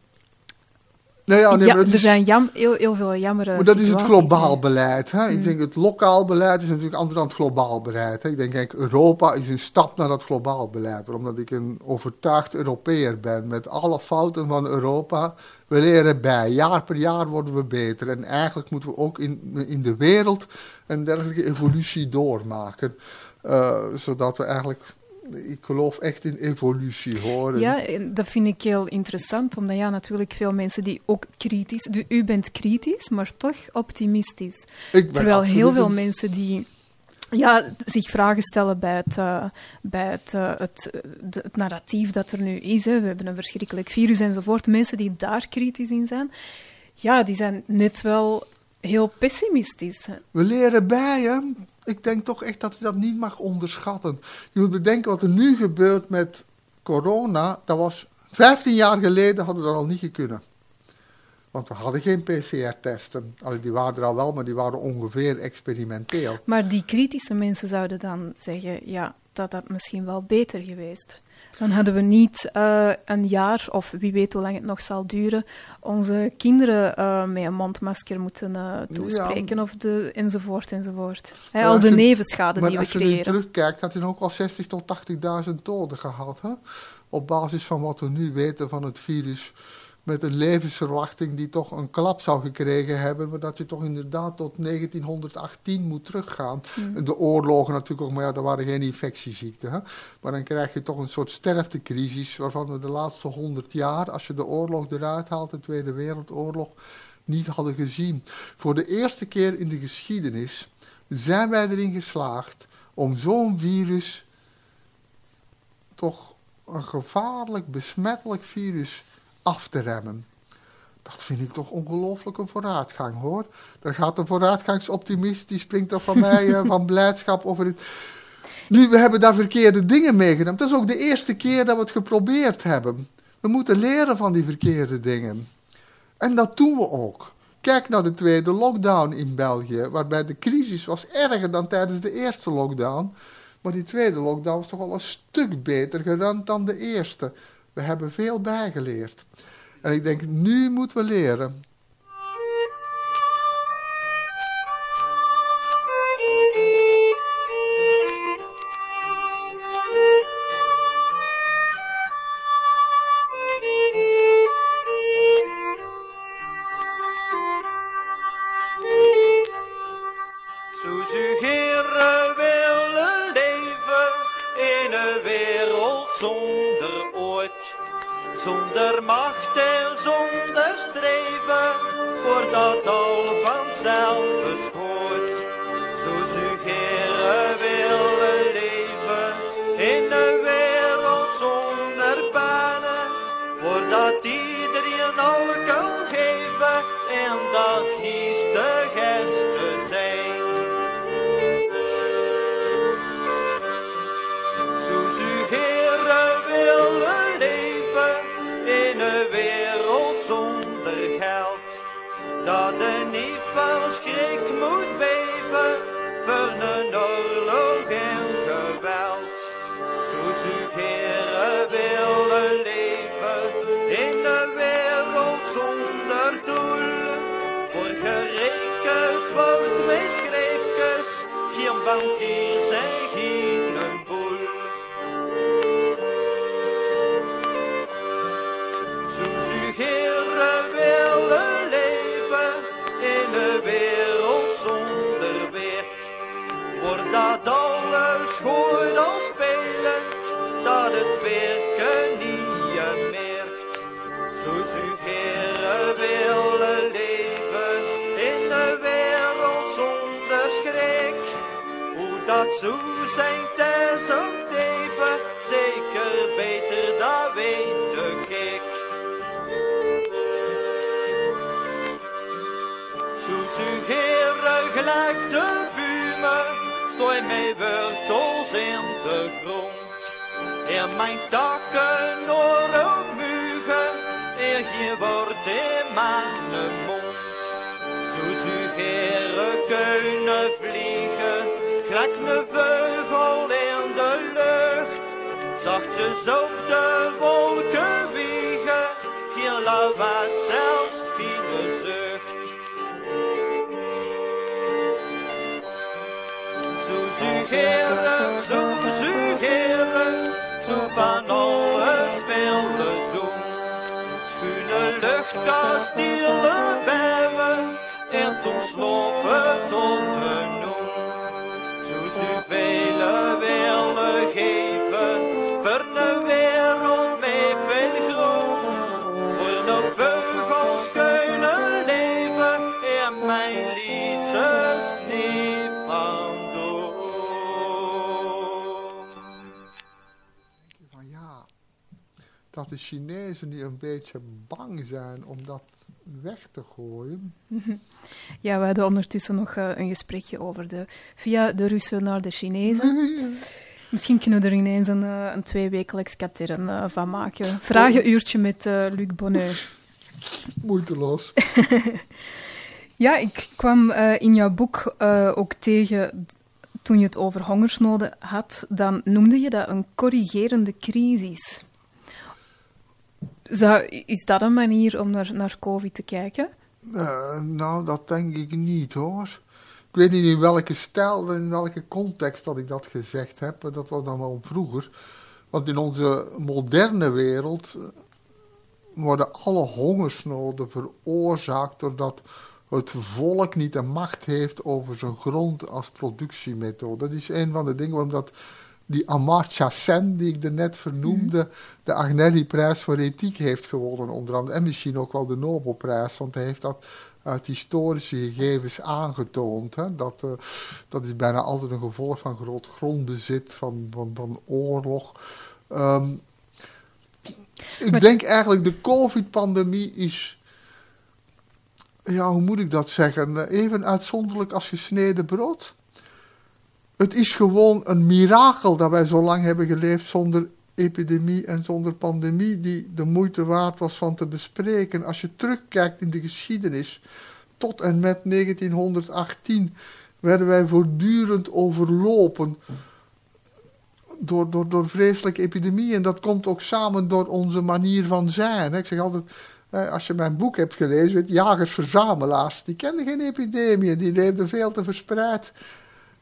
Nou ja, nee, ja, maar dat er is- zijn jam, heel, heel veel jammere Maar dat is het globaal beleid. Hè? Ik denk het lokaal beleid is natuurlijk anders dan het globaal beleid. Hè? Ik denk eigenlijk Europa is een stap naar dat globaal beleid. Omdat ik een overtuigd Europeer ben met alle fouten van Europa. We leren bij. Jaar per jaar worden we beter. En eigenlijk moeten we ook in, in de wereld een dergelijke evolutie doormaken. Eh, zodat we eigenlijk, ik geloof echt in evolutie hoor. Ja, en dat vind ik heel interessant, omdat ja, natuurlijk veel mensen die ook kritisch... Du, u bent kritisch, maar toch optimistisch. Terwijl heel veel mensen die ja, zich vragen stellen bij het, eh, bij het, eh, het, de- het narratief dat er nu is. Hè. We hebben een verschrikkelijk virus enzovoort. Mensen die daar kritisch in zijn, ja, die zijn net wel heel pessimistisch. hè. We leren bij, hè. Ik denk toch echt dat je dat niet mag onderschatten. Je moet bedenken wat er nu gebeurt met corona. Dat was 15 jaar geleden hadden we dat al niet gekunnen. Want we hadden geen PCR-testen. Die waren er al wel, maar die waren ongeveer experimenteel. Maar die kritische mensen zouden dan zeggen, ja, dat had misschien wel beter geweest. Dan hadden we niet eh, een jaar, of wie weet hoe lang het nog zal duren, onze kinderen eh, met een mondmasker moeten eh, toespreken, of de, enzovoort, enzovoort. Al de je- nevenschade die we als je creëren. terugkijkt, had hij ook al 60 tot 80.000 doden gehad. Hè? Op basis van wat we nu weten van het virus. Met een levensverwachting die toch een klap zou gekregen hebben. Maar dat je toch inderdaad tot 1918 moet teruggaan. Mm. De oorlogen natuurlijk ook, maar ja, er waren geen infectieziekten. Hè? Maar dan krijg je toch een soort sterftecrisis. Waarvan we de laatste 100 jaar, als je de oorlog eruit haalt, de Tweede Wereldoorlog, niet hadden gezien. Voor de eerste keer in de geschiedenis zijn wij erin geslaagd om zo'n virus, toch een gevaarlijk, besmettelijk virus, af te remmen. Dat vind ik toch ongelooflijk een vooruitgang hoor. Daar gaat een vooruitgangsoptimist, die springt toch van mij eh, van blijdschap over het. Nu, we hebben daar verkeerde dingen meegenomen. Dat is ook de eerste keer dat we het geprobeerd hebben. We moeten leren van die verkeerde dingen. En dat doen we ook. Kijk naar de tweede lockdown in België, waarbij de crisis was erger dan tijdens de eerste lockdown. Maar die tweede lockdown was toch al een stuk beter gerund dan de eerste. We hebben veel bijgeleerd. En ik denk, nu moeten we leren. de wolken wiegen, hier lawaai, zelfs zucht. Zo sugeren, zo sugeren, zo van alles spelen doen. Schuine lucht, kastelen, bergen, en toen slopen tot een dat de Chinezen nu een beetje bang zijn om dat weg te gooien. Ja, we hadden ondertussen nog eh, een gesprekje over de, via de Russen naar de Chinezen. Misschien kunnen we er ineens een, eh, een tweewekelijks katern eh, van maken. Vragenuurtje met Luc Bonneur. Moeiteloos. Ja, ik kwam in jouw boek ook tegen, toen je het over hongersnoden had, dan noemde je dat een corrigerende crisis. Is dat een manier om naar, naar COVID te kijken? Eh, nou, dat denk ik niet hoor. Ik weet niet in welke stijl, in welke context dat ik dat gezegd heb. Dat was dan wel vroeger. Want in onze moderne wereld eh, worden alle hongersnoden veroorzaakt doordat het volk niet de macht heeft over zijn grond als productiemethode. Dat is een van de dingen waarom dat die Amartya Sen, die ik er net vernoemde, de Agnelli-prijs voor ethiek heeft gewonnen, onder andere. En misschien ook wel de Nobelprijs, want hij heeft dat uit historische gegevens aangetoond. Hè? Dat, eh, dat is bijna altijd een gevolg van groot grondbezit, van, van, van oorlog. Ehm, ik Maar- denk eigenlijk de COVID-pandemie is, ja, hoe moet ik dat zeggen, Eh, even uitzonderlijk als gesneden brood. Het is gewoon een mirakel dat wij zo lang hebben geleefd zonder epidemie en zonder pandemie, die de moeite waard was van te bespreken. Als je terugkijkt in de geschiedenis, tot en met 1918 werden wij voortdurend overlopen door, door, door vreselijke epidemieën. En dat komt ook samen door onze manier van zijn. Ik zeg altijd, als je mijn boek hebt gelezen, weet, jagers-verzamelaars, die kenden geen epidemieën, die leefden veel te verspreid.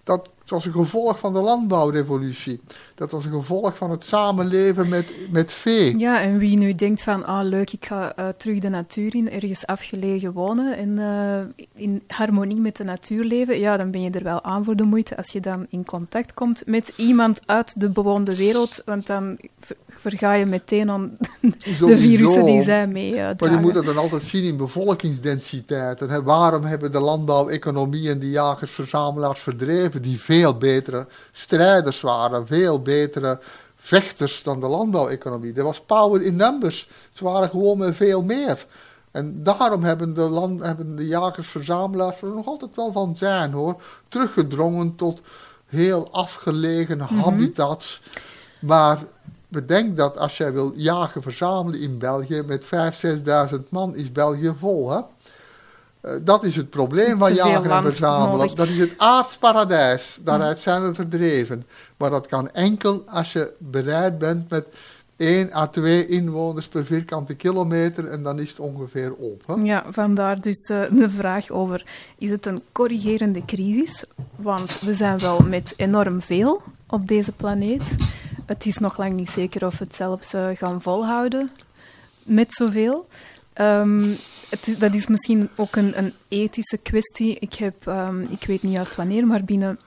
Dat was een gevolg van de landbouwrevolutie. Dat was een gevolg van het samenleven met, met vee. Ja, en wie nu denkt van, ah leuk, ik ga eh, terug de natuur in, ergens afgelegen wonen en eh, in harmonie met de natuur leven, ja, dan ben je er wel aan voor de moeite als je dan in contact komt met iemand uit de bewoonde wereld, want dan verga je meteen aan de virussen die zij mee Maar je moet dat dan altijd zien in bevolkingsdensiteiten. Hè. Waarom hebben de landbouweconomie en de jagers-verzamelaars verdreven, die veel betere strijders waren, veel betere vechters dan de landbouweconomie? Er was power in numbers. Ze waren gewoon veel meer. En daarom hebben de, land, hebben de jagers-verzamelaars er nog altijd wel van zijn hoor, teruggedrongen tot heel afgelegen habitats. Maar bedenk dat als jij wil jagen, verzamelen in België, met 5.000, 6.000 man is België vol. Hè? Eh, dat is het probleem van jagen en verzamelen. Dat is het aardsparadijs. Daaruit zijn we verdreven. Maar dat kan enkel als je bereid bent met 1 à 2 inwoners per vierkante kilometer en dan is het ongeveer op. Hè? Ja, vandaar dus eh, de vraag over, is het een corrigerende crisis? Want we zijn wel met enorm veel op deze planeet. Het is nog lang niet zeker of we het zelfs eh, gaan volhouden met zoveel. Ehm, dat is misschien ook een, een ethische kwestie. Ik, heb, ehm, ik weet niet juist wanneer, maar binnen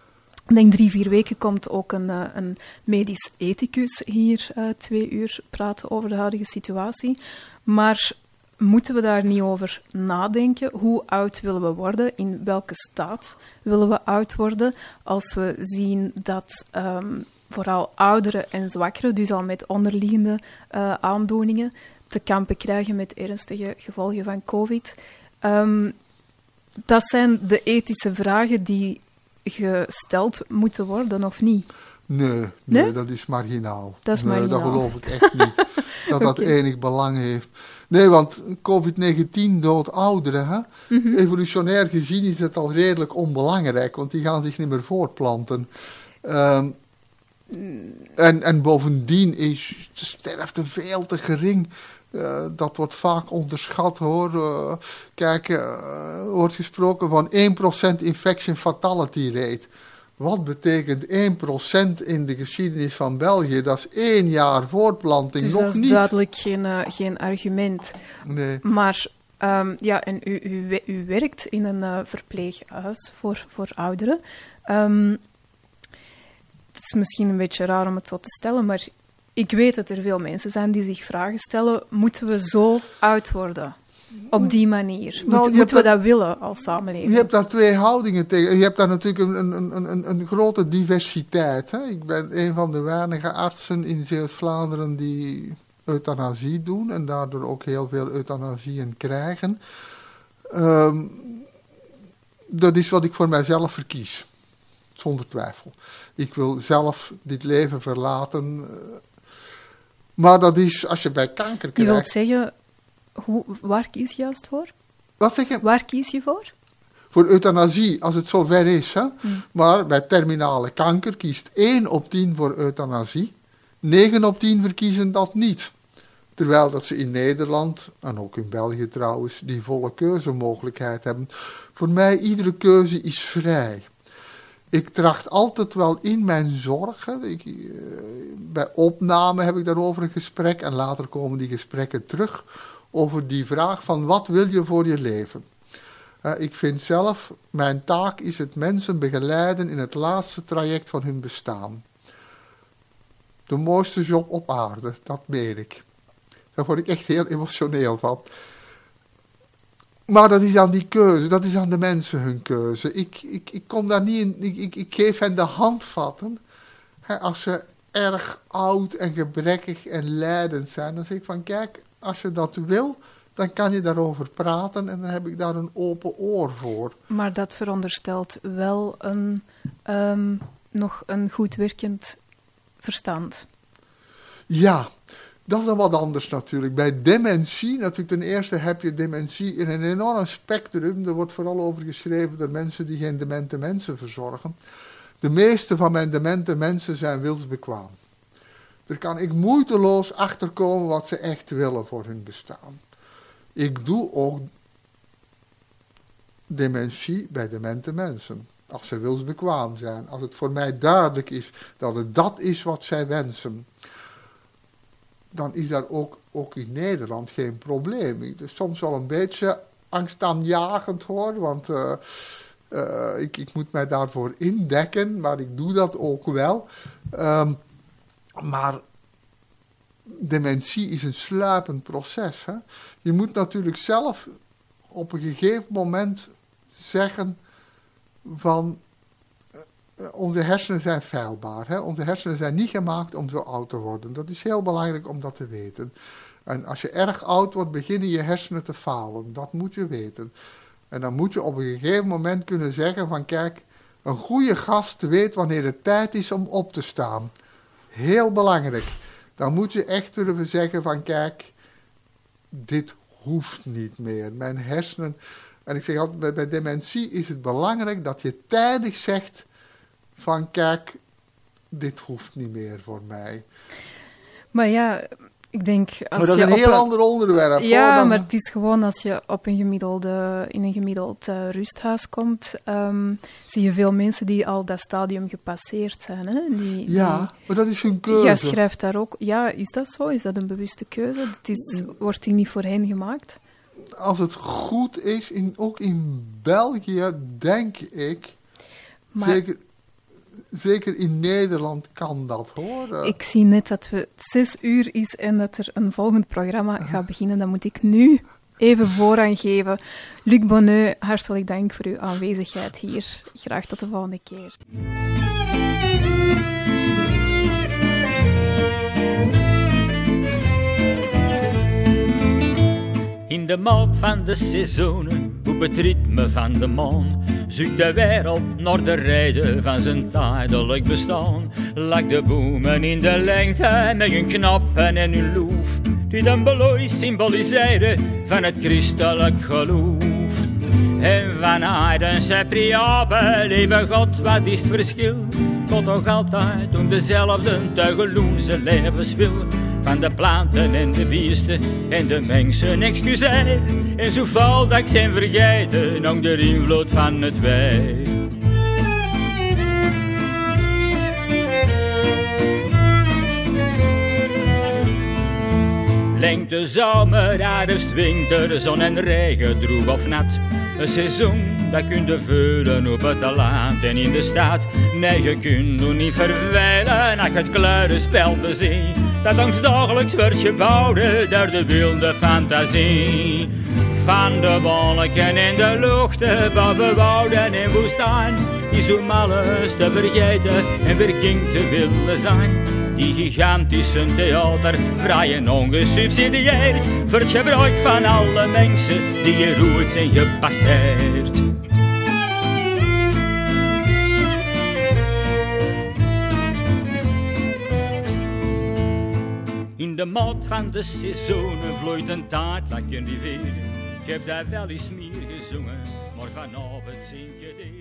denk drie, vier weken komt ook een, eh, een medisch ethicus hier eh, twee uur praten over de huidige situatie. Maar moeten we daar niet over nadenken? Hoe oud willen we worden? In welke staat willen we oud worden? Als we zien dat ehm, vooral ouderen en zwakkeren, dus al met onderliggende eh, aandoeningen, te kampen krijgen met ernstige gevolgen van COVID. Ehm, dat zijn de ethische vragen die gesteld moeten worden, of niet? Nee, nee, Nee? dat is marginaal. Dat is nee, marginaal. dat geloof ik echt niet. dat dat enig belang heeft. Nee, want COVID-19 doodt ouderen. Hè? Mhm. Evolutionair gezien is het al redelijk onbelangrijk, want die gaan zich niet meer voortplanten. Ehm, en, en bovendien is de sterfte veel te gering. Eh, dat wordt vaak onderschat hoor. Eh, kijk, er wordt gesproken van 1% infection fatality rate. wat betekent 1% in de geschiedenis van België? Dat is één jaar voortplanting, Dus nog dat is niet. duidelijk geen, geen argument. Nee. Maar ehm, ja, en u, u, u werkt in een verpleeghuis voor, voor ouderen. Ehm, het is misschien een beetje raar om het zo te stellen, maar ik weet dat er veel mensen zijn die zich vragen stellen: moeten we zo oud worden? Op die manier. Moet- Nou, moeten we dat- dat willen als samenleving? Je hebt daar twee houdingen tegen. Je hebt daar natuurlijk een, een, een, een, grote diversiteit. Hè? Ik ben een van de weinige artsen in Zeeuws-Vlaanderen die euthanasie doen en daardoor ook heel veel euthanasieën krijgen. Ehm, dat is wat ik voor mijzelf verkies. Zonder twijfel. Ik wil zelf dit leven verlaten. Maar dat is als je bij kanker Je wilt krijgt. zeggen, hoe, waar kies je juist voor? Wat zeg je? Waar kies je voor? voor euthanasie als het zover is. Hè? Maar bij terminale kanker kiest 1 op 10 voor euthanasie. 9 op 10 verkiezen dat niet. Terwijl dat ze in Nederland, en ook in België trouwens, die volle keuzemogelijkheid hebben. Voor mij, iedere keuze is vrij. Ik tracht altijd wel in mijn zorgen. Ik, eh, bij opname heb ik daarover een gesprek en later komen die gesprekken terug over die vraag van wat wil je voor je leven? Eh, ik vind zelf, mijn taak is het mensen begeleiden in het laatste traject van hun bestaan. De mooiste job op aarde, dat meen ik. Daar word ik echt heel emotioneel van. Maar dat is aan die keuze, dat is aan de mensen hun keuze. Ik, ik, ik kom daar niet in, ik, ik, ik geef hen de handvatten. Hè, als ze erg oud en gebrekkig en lijdend zijn, dan zeg ik van kijk, als je dat wil, dan kan je daarover praten en dan heb ik daar een open oor voor. Maar dat veronderstelt wel een, ehm, nog een goed werkend verstand. Ja, dat is dan wat anders natuurlijk. Bij dementie, natuurlijk ten eerste heb je dementie in een enorm spectrum. Er wordt vooral over geschreven door mensen die geen demente mensen verzorgen. De meeste van mijn demente mensen zijn wilsbekwaam. Daar kan ik moeiteloos achterkomen wat ze echt willen voor hun bestaan. Ik doe ook dementie bij demente mensen. Als ze wilsbekwaam zijn. Als het voor mij duidelijk is dat het dat is wat zij wensen dan is daar ook, ook in Nederland geen probleem. Het is soms wel een beetje angstaanjagend hoor, want eh, eh, ik, ik moet mij daarvoor indekken, maar ik doe dat ook wel. Ehm, maar dementie is een sluipend proces. Hè? Je moet natuurlijk zelf op een gegeven moment zeggen van onze hersenen zijn feilbaar. Hè? Onze hersenen zijn niet gemaakt om zo oud te worden. Dat is heel belangrijk om dat te weten. En als je erg oud wordt, beginnen je hersenen te falen. Dat moet je weten. En dan moet je op een gegeven moment kunnen zeggen van kijk, een goede gast weet wanneer het tijd is om op te staan. Heel belangrijk. Dan moet je echt durven zeggen van kijk, dit hoeft niet meer. Mijn hersenen, en ik zeg altijd bij dementie is het belangrijk dat je tijdig zegt van kijk, dit hoeft niet meer voor mij. Maar ja, ik denk als maar dat is je een op heel ander onderwerp. Ja, hoor, dan- maar het is gewoon als je op een gemiddelde, in een gemiddeld eh, rusthuis komt, ehm, zie je veel mensen die al dat stadium gepasseerd zijn. Hè? Die, Ja, maar dat is hun die, keuze. jij schrijft daar ook. Ja, is dat zo? Is dat een bewuste keuze? Het is, wordt die niet voor hen gemaakt? Als het goed is, in, ook in België, denk ik, Maar zeker, zeker in Nederland kan dat hoor. Eh, ik zie net dat het zes uur is en dat er een volgend programma gaat beginnen. Dan moet ik nu even voorrang geven. Luc Bonneux, hartelijk dank voor uw aanwezigheid hier. Graag tot de volgende keer. In de maat van de seizoenen, op het ritme van de maan, zoekt de wereld naar de reden van zijn tijdelijk bestaan. Lijkt de bomen in de lengte met hun knappen en hun loef, die dan belooi symboliseren van het christelijk geloof. En van heidense priabel, lieve God, wat is het verschil? Tot toch altijd om dezelfde tegeloense levenswil van de planten en de biesten en de mensen excuseer. En zo val dat ik zijn vergeten, ook de invloed van het wij. Lengte zomer, herfst, winter, zon en regen, droeg of nat. Een seizoen, dat kun je vullen op het land en in de stad. Nee, je kunt nog niet vervelen als het kleurenspel beziet. Dat ons dagelijks wordt gebouwd door de wilde fantasie. Van de wolken in de lucht, boven wouden en woestijn. Is om alles te vergeten en weer kind te willen zijn. Die gigantische theater, vrij en ongesubsidieerd. Voor het van alle mensen die je roet zijn gepasseerd. In de maat van de seizoenen vloeit een taart like een rivier. Ik heb daar wel eens meer gezongen, maar vanavond zing je weer.